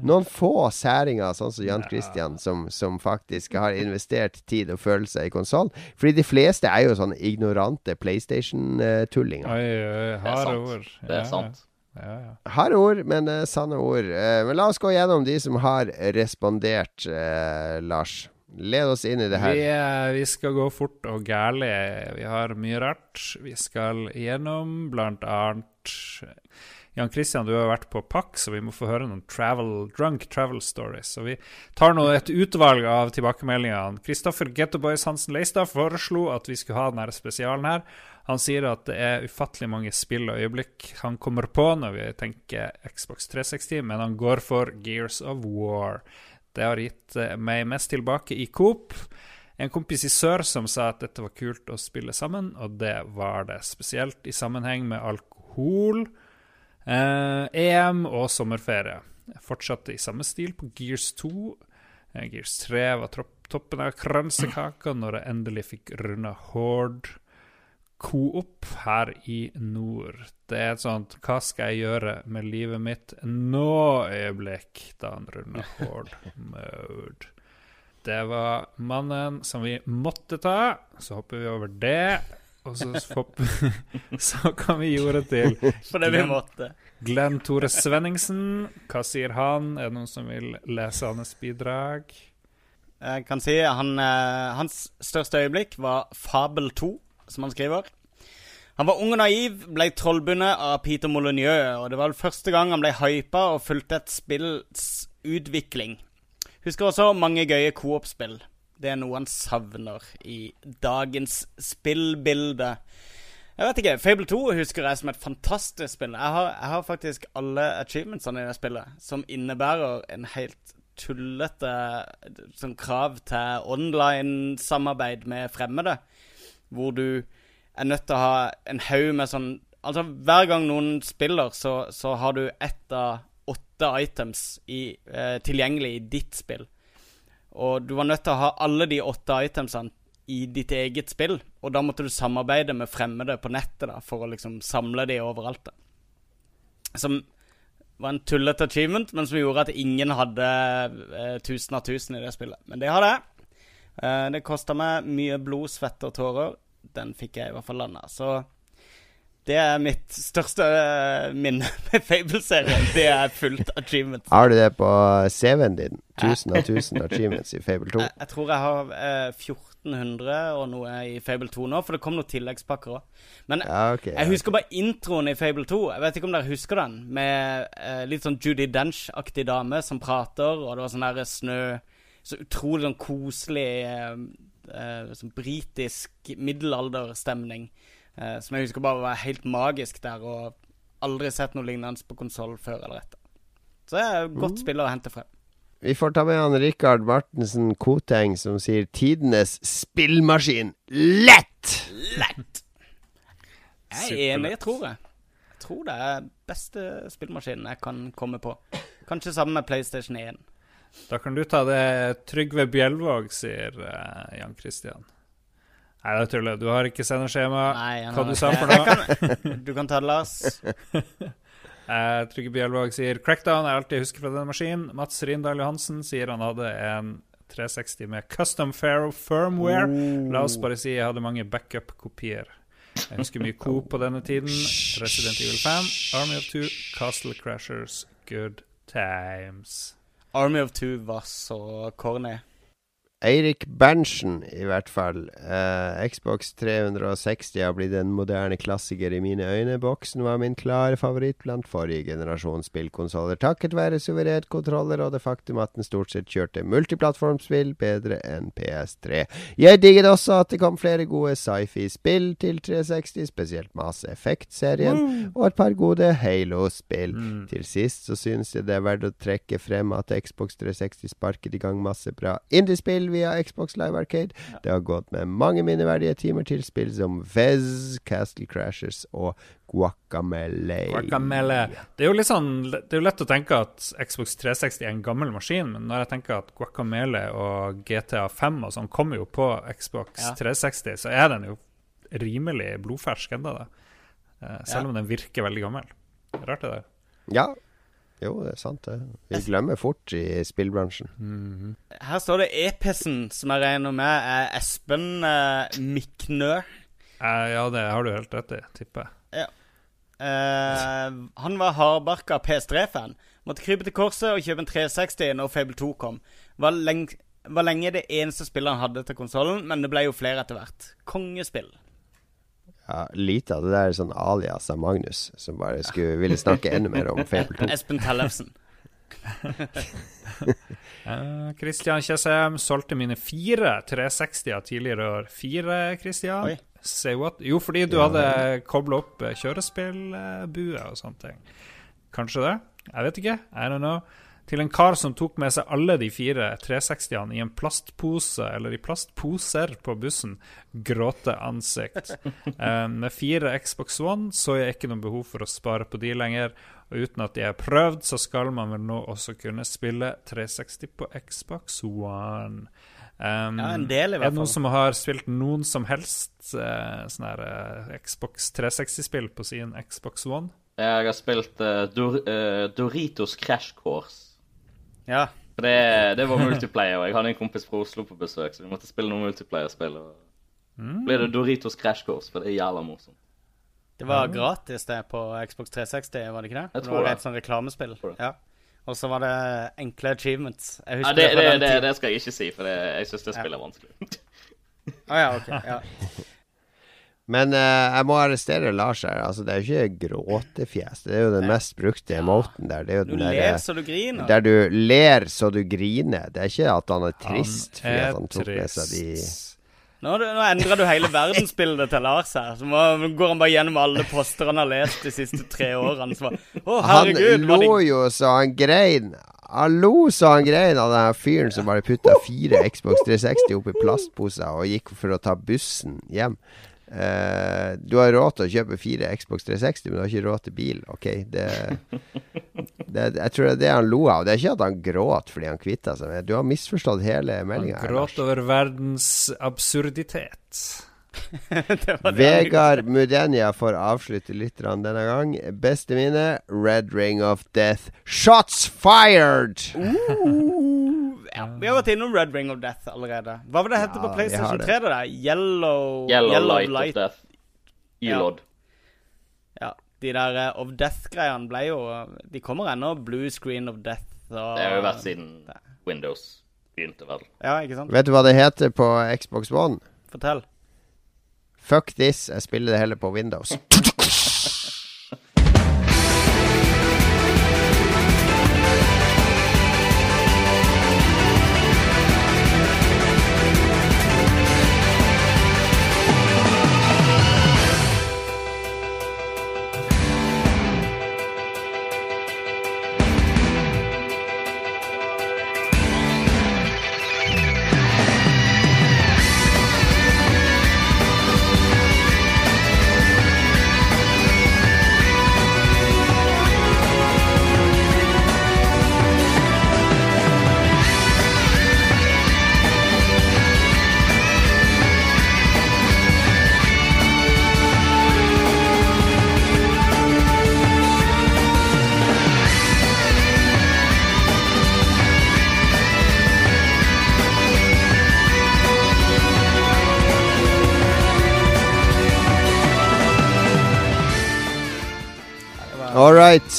noen få særinger, sånn som Jan Christian, som, som faktisk har investert tid og følelse i konsoll. Fordi de fleste er jo sånne ignorante PlayStation-tullinger. Oi, oi, Det er harde sant. ord. Det er sant. Ja, ja. Harde ord, men uh, sanne ord. Uh, men la oss gå gjennom de som har respondert, uh, Lars. Led oss inn i det her. Vi, vi skal gå fort og gærlig. Vi har mye rart. Vi skal gjennom blant annet Jan Christian, du har vært på pakk, så vi må få høre noen travel, drunk travel stories. Så vi tar nå et utvalg av tilbakemeldingene. Kristoffer Gettoboys Hansen Leistad foreslo at vi skulle ha denne spesialen her. Han sier at det er ufattelig mange spill og øyeblikk han kommer på når vi tenker Xbox 360, men han går for Gears of War. Det har gitt eh, meg mest tilbake i Coop. En kompis i sør som sa at dette var kult å spille sammen, og det var det. Spesielt i sammenheng med alkohol, eh, EM og sommerferie. Jeg fortsatte i samme stil på Gears 2. Eh, Gears 3 var toppen av kransekaka når jeg endelig fikk runda Horde Coop her i nord. Det er et sånt 'hva skal jeg gjøre med livet mitt nå?'-øyeblikk da han runder Horde Mode. Det var mannen som vi måtte ta. Så hopper vi over det. Og så, hopper, så kan vi gjøre til Fordi vi måtte. Glenn Tore Svenningsen. Hva sier han? Er det noen som vil lese hans bidrag? Jeg kan si han, eh, Hans største øyeblikk var Fabel 2, som han skriver. Han var ung og naiv, ble trollbundet av Peter Molyneux, og det var vel første gang han ble hypa og fulgte et spills utvikling. Husker også mange gøye coop-spill. Det er noe han savner i dagens spillbilde. Jeg vet ikke, Fable 2 husker jeg som et fantastisk spill. Jeg har, jeg har faktisk alle achievementsene i det spillet, som innebærer en helt tullete sånn krav til online-samarbeid med fremmede. Hvor du er nødt til å ha en haug med sånn Altså, hver gang noen spiller, så, så har du ett av åtte items i, eh, tilgjengelig i ditt spill. Og du var nødt til å ha alle de åtte itemsene i ditt eget spill. Og da måtte du samarbeide med fremmede på nettet da, for å liksom samle de overalt. da. Som var en tullete achievement, men som gjorde at ingen hadde eh, tusen av tusen i det spillet. Men det har jeg. Eh, det kosta meg mye blod, svette og tårer. Den fikk jeg i hvert fall landa. Så det er mitt største eh, minne med Fable-serien. Det er fullt achievement. Har du det på CV-en din? 1000 av 1000 achievements i Fable 2? Jeg, jeg tror jeg har eh, 1400 og noe i Fable 2 nå, for det kom noen tilleggspakker òg. Men Ja, okay, jeg husker bare introen i Fable 2. Jeg vet ikke om dere husker den? Med eh, litt sånn Judy Dench-aktig dame som prater, og det var sånn der snø Så utrolig sånn koselig eh, eh, Sånn britisk middelalderstemning. Eh, som jeg husker bare var helt magisk der, og aldri sett noe lignende på konsoll før eller etter. Så det er et godt spill å hente frem. Vi får ta med han Rikard Martensen Koteng, som sier 'tidenes spillmaskin lett'! Lett! Jeg er enig, tror jeg. Jeg tror det er beste spillmaskinen jeg kan komme på. Kanskje sammen med PlayStation 1. Da kan du ta det Trygve Bjelvåg sier, eh, Jan Christian. Nei, det er tull. Du har ikke sendeskjema. Nei, han Hva har- du sa for Jeg noe? kan, du kan ta Lars. Eh, Trygve Bjelvåg sier Crackdown er alt jeg husker fra denne maskinen. Mats Rindal Johansen sier han hadde en 360 med custom fair firmware. La oss bare si jeg hadde mange backup-kopier. Jeg husker mye Coop på denne tiden. Resident Evil 5, Army of Two, Castle Crashers, Good Times. Army of Two var så corny. Eirik Berntsen, i hvert fall. Eh, Xbox 360 har blitt en moderne klassiker i mine øyne. Boksen var min klare favoritt blant forrige generasjons spillkonsoller, takket være suverent kontroller og det faktum at den stort sett kjørte multiplattformspill bedre enn PS3. Jeg digget også at det kom flere gode sci-fi-spill til 360, spesielt Mass Effect-serien, og et par gode Halo-spill. Til sist så synes jeg det er verdt å trekke frem at Xbox 360 sparket i gang masse bra indiespill via Xbox Live Arcade. Det har gått med mange minneverdige timer til spill som Vez, Castle Crashers og Guacamele. Guacamele. Det er jo litt sånn Det er jo lett å tenke at Xbox 360 er en gammel maskin, men når jeg tenker at Guacamele og GTA 5 og sånn kommer jo på Xbox Ja. 360, så er den jo rimelig blodfersk ennå, da. Eh, selv Ja. om den virker veldig gammel. Rart det der. Ja. Jo, det er sant, det. Vi glemmer fort i spillbransjen. Her står det Epesen, som jeg regner med er Espen eh, Miknø. Eh, ja, det har du helt rett i, tipper jeg. Eh, han var hardbarka PS3-fan. Måtte krype til korset og kjøpe en 360 når Fable 2 kom. Var, leng var lenge det eneste spillet han hadde til konsollen, men det ble jo flere etter hvert. Kongespill. Ja, lite av det der er sånn alias av Magnus, som bare skulle ville snakke enda mer om Fable 2. Espen Tellefsen. Kristian Kjesheim Tjessem solgte mine fire 360-er tidligere i år. Fire, Kristian? Say what? Jo, fordi du hadde kobla opp eh, kjørespillbue og sånne ting. Kanskje det? Jeg vet ikke. I don't know. Til en kar som tok med seg alle de fire 360-ene i en plastpose, eller i plastposer på bussen. Gråte ansikt. Eh, med fire Xbox One så jeg ikke noe behov for å spare på de lenger. Og uten at de er prøvd, så skal man vel nå også kunne spille 360 på Xbox One. Um, Ja, en del i hvert fall. Er det noen som har spilt noen som helst uh, sånn her uh, Xbox 360-spill på sin Xbox One? Jeg har spilt uh, Dor eh, Doritos Crash Course. Ja. For det, det var multiplayer, og jeg hadde en kompis fra Oslo på besøk, så vi måtte spille noe multiplayer-spill. og ble det Doritos Crash Course, for det er jævla morsomt. Det var gratis det på Xbox 360, var det ikke det? Jeg tror det var det. et sånt reklamespill. Ja. Og så var det enkle achievements. Jeg Ja, husker det, det, det, det, det skal jeg ikke si, for det, jeg syns det spillet er vanskelig. Å ja, ok. Ja. Men uh, jeg må arrestere Lars her. Altså, det er jo ikke gråtefjes. Det er jo den mest brukte emoten der. Er Du den ler der, så du griner. der du ler så du griner. Det er ikke at han er trist han er fordi han tok med seg de. Nå, nå endrer du hele verdensbildet til Lars her. Så må, går han bare gjennom alle poster han har lest de siste tre årene. Så bare, Å, herregud. han lo jo så han grein. Han lo så han grein av den fyren som bare putta fire Xbox 360 oppi plastposer og gikk for å ta bussen hjem. Eh, du har råd til å kjøpe fire Xbox 360, men du har ikke råd til bil. Ok, det, det Jeg tror det er det han lo av. Det er ikke at han gråt fordi han kvitta seg med Du har misforstått hele Han meldinga. gråt over verdens absurditet. Vegard Mudenia får avslutte litt denne gang. Beste minne Red Ring of Death. Shots fired! Ja, vi har vært innom Red Ring of Death allerede. Hva var det hette Ja, på PlayStation det. 3? det der? Yellow, Yellow, Light, of Death. Ylod. Ja, de der uh, of Death-greiene ble jo De kommer ennå. Blue Screen of Death og Det har jo vært siden Windows begynte, vel. Ja, ikke sant? Vet du hva det heter på Xbox One? Fortell. Fuck this, jeg spiller det heller på Windows.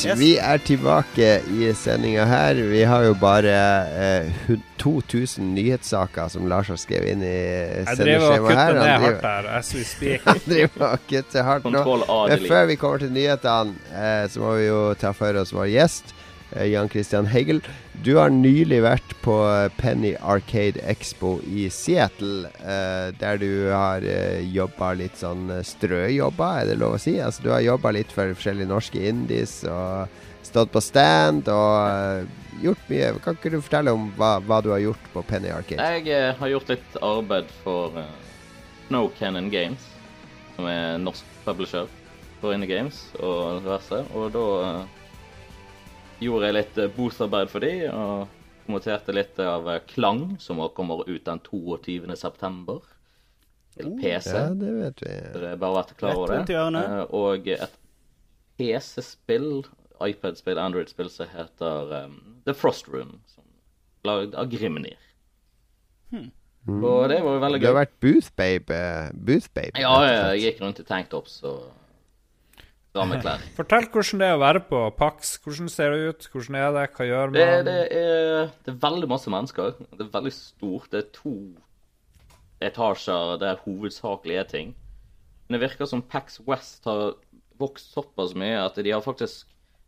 Yes. vi er tilbake i sendinga her. Vi har jo bare eh, 2000 nyhetssaker som Lars har skrevet inn i Jeg driver og sendeskjemaet kutter ned hardt her as we speak. han driver og kutter hardt nå. Men før vi kommer til nyhetene, eh, så må vi jo ta for oss vår gjest, eh, Jan Christian Hegel. Du har nylig vært på eh, Penny Arcade Expo i Seattle, eh, der du har eh, jobba litt sånn strøjobber, er det lov å si? Altså Du har jobba litt for forskjellige norske indies og stått på stand og eh, gjort mye. Kan ikke du fortelle om hva, hva du har gjort på Penny Arcade? Jeg eh, har gjort litt arbeid for Snow Cannon Games, som er norsk publisher for Indie Games og diverse. Og da eh, gjorde jeg litt uh, bootarbeid for de, og kommenterte litt av eh, Klang, som kommer ut den 22. september til PC. Ja, det vet vi. Dere det er bare å være klar over det. Eh, og et PC-spill, iPad-spill, Android-spill som heter um, The Frost Room, som er lagd av Grimnir. Og det var jo veldig gøy. Du har vært booth babe. Booth babe Ja, jeg gikk rundt i tanktops og stramme klær. Fortell hvordan det er å være på Pax. Hvordan ser det ut? Hvordan er det? Hva gjør Det, man? det, er, det er veldig masse mennesker. Det er veldig stort. Det er to etasjer der hovedsakelig er ting. Men det virker som Pax West har vokst såpass mye at de har faktisk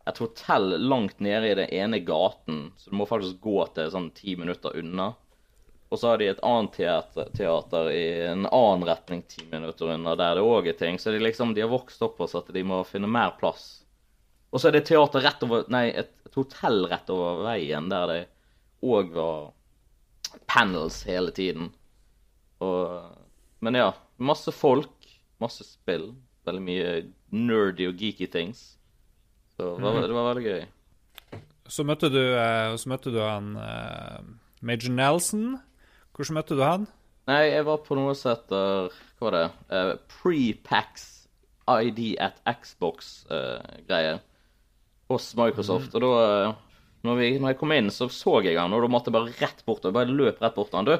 et hotell langt nede i den ene gaten, så du må faktisk gå til sånn ti minutter unna. Og så har de et annet teater, teater i en annen retning ti minutter unna, der det òg er ting. Så de liksom, de har vokst opp oss at de må finne mer plass. Og så er det teater rett over Nei, et, et hotell rett over veien der det òg var panels hele tiden. Og Men ja, masse folk, masse spill. Veldig mye nerdy og geeky things. Så det var, det var veldig gøy. Så møtte du, eh, så møtte du han eh, Major Nelson. Hvordan møtte du han? Nei, jeg var på noe som heter Hva var det? Uh, Pre-Pax ID at Xbox-greie hos Microsoft. Og da eh, når, vi, når jeg kom inn, så så jeg han, og da måtte jeg bare rett bort. og Jeg bare løp rett bort til han. Du,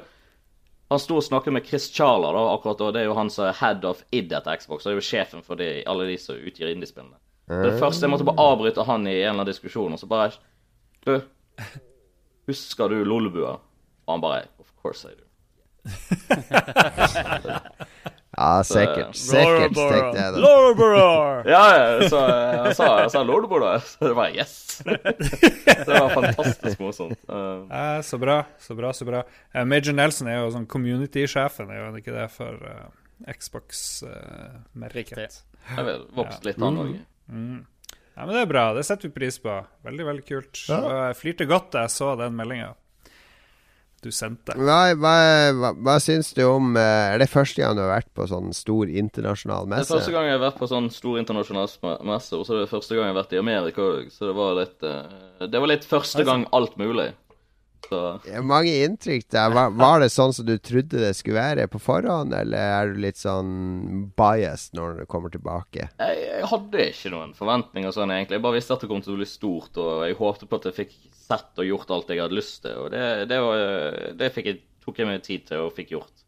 han sto og snakket med Chris Charler, da, akkurat, og det er jo han som er head of id at Xbox. Og det er jo sjefen for de, alle de som utgir indiespillene. Mm. Det første jeg måtte bare avbryte han i en eller annen diskusjon, og så bare Du, husker du Lollebua? Og han bare course I do. Ja, sikkert. Sikkert, tenkte jeg da. Lorberer! Ja, ja, så jeg sa, jeg sa så det var yes. Det var fantastisk morsomt. Uh, Eh, så bra, så bra, så bra. Uh, Major Nelson er jo sånn community-sjefen, er jo han ikke det, for uh, Xbox-merket? Riktig. jeg vil vokst litt, han òg. Ja, men det er bra. Det setter vi pris på. Veldig, veldig kult. Ja. jeg flirte godt da jeg så den meldinga du sendte. Hva, hva, hva, hva syns du om eh, Er det første gang du har vært på sånn stor internasjonal messe? Det er første gang jeg har vært på sånn stor internasjonal messe, og så er det første gang jeg har vært i Amerika òg, så det var litt uh, Det var litt første gang alt mulig. Så Mange inntrykk der. Var, var det sånn som du trodde det skulle være på forhånd, eller er du litt sånn biased når du kommer tilbake? jeg, jeg hadde ikke noen forventninger sånn, egentlig. Jeg bare visste at det kom til å bli stort, og jeg håpte på at jeg fikk sett og gjort alt jeg hadde lyst til. Og det, det, var, det fikk jeg, tok jeg meg tid til og fikk gjort.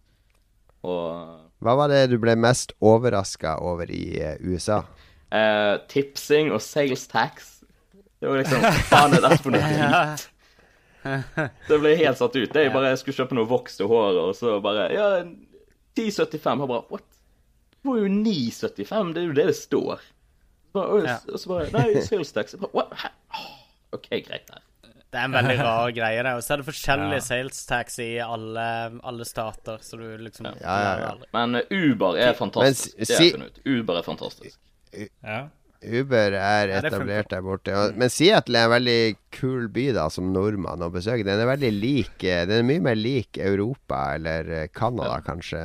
Og Hva var det du ble mest overraska over i eh, USA? eh, tipsing og sales tax Det var liksom Faen, er dette for noe dritt? Det ble helt satt ut. Det er bare Jeg skulle kjøpe noe voks til håret, og så bare Ja, 1075. Jeg bare What? Det var jo 975. Det er jo det det står. Så bare, og, Ja. Og så bare Nei, sales tax. Jeg What? OK, greit. Der. Det er en veldig rar greie, det. Og så er det forskjellige sales tax i alle, alle stater, så du liksom Ja, ja, ja. Men eh, Uber er fantastisk. Men det har jeg funnet ut. Uber er fantastisk. Ja. Uber er etablert der borte. Og, men Seattle er en veldig kul by da som nordmann å besøke. Den er veldig lik eh, Den er mye mer lik Europa eller eh, Canada, kanskje.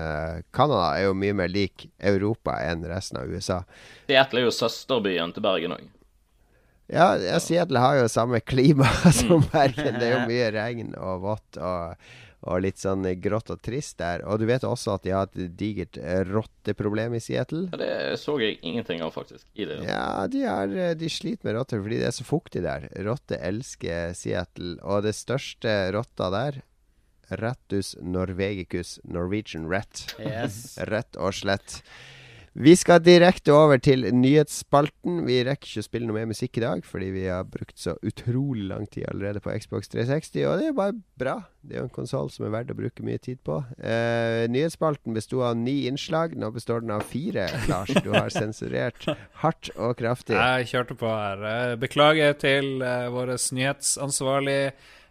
Canada er jo mye mer lik Europa enn resten av USA. Seattle er jo søsterbyen til Bergen òg. Ja, ja, Seattle har jo samme klima som Bergen. Det er jo mye regn og vått og, og litt sånn grått og trist der. Og du vet også at de har et digert eh, rotteproblem i Seattle. Ja, det så jeg ingenting av, faktisk. I det. Ja, de, har, eh, de sliter med rotter fordi det er så fuktig der. Rotter elsker Seattle. Og det største rotta der, Rattus norvegicus Norwegian rat. Yes. Rett og slett. Vi skal direkte over til nyhetsspalten. Vi rekker ikke å spille noe mer musikk i dag, fordi vi har brukt så utrolig lang tid allerede på Xbox 360, og det er bare bra. Det er jo en konsoll som er verdt å bruke mye tid på. Eh, nyhetsspalten besto av ni innslag. Nå består den av fire, Lars. Du har sensurert hardt og kraftig. Jeg kjørte på her. Eh, Beklager til uh, vår nyhetsansvarlig.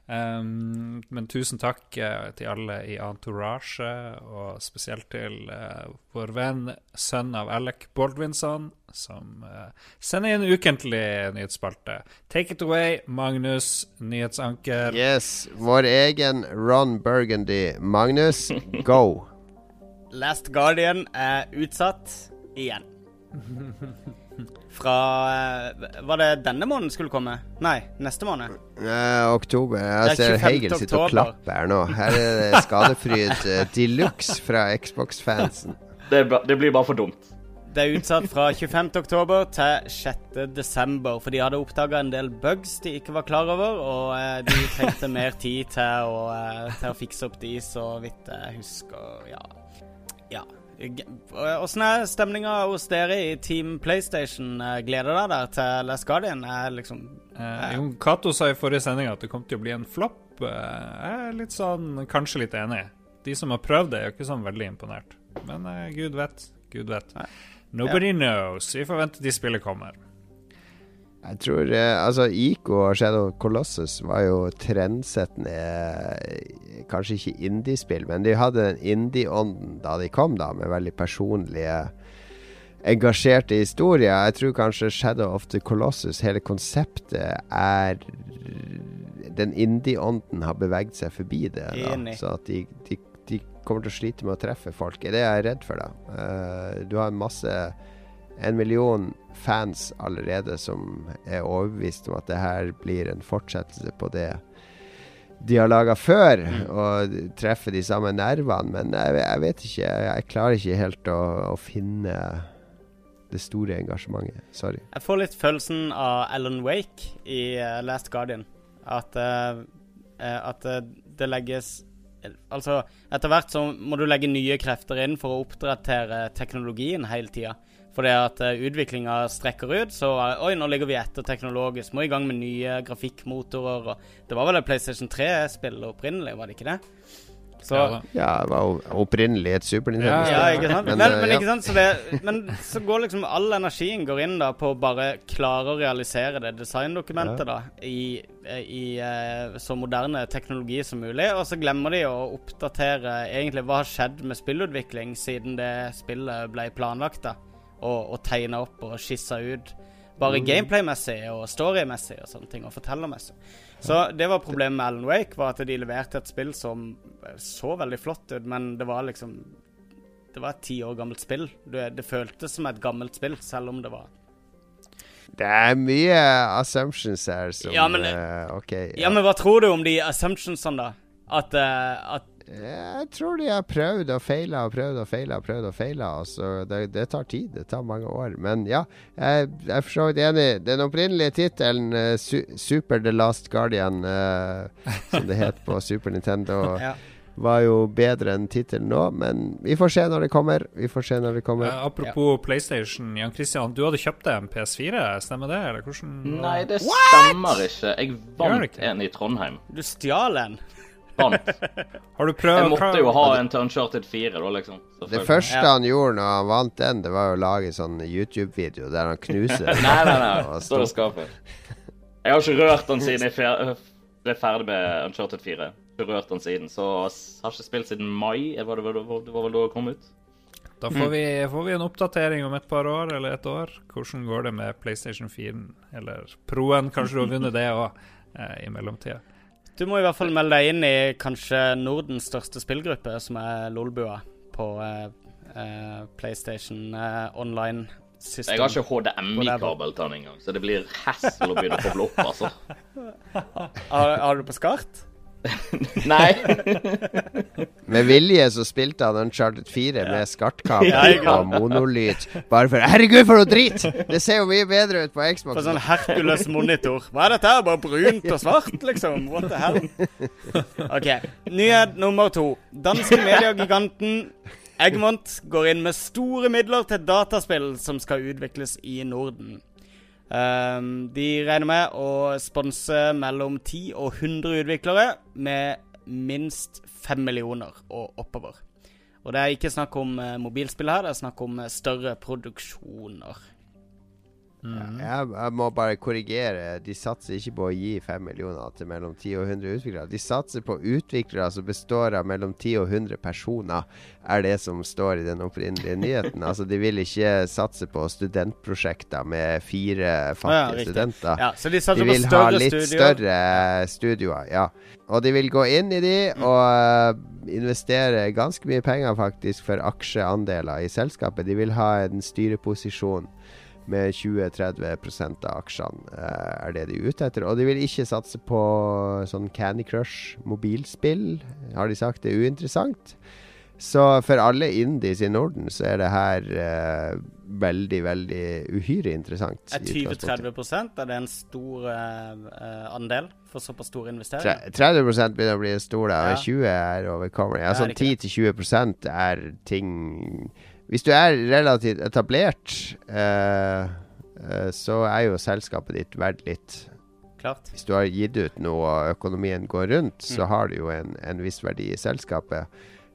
Um, men tusen takk eh, til alle i Entourage, og spesielt til uh, vår venn, sønn av Alec Baldwinson, som uh, sender inn ukentlig nyhetsspalte. Take it away, Magnus, nyhetsanker. Yes. Vår egen Ron Burgundy. Magnus, go. Last Guardian er utsatt igjen. Fra eh, Var det denne måneden skulle komme? Nei, neste måned. Eh, oktober. Jeg er ser Hegel sitte og klapper klappe her nå. Her er det skadefryd uh, de luxe fra Xbox-fansen. Det, det blir bare for dumt. Det er utsatt fra 25. oktober til 6. desember, for de hadde oppdaga en del bugs de ikke var klar over, og eh, de trengte mer tid til å, eh, til å fikse opp de, så vidt jeg husker. Ja. ja. Åssen er stemninga hos dere i Team PlayStation? Eh, Gleder dere dere til Last Guardian? Er liksom Eh, Jon Cato sa i forrige sending at det kom til å bli en flopp. Eh, jeg er litt sånn, kanskje litt enig. De som har prøvd det, er jo ikke sånn veldig imponert. Men eh, gud vet. Gud vet. Nobody knows. Vi får vente til spillet kommer. Jeg tror eh, Altså, Ico og Shadow Colossus var jo trendsettende eh, Kanskje ikke indiespill, men de hadde den indie-ånden da de kom, da, med veldig personlige engasjerte historier. Jeg tror kanskje Shadow of the Colossus, hele konseptet, er Den indie-ånden har beveget seg forbi det. Da, så at de, de, de kommer til å slite med å treffe folk. Det er jeg redd for, da. Uh, du har en masse en million fans allerede som er overbevist om at det her blir en fortsettelse på det de har laga før, og treffer de samme nervene. Men jeg, jeg vet ikke. Jeg, jeg klarer ikke helt å, å finne det store engasjementet. Sorry. Jeg får litt følelsen av Alan Wake i uh, Last Guardian. At, uh, at uh, det legges Altså, etter hvert så må du legge nye krefter inn for å oppdatere teknologien hele tida. Fordi at uh, utviklinga strekker ut, så eh, Oi, nå ligger vi etter teknologisk. Må i gang med nye grafikkmotorer. Og det var vel et PlayStation 3-spill opprinnelig, var det ikke det? Så, Ja det var opprinnelig et Super Nintendo. ja, ikke sant? Men, Men, men, eh, ja. ikke sant? Så, det, men så går liksom all energien går inn da på å bare klare å realisere det designdokumentet da i, i eh, så moderne teknologi som mulig. Og så glemmer de å oppdatere egentlig hva har skjedd med spillutvikling siden det spillet ble planlagt da. Og, og tegne opp og skisse ut. Bare gameplay-messig og story-messig og sånne ting. Og fortellermessig. Så det var problemet med Alan Wake, var at de leverte et spill som så veldig flott ut, men det var liksom Det var et ti år gammelt spill. Det, det føltes som et gammelt spill, selv om det var Det er mye assumptions her som Ja, men- uh, OK. Ja, men hva tror du om de assumptionsene, da? At, uh, at Jeg tror de har prøvd og feila og prøvd og feila og prøvd og feila. Altså, det, det tar tid. Det tar mange år. Men ja, jeg, jeg er for så vidt enig. Den opprinnelige tittelen, uh, Su Super The Last Guardian, uh, som det het på Super Nintendo, ja. var jo bedre enn tittelen nå. Men vi får se når det kommer. Vi får se når det kommer. Uh, apropos PlayStation, Jan Christian, du hadde kjøpt deg en PS4, stemmer det? Eller hvordan Nei, det stemmer ikke. Jeg vant ikke? en i Trondheim. Du stjal en. Vant. Har du prøvd Jeg måtte jo ha en til Uncharted 4, da, liksom. Det første han gjorde når han vant den, det var å lage sånn YouTube-video der han knuser Nei, nei, nei. Står i skapet. Jeg har ikke rørt den siden jeg ble ferdig med Uncharted 4. Ikke rørt den siden, så har ikke spilt siden mai. Det var, det, var, det var vel da det kom ut. Da får vi, får vi en oppdatering om et par år eller et år. Hvordan går det med PlayStation 4 eller Proen? Kanskje du har vunnet det òg eh, i mellomtida. Du må i hvert fall melde deg inn i kanskje Nordens største spillgruppe, som er Lolbua, på eh, eh, PlayStation eh, online system. Jeg har ikke HDMI-kabel til den engang, så det blir hassle å begynne å koble opp, altså. Har, har du på skart? Nei. Med vilje så spilte han Uncharted 4 med skartkabel Ja, og monolyd. Bare for Herregud, for noe drit! Det ser jo mye bedre ut på Xbox. På sånn Hercules monitor. Hva er dette her? Bare brunt og svart, liksom? What the hell? OK. Nyhet nummer to. Danske mediegiganten Egmont går inn med store midler til dataspill som skal utvikles i Norden. Ehm, de regner med å sponse mellom 10 og 100 utviklere med minst 5 millioner og oppover. Og det er ikke snakk om eh, mobilspill her, det er snakk om eh, større produksjoner. Jeg, jeg må bare korrigere. De satser ikke på å gi 5 millioner til mellom 10 og 100 utviklere. De satser på utviklere som består av mellom 10 og 100 personer, er det som står i den opprinnelige nyheten. Altså, de vil ikke satse på studentprosjekter med fire fattige riktig. studenter. Ja, så de De på vil ha litt studio. større studioer, ja. Og de vil gå inn i de og eh, investere ganske mye penger faktisk for aksjeandeler i selskapet. De vil ha en styreposisjon med 20-30% av aksjene, eh, er det de er ute etter. Og de vil ikke satse på sånn Candy Crush mobilspill, har de sagt. Det er uinteressant. Så for alle indies i Norden så er det her eh, veldig, veldig uhyre interessant. Er 20-30 Er det en stor eh, andel for såpass store investeringer? Tre- 30 begynner å bli stor, da. Ja. og 20 er overkommelig. Ja, Ja, sånn er det ikke 10-20% er ting Hvis du er relativt etablert, eh, eh, så er jo selskapet ditt verdt litt. Klart. Hvis du har gitt ut noe og økonomien går rundt, så Mm. har du jo en, en viss verdi i selskapet.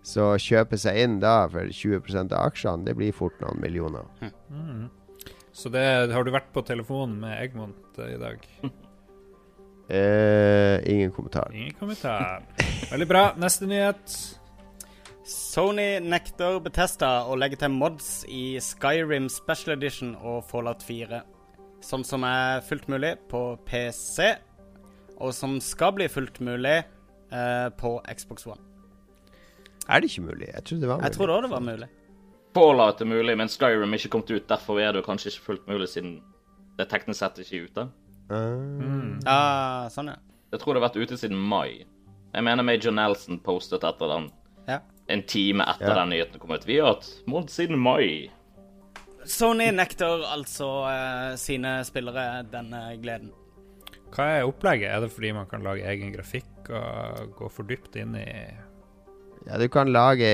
Så kjøpe seg inn da for 20% av aksjene, det blir fort noen millioner. Så det har du vært på telefonen med Egmont eh, i dag? Eh, ingen kommentar. Ingen kommentar. Veldig bra. Neste nyhet. Sony nekter Betesta å legge til mods i Skyrim Special Edition og Fallout 4. Sånn som er fullt mulig på PC, og som skal bli fullt mulig eh, på Xbox One. Er det ikke mulig? Jeg trodde det var mulig. Jeg trodde òg det var mulig. Fallout er mulig, men Skyrim er ikke kommet ut. Derfor er det kanskje ikke fullt mulig, siden det teknisk sett ikke er ute. Ah. Ja, sånn, ja. Jeg tror det har vært ute siden mai. Jeg mener Major Nelson postet etter den. En time etter Ja. den nyheten kom ut. Vi har hatt måned siden mai. Sony nekter altså eh, sine spillere denne gleden. Hva er opplegget? Er det fordi man kan lage egen grafikk og gå for dypt inn i Ja, du kan lage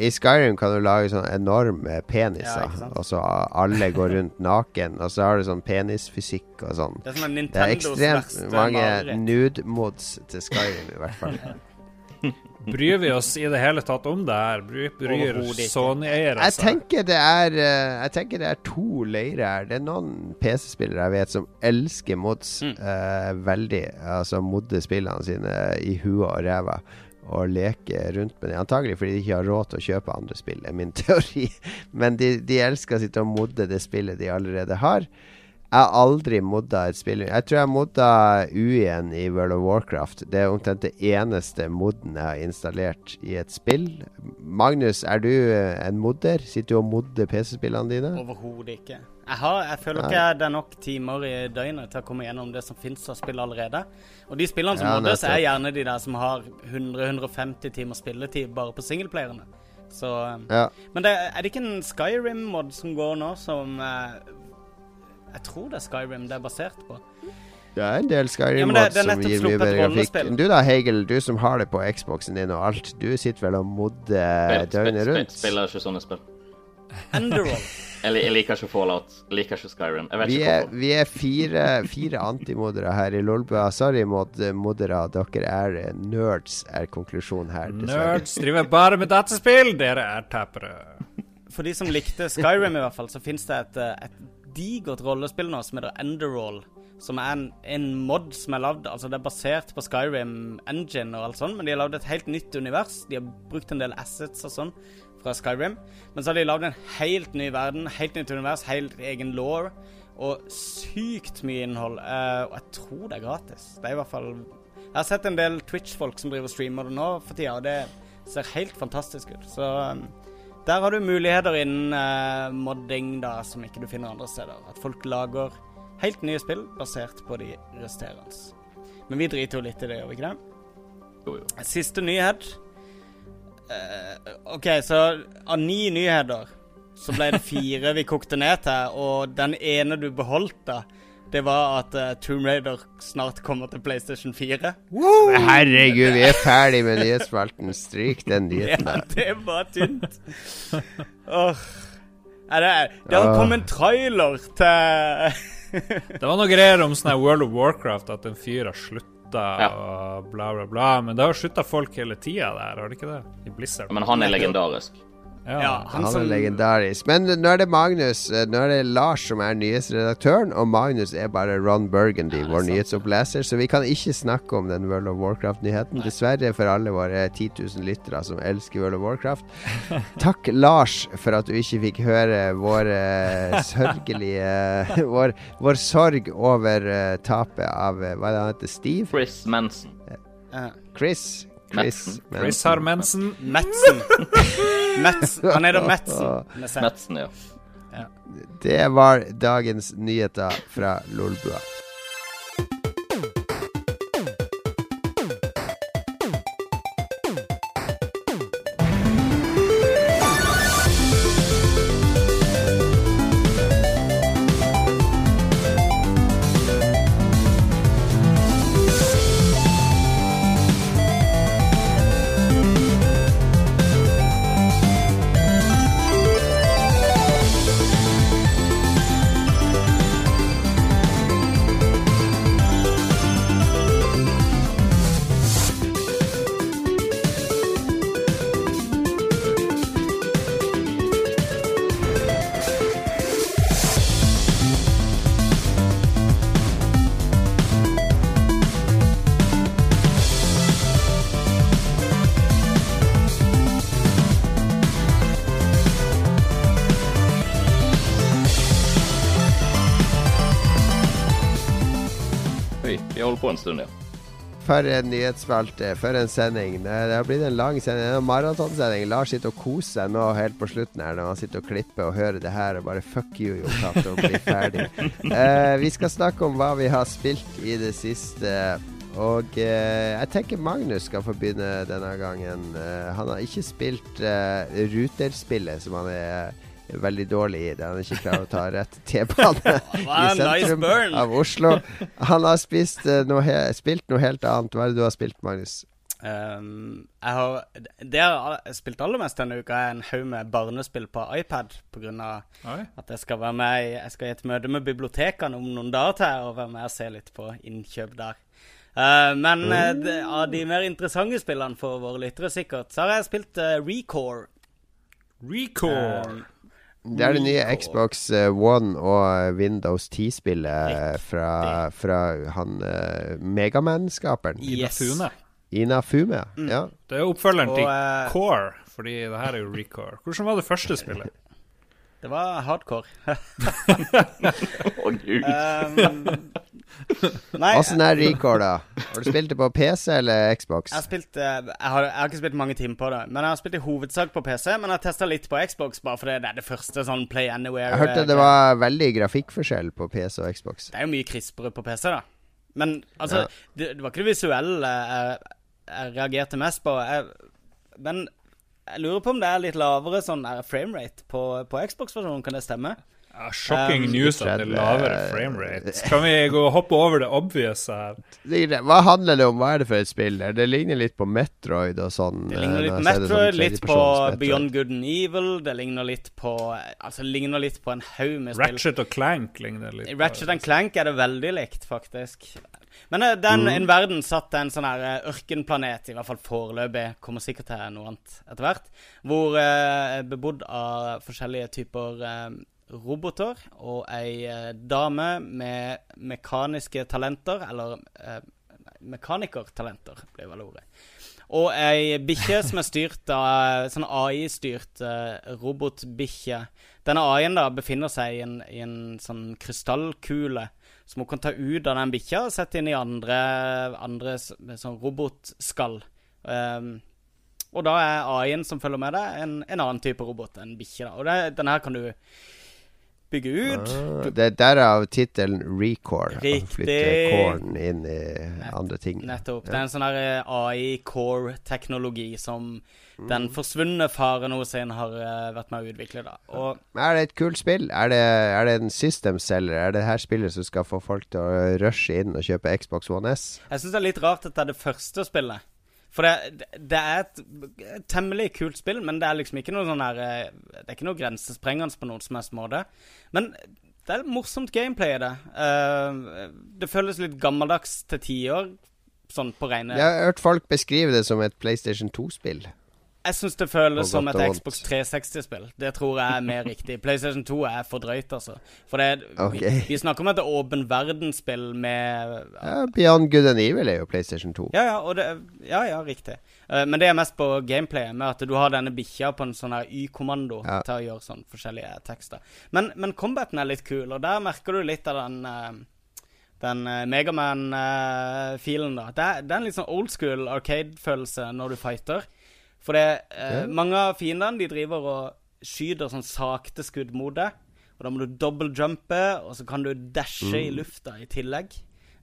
I Skyrim kan du lage sånne enorme peniser. ja, og så alle går rundt naken. Og så har du sånn penisfysikk og sånn. Det er Det er ekstremt mange nude-mods til Skyrim, i hvert fall. Bryr vi oss i det hele tatt om det her? Bryr, bryr. Sony-eiere Jeg tenker det er eh, Jeg tenker det er to leirer her. Det er noen PC-spillere jeg vet som elsker mods Mm. uh, veldig. Altså modde spillene sine i huet og ræva. Og leke rundt med det. Antagelig fordi de ikke har råd til å kjøpe andre spill, er min teori. Men de, de elsker å sitte og modde det spillet de allerede har. Jeg har aldri modda et spill Jeg tror jeg modda U-en i World of Warcraft. Det er omtrent det eneste modden jeg har installert i et spill. Magnus, er du eh, en modder? Sitter du og modder PC-spillene dine? Overhodet ikke. Jeg, har, jeg føler Nei. ikke det er nok timer i døgnet til å komme gjennom det som finnes av spill allerede. Og de spillene som Ja, moddes, er gjerne de der som har 100-150 timer spilletid bare på singelplayerne. Så Ja. Men det, er det ikke en Skyrim-mod som går nå, som eh, Jeg tror det er Skyrim det er basert på. Det er en del Skyrim men det- mods det er som gir mye bedre grafikk. Du da, Hegel, du som har det på Xboxen din og alt. Du sitter vel og modder døgnet spill- rundt? Spiller ikke sånne spill. Enderroll. Jeg, jeg liker ikke Fallout. Jeg liker ikke Skyrim. Jeg vet Vi ikke er, vi er fire, fire antimodere her i Lolbua. Sorry, mod, moddere. Dere er eh, nerds, er konklusjonen her. dessverre. Nerds driver bare med dataspill! Dere er tapere. For de som likte Skyrim, i hvert fall, så fins det et, eh, et digert rollespill nå som heter Enderall. Som er en, en mod som er lagd Altså, det er basert på Skyrim Engine og alt sånt, men de har lagd et helt nytt univers. De har brukt en del assets og sånn fra Skyrim. Men så har de lagd en helt ny verden, helt nytt univers, helt egen law. Og sykt mye innhold. Uh, og jeg tror det er gratis. Det er i hvert fall Jeg har sett en del Twitch-folk som driver og streamer det nå for tida, og det ser helt fantastisk ut. Så um, der har du muligheter innen uh, modding da, som ikke du finner andre steder. At folk lager helt nye spill basert på de resterende. Men vi driter jo litt i det, gjør vi ikke det? Jo, jo. Siste nyhet. Uh, OK, så av ni nyheter så ble det fire vi kokte ned til, og den ene du beholdt, da, det var at uh, Tomb Raider snart kommer til PlayStation 4. Herregud, vi er ferdig med nyhetsspalten. Stryk den Ja, nyheten der. det var tynt. oh. Er det, det har kommet en trailer til Det var noe greier om sånn World of Warcraft, at en fyr har slutta Ja. og bla, bla, bla. Men det har slutta folk hele tida der, har det ikke det? I Blizzard. Men han er legendarisk. Ja. Ja, han Han som er legendarisk. Men nå er det Magnus eh, Nå er det Lars som er nyhetsredaktøren, og Magnus er bare Ron Burgundy, vår nyhetsoppleser, så vi kan ikke snakke om den World of Warcraft-nyheten. Dessverre for alle våre 10 000 lyttere som elsker World of Warcraft. Takk, Lars, for at du ikke fikk høre vår eh, sørgelige vår, vår sorg over eh, tapet av Hva er det han heter? Steve? Chris Manson. Chris? Chris Madsen. Chris har mensen. Madsen. Madsen. Han heter Madsen. Metzen, ja. Ja. Det var dagens nyheter fra Lolbua. For en nyhetsspalte, for en sending. Det, det har blitt en lang sending, en maratonsending. Lars sitter og koser seg nå helt på slutten her når han sitter og klipper og hører det her og bare fuck you, Jon Cato, bli ferdig. uh, vi skal snakke om hva vi har spilt i det siste. Og eh, jeg tenker Magnus skal få begynne denne gangen. Eh, han har ikke spilt eh, ruterspillet, som han er veldig dårlig i. det. han ikke klarer å ta rett T-bane i sentrum nice av Oslo. Han har spist, eh, noe he spilt noe helt annet. Hva er det du har spilt, Magnus? Um, jeg har, det jeg har spilt aller mest denne uka, er en haug med barnespill på iPad. Pga. At jeg skal være med i, Jeg skal i et møte med bibliotekene om noen dager til og være med og se litt på innkjøp der. Uh, men mm. de, av de mer interessante spillene for våre lyttere, sikkert, så har jeg spilt uh, Recore. Record. Det er det nye Xbox eh, One og eh, Windows 10-spillet fra, fra han uh, Megaman-skaperen. Inafune. Inafume. Ja. Det er oppfølgeren Og, til eh, Core, fordi det her er jo Recore. Hvordan var det første spillet? Det var hardcore. Å, gud. Um, nei, Åssen er Record, da? Har du spilt det på PC eller Xbox? Jeg har, spilt, eh, jeg, har, jeg har ikke spilt mange timer på det, men jeg har spilt i hovedsak på PC. Men jeg har testa litt på Xbox, bare fordi det er det første sånn Play Anywhere. Jeg hørte eh, det var veldig grafikkforskjell på PC og Xbox. Det er jo mye krispere på PC, da. Men altså, Ja. det, det var ikke det visuelle jeg, jeg reagerte mest på. Jeg, men jeg lurer på om det er litt lavere sånn framerate på, på Xbox-versjonen. Kan det stemme? Ja, shocking Um, news at det er lavere framerate. Kan vi gå og hoppe over det obvious her? Hva handler det om? Hva er det for et spill? Det ligner litt på Metroid og sånn. Det eh, ligner litt når på Metroid, litt på Metroid. Beyond Good and Evil. Det ligner litt på Altså, det ligner litt på en haug med spill. Ratchet og Clank ligner litt. På Ratchet and Clank er det veldig likt, faktisk. Men den, den, en verden satt til en sånn her eh, ørkenplanet, i hvert fall foreløpig, kommer sikkert til noe annet etter hvert, hvor eh, bebodd av forskjellige typer eh, roboter og ei eh, dame med mekaniske talenter, eller eh, mekanikertalenter, blir vel ordet. Og ei bikkje som er styrt av sånn AI-styrt uh, robotbikkje. Denne AI-en da befinner seg i en, i en sånn krystallkule som hun kan ta ut av den bikkja og sette inn i andre, andre sånn robotskall. Um, og da er AI-en som følger med deg, en, en annen type robot enn bikkje. Og det, denne her kan du bygge ut. Ah, det er derav tittelen Recore. Riktig. Flytte coren inn i andre ting. Nettopp. Det er en sånn eh, AI-core-teknologi som Mm. den forsvunne faren sin har eh, vært med å utvikle. Og Er det et kult spill? Er det, er det en systemselger? Er det her spillet som skal få folk til å rushe inn og kjøpe Xbox One S? jeg syns det er litt rart at det er det første spillet. For det, det er et temmelig kult spill, men det er liksom ikke noe sånn her eh, Det er ikke noe grensesprengende på noen som helst måte. Men det er et morsomt gameplay i det. Uh, det føles litt gammeldags til tider, sånn på rene Jeg har hørt folk beskrive det som et PlayStation 2-spill. Jeg syns det føles som et. Xbox 360-spill. Det tror jeg er mer riktig. PlayStation 2 er for drøyt, altså. For det, okay. vi, vi snakker om et åpen verdensspill med Ja, Beyond Good and Evil er jo PlayStation 2. Ja, ja, det, ja, ja riktig. Uh, men det er mest på gameplayet, med at du har denne bikkja på en sånn her Y-kommando Ja. til å gjøre sånn forskjellige tekster. Men, men combaten er litt kul, og der merker du litt av den uh, den uh, Megaman-filen, da. Det er, det er en litt sånn old school arcade-følelse når du fighter. For det, eh, Ja. mange av fiendene de driver og skyter sånn sakte skudd mot deg. Og da må du double-jumpe, og så kan du dashe i lufta i tillegg.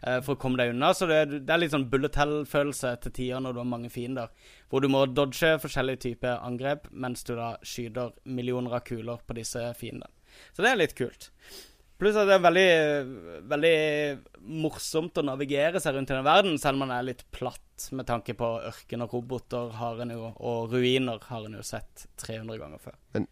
eh, for å komme deg unna. Så det, det er litt sånn bullet hell-følelse til tider når du har mange fiender. Hvor du må dodge forskjellige typer angrep mens du da skyter millioner av kuler på disse fiendene. Så det er litt kult. Pluss at det er veldig, veldig morsomt å navigere seg rundt i den verden, selv om man er litt platt med tanke på ørken og roboter har en jo, og ruiner har en jo sett 300 ganger før. Men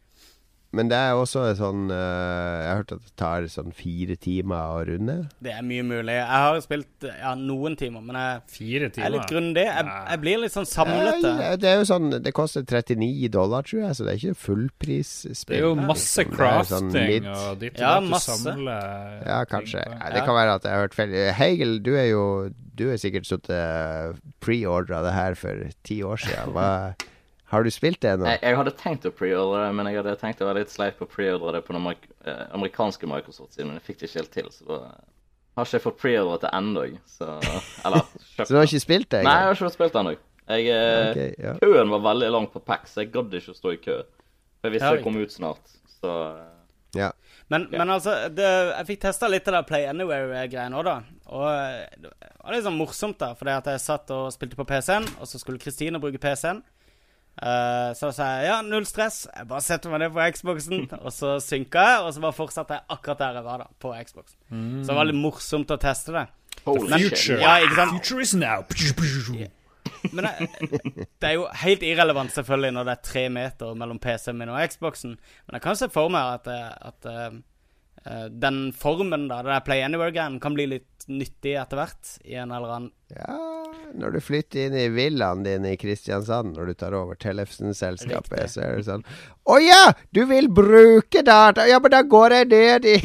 det er også sånn uh, Jeg har hørt at det tar sånn fire timer å runde. Det er mye mulig. Jeg har spilt ja, noen timer, men jeg er litt grundig. Jeg, jeg blir litt sånn samlete. Ja, det er jo sånn Det koster 39 dollar, tror jeg, så det er ikke fullprisspill. Det er jo masse Det sånn crafting og ditt og Ja, datt. Masse. samler Ja, kanskje. Ja, det kan være at jeg har hørt feil. Hegel, du er jo Du er sikkert sittet preordra det her for ti år siden. Hva, har du spilt det ennå? Jeg, jeg hadde tenkt å preordre det, men jeg hadde tenkt å være litt sleip og preordre det på den amerik eh, amerikanske Microsoft-siden, men jeg fikk det ikke helt til, så da har ikke jeg fått preordre det ennå. Så Eller kjøpt Så du har ikke spilt det Nei, jeg har ikke fått spilt det ennå. Jeg, eh, ja. Køen var veldig lang på PAX, så jeg gadd ikke å stå i kø. For jeg visste Ja, det kom ut snart, så eh, ja. Men, men altså, det, jeg fikk testa litt av det Play Anywhere-greia nå, da. Og det var litt sånn morsomt, da. Fordi at jeg satt og spilte på PC-en, og så skulle Kristine bruke PC-en. Eh, så sa jeg ja, null stress. Jeg bare setter meg ned på Xboxen, og så synka jeg, og så bare fortsatte jeg akkurat der jeg var, da, på Xbox. Så det var litt morsomt å teste det. holy Men- Future. Ja, ikke sant? Future is now. Men det, det er jo helt irrelevant selvfølgelig når det er tre meter mellom PC-en min og Xboxen. Men jeg kan se for meg at, eh, at eh, eh, den formen, da, det der Play Anywhere-greien, kan bli litt nyttig etter hvert. I en eller annen ja, når du flytter inn i villaen din i Kristiansand, når du tar over Tellefsen-selskapet, så er det sånn Å ja! Du vil bruke data! Ja, men da går jeg ned i,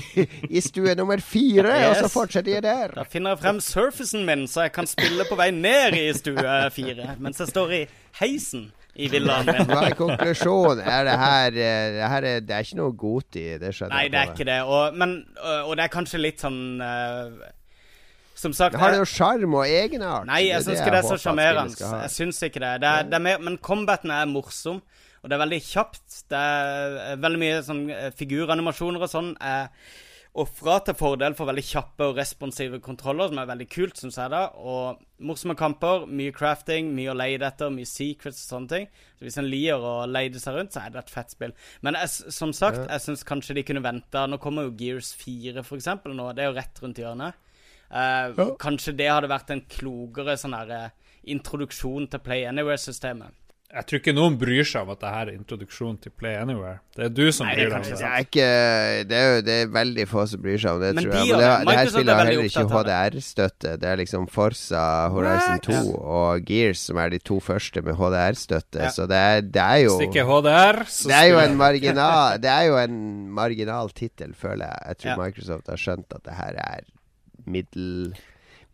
i stue nummer fire, og så fortsetter jeg der. Da finner jeg frem surfacen min, så jeg kan spille på vei ned i stue fire. Mens jeg står i heisen i villaen min. Hva er konklusjonen? Er det her, eh, det her er, Det er ikke noe Goti, det skjønner Nei, det er ikke det. Og, men, og og det er kanskje litt sånn eh, Som sagt Det har jo sjarm og egenart. Nei, jeg syns ikke det er så sjarmerende. Jeg syns ikke det. det, er, det er mer, men combaten er morsom, og det er veldig kjapt. Det er veldig mye sånn eh, figuranimasjoner og sånn er ofra til fordel for veldig kjappe og responsive kontroller, som er veldig kult, syns jeg, da. Og morsomme kamper, mye crafting, mye å leide etter, mye secrets og sånne ting. Så hvis en liker å leide seg rundt, så er det et fett spill. Men jeg, som sagt, jeg syns kanskje de kunne venta. Nå kommer jo Gears 4, for eksempel, nå. Det er jo rett rundt hjørnet. Eh, Kanskje det hadde vært en klokere sånn her eh, introduksjon til Play Anywhere-systemet. Jeg tror ikke noen bryr seg om at det her er introduksjon til Play Anywhere. Det er du som Nei, bryr deg om Det er ikke Det er jo det er veldig få som bryr seg om det, Men tror de jeg. Men det, det. det her Microsoft spillet har heller ikke. HDR-støtte. Det er liksom Forsa Horizon 2 og Gears som er de to første med HDR-støtte. Ja. Så det er, det er jo Hvis det ikke HDR, så det er jo en marginal Det er jo en marginal tittel, føler jeg. Jeg tror Ja. Microsoft har skjønt at det her er middel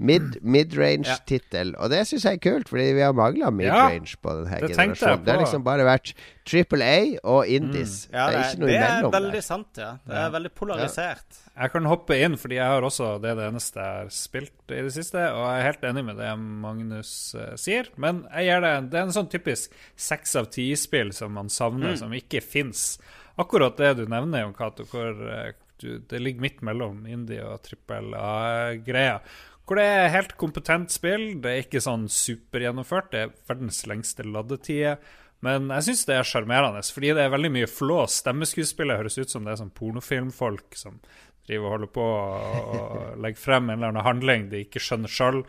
Mid, midrange ja. tittel, Og det syns jeg er kult, fordi vi har mangla midrange ja, på denne det generasjonen. Det har liksom bare vært Triple A og Indies. Ja, det er ikke noe det er veldig der. sant, ja. Det er veldig polarisert. Jeg kan hoppe inn, fordi jeg har også det det eneste jeg har spilt i det siste. Og jeg er helt enig med det Magnus uh, sier. Men jeg gir det Det er en sånn typisk seks av ti-spill som man savner, som ikke fins. Akkurat det du nevner, Jon Cato, hvor eh, du, det ligger midt mellom indie og trippel A-greia. Hvor det er helt kompetent spill. Det er ikke sånn supergjennomført. Det er verdens lengste ladetid. Men jeg syns det er sjarmerende, fordi det er veldig mye flå. Stemmeskuespillet høres ut som det er sånn pornofilmfolk som driver og holder på og legger frem en eller annen handling de ikke skjønner sjøl.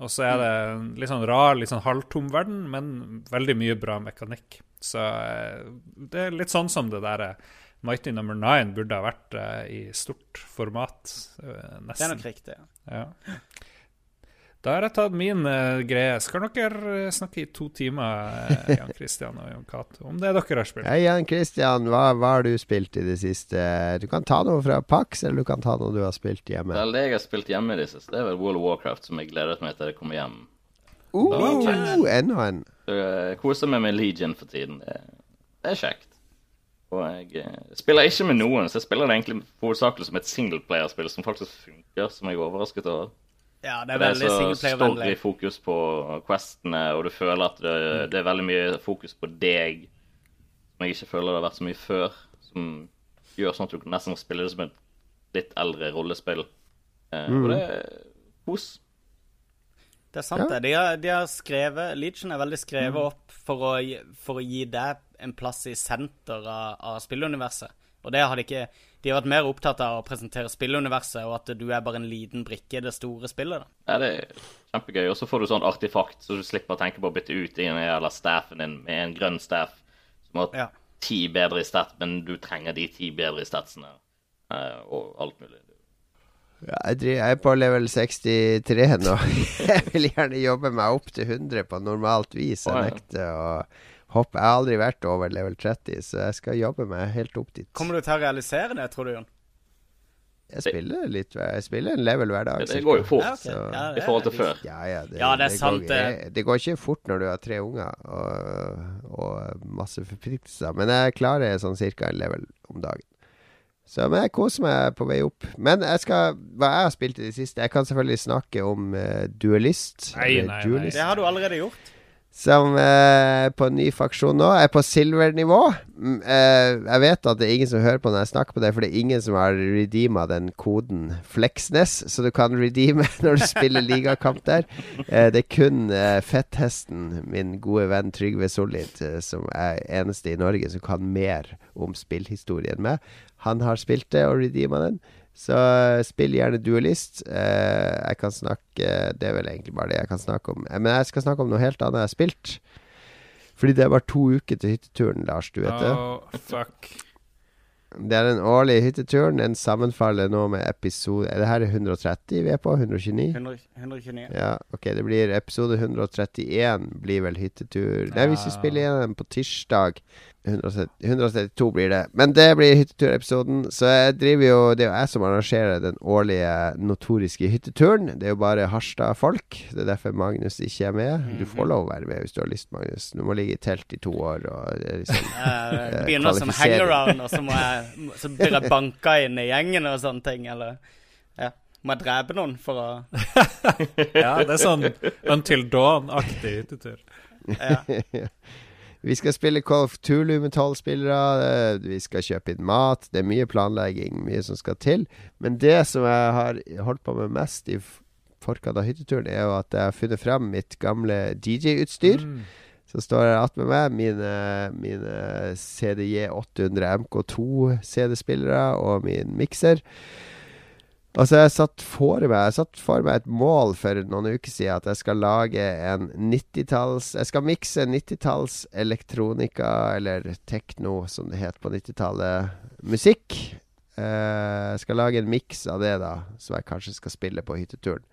Og så er det en litt sånn rar, litt sånn halvtom verden, men veldig mye bra mekanikk. Så eh, det er litt sånn som det der eh, Mighty Number Nine burde ha vært uh, i stort format. eh, Det er nesten. nok riktig. ja. Ja. Da har jeg tatt min uh, greie. Skal dere snakke i to timer, eh, Jan Christian og Jon Cato, om det dere har spilt? Hei, Jan Christian. Hva, hva har du spilt i det siste? Du kan ta noe fra Pax, eller du kan ta noe du har spilt hjemme. Vel, det jeg har spilt hjemme i det siste, det er vel World of Warcraft, som jeg gledet meg til jeg kommer hjem. Uh, enda en. Jeg koser meg med Legion for tiden. Det, det er kjekt. Og jeg eh, spiller ikke med noen, så jeg spiller det egentlig hovedsakelig som et singleplayerspill som faktisk funker, som jeg er overrasket over. Ja, det er veldig Det er så singleplayervennlig. story-fokus på questene, og du føler at det, det er veldig mye fokus på deg, som jeg ikke føler det har vært så mye før, som gjør sånn at du nesten må spille det som et litt eldre rollespill. Eh, Og det er kos. Det er sant, Ja. det. De har, de har skrevet Legion er veldig skrevet opp for å, for å gi deg en plass i senter av, av spilluniverset. Og det har de ikke De har vært mer opptatt av å presentere spilluniverset, og at du er bare en liten brikke i det store spillet. da. Ja, det er kjempegøy. Og så får du sånn artifakt, så du slipper å tenke på å bytte ut en eller staffen din med en grønn staff som har Ja. ti bedre i stat, men du trenger de ti bedre i statsene. eh, og alt mulig. Ja, jeg, driver, jeg er på level 63 nå. jeg vil gjerne jobbe meg opp til 100 på normalt vis. Jeg nekter å hoppe. Jeg har aldri vært over level 30, så jeg skal jobbe meg helt opp dit. Kommer du til å realisere det, tror du, Jon? Jeg spiller litt Jeg spiller en level hver dag. Det, det går jo fort Ja, okay. Ja, i forhold til før. Ja, ja, det, Ja, det er sant, Går, det. det går ikke fort når du har tre unger og, og masse forpliktelser. Men jeg klarer sånn cirka en level om dagen. Så men jeg koser meg på vei opp. Men jeg skal, hva jeg har spilt i det siste Jeg kan selvfølgelig snakke om uh, duellist. Nei, nei, nei. Duelist, Det har du allerede gjort. Som eh, på ny faksjon nå er på silvernivå. Mm, eh, jeg vet at det er ingen som hører på når jeg snakker på det, for det er ingen som har redeema den koden Flexness, så du kan redeeme når du spiller ligakamp der. Eh, det er kun eh, fetthesten, min gode venn Trygve Sollid, eh, som er eneste i Norge som kan mer om spillhistorien med. Han har spilt det og redeema den. Så eh, spill gjerne Duelist. Eh, jeg kan snakke Det er vel egentlig bare det jeg kan snakke om. Eh, men jeg skal snakke om noe helt annet jeg har spilt. Fordi det er bare to uker til hytteturen, Lars. Du vet det? Oh, fuck. Det er den årlige hytteturen. Den sammenfaller nå med episode Er det her er 130 vi er på? 129? 100, 129. Ja, ok. Det blir episode 131 blir vel hyttetur Nei, hvis vi spiller igjen den på tirsdag 130 132 blir det. Men det blir hytteturepisoden. Så jeg driver jo Det er jo jeg som arrangerer den årlige notoriske hytteturen. Det er jo bare Harstad-folk. Det er derfor Magnus ikke er med. Du får lov å være med hvis du har lyst, Magnus. Du må ligge i telt i to år og det er liksom Eh, begynner som hangaround, og så, må jeg, så blir jeg banka inn i gjengen og sånne ting. Eller ja. Må jeg drepe noen for å Ja, det er sånn Until Dawn-aktig hyttetur. ja. Vi skal spille Colf Tulu med tolv spillere. eh, Vi skal kjøpe inn mat. Det er mye planlegging, mye som skal til. Men det som jeg har holdt på med mest i forkant av hytteturen, er jo at jeg har funnet frem mitt gamle DJ-utstyr. Mm. Så står jeg attmed meg mine, mine CDJ 800 MK2 CD-spillere og min mikser. Og så har jeg satt for meg Jeg satt for meg et mål for noen uker siden at jeg skal lage en 90-talls Jeg skal mikse 90-talls elektronika, eller tekno som det het på 90-tallet, musikk. Eh, jeg skal lage en miks av det, da, som jeg kanskje skal spille på hytteturen.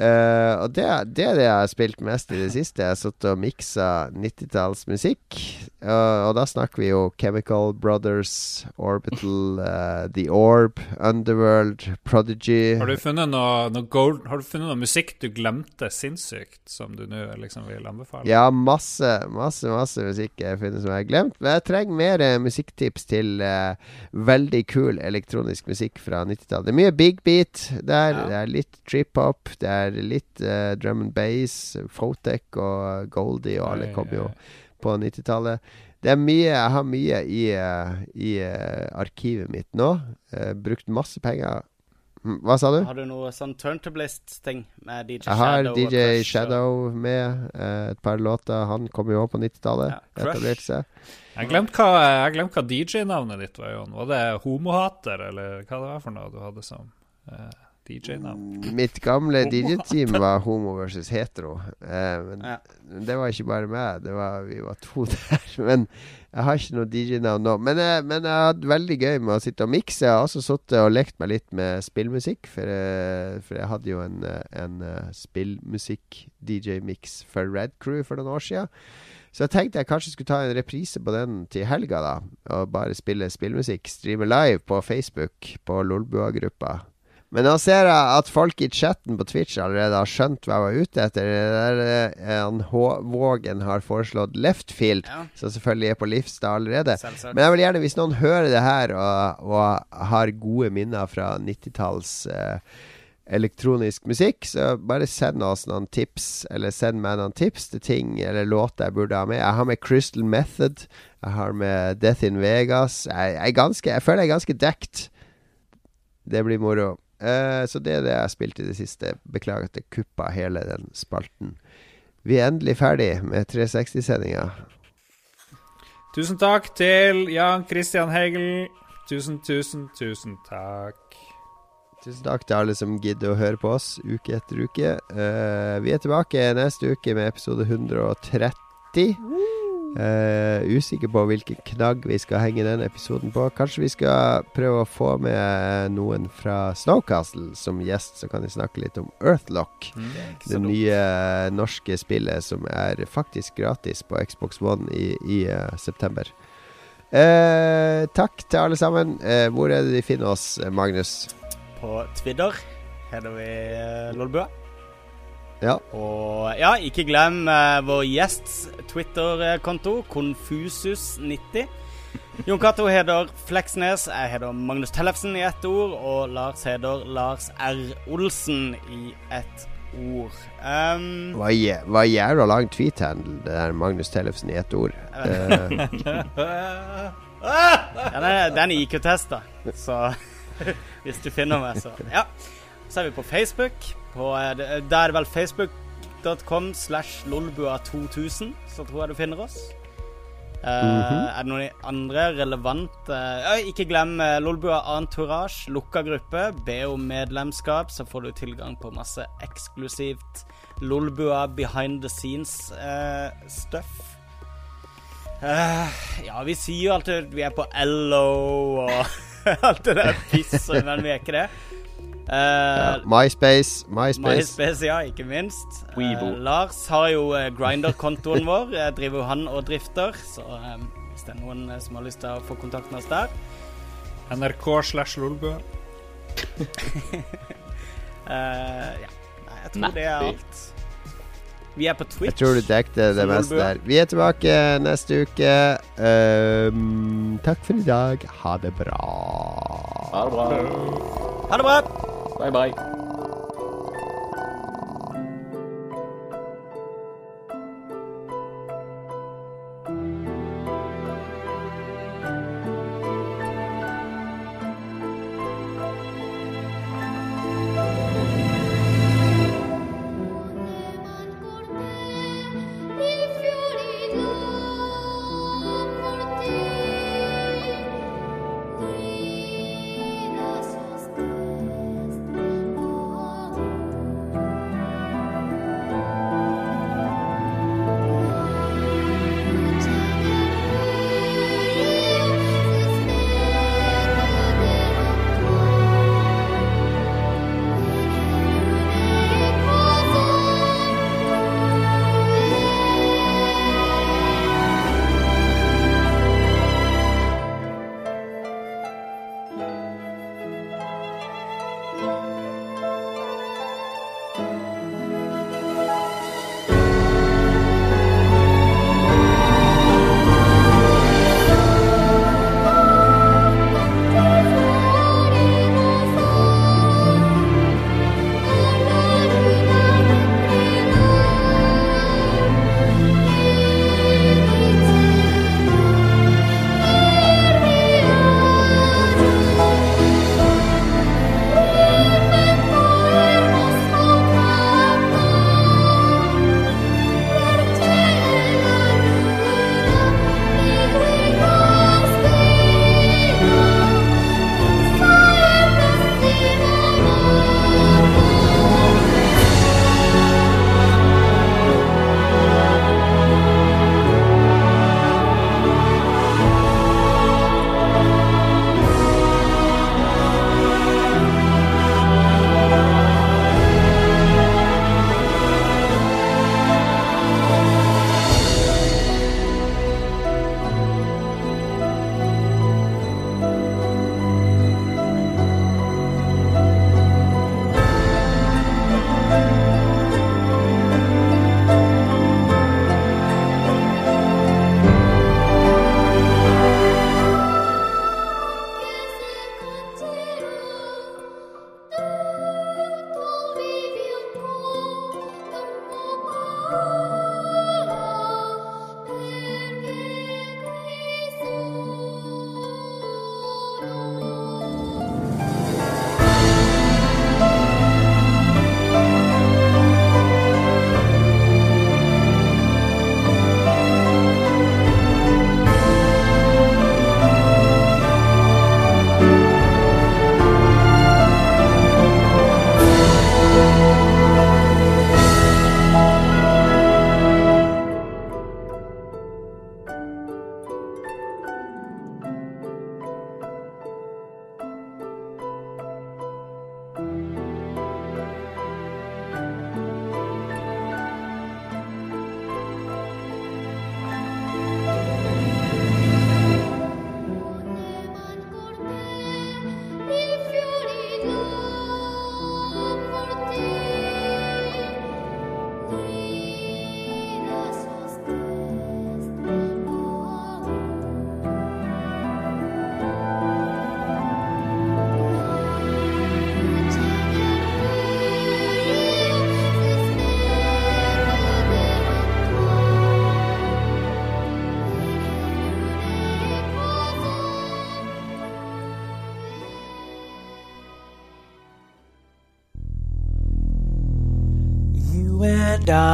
Uh, og det, det er det jeg har spilt mest i det siste. Jeg har sittet og miksa 90-tallsmusikk. Uh, og da snakker vi jo Chemical Brothers, Orbital, uh, The Orb, Underworld, Prodigy. Har du funnet noe, noe gold, Har du funnet noe musikk du glemte sinnssykt, som du nå liksom vil anbefale? Ja, masse, masse masse musikk jeg finner funnet som jeg har glemt. Men jeg trenger mer uh, musikktips til veldig kul elektronisk musikk fra 90-tallet. Det er mye big beat der. Ja. Det er litt trip-hop. Det er litt drum and bass. Fotec og Goldie og alle kom jo. På 90-tallet. Det er mye Jeg har mye i, eh, i eh, arkivet mitt nå. Eh, brukt masse penger. Hm, Hva sa du? Har du noe sånn turntablist-ting med DJ Shadow? Jeg har Shadow? DJ Crush Shadow med et par låter. Han kom jo også på 90-tallet. Ja, etablerte seg. Jeg glemte hva, glemt hva DJ-navnet ditt var, Jon. Var det homohater, eller hva det var for noe du hadde som eh, DJ-navn? Mitt gamle DJ-team var homo versus hetero. Eh, men Ja. det var ikke bare meg. Det var, vi var to der. Men jeg har ikke noe DJ-navn nå. Men, jeg- men jeg har hatt veldig gøy med å sitte og mikse. Jeg har også sittet og lekt meg litt med spillmusikk. For, eh, for jeg hadde jo en, eh, en eh, spillmusikk-DJ-mix for Red Crew for noen år siden. Så jeg tenkte jeg kanskje skulle ta en reprise på den til helga, da. Og bare spille spillmusikk. Streame live på Facebook, på Lolbua-gruppa. Men nå ser jeg at folk i chatten på Twitch allerede har skjønt hva jeg var ute etter. Det der, eh, han H. Vågen har foreslått Leftfield, Ja. som selvfølgelig er på Livstad allerede. Selvsagt. Men jeg vil gjerne, hvis noen hører det her og, og har gode minner fra 90-talls eh, elektronisk musikk, så bare send oss noen tips, eller send meg noen tips til ting eller låter jeg burde ha med. Jeg har med Crystal Method, jeg har med Death in Vegas. Jeg, jeg, ganske, jeg føler jeg er ganske dekt. Det blir moro. Eh, så det er det jeg har spilt i det siste. Beklager at jeg kuppa hele den spalten. Vi er endelig ferdig med 360-sendinga. Tusen takk til Jan Christian Hegel. Tusen, tusen, tusen takk. Tusen takk til alle som gidder å høre på oss uke etter uke. Uh, vi er tilbake neste uke med episode 130. Eh, usikker på hvilken knagg vi skal henge den episoden på. Kanskje vi skal prøve å få med noen fra Snowcastle som gjest, så kan de snakke litt om Earthlock. Det nye norske spillet som er faktisk gratis på Xbox One i, i uh, september. Uh, takk til alle sammen. Eh, hvor er det de finner oss, eh, Magnus? På Twitter heter vi eh, Lolbua. Ja. Og ja, ikke glem uh, vår gjests Twitter-konto, Konfusus90. Jon Cato heter Fleksnes, jeg heter Magnus Tellefsen i ett ord, og Lars heter Lars R. Olsen i ett ord. Um, Hva jæ- hva jævla lang tweet-handle, det der Magnus Tellefsen i ett ord. Eh, den er, den er IQ-test, da. Så hvis du finner meg, så Ja. Så er vi på Facebook. På, eh, det- da er vel facebook.com slash lolbua2000, så tror jeg du finner oss. Eh, Er det noen andre relevante uh, Ikke glem eh, Lolbua Entourage, lukka gruppe. Be om medlemskap, så får du tilgang på masse eksklusivt Lolbua behind the scenes-stuff. Eh, ja, vi sier jo alltid vi er på LO og alt det der pisset, men vi er ikke det. Eh, ja. MySpace. MySpace. MySpace, ja, ikke minst. Eh, Lars har jo eh, Grinder-kontoen vår. Jeg driver jo han og drifter. Så um, hvis det er noen som har lyst til å få kontakt med oss der NRK slash Lolbø. uh, Ja. Nei, jeg tror det er alt. Vi er på Twitch. Jeg tror du dekte det meste der. Vi er tilbake neste uke. Um, takk for i dag. Ha det bra. Ha det bra. Ha det bra! Bye, bye.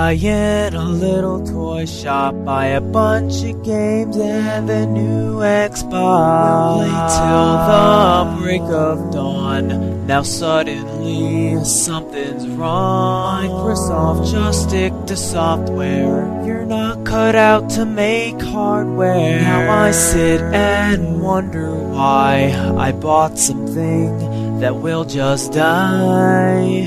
I in a little toy shop buy a bunch of games and the new Xbox. Play till the break of dawn. Now suddenly something's wrong. Microsoft just stick to software. You're not cut out to make hardware. Now I sit and wonder why I bought something that will just die.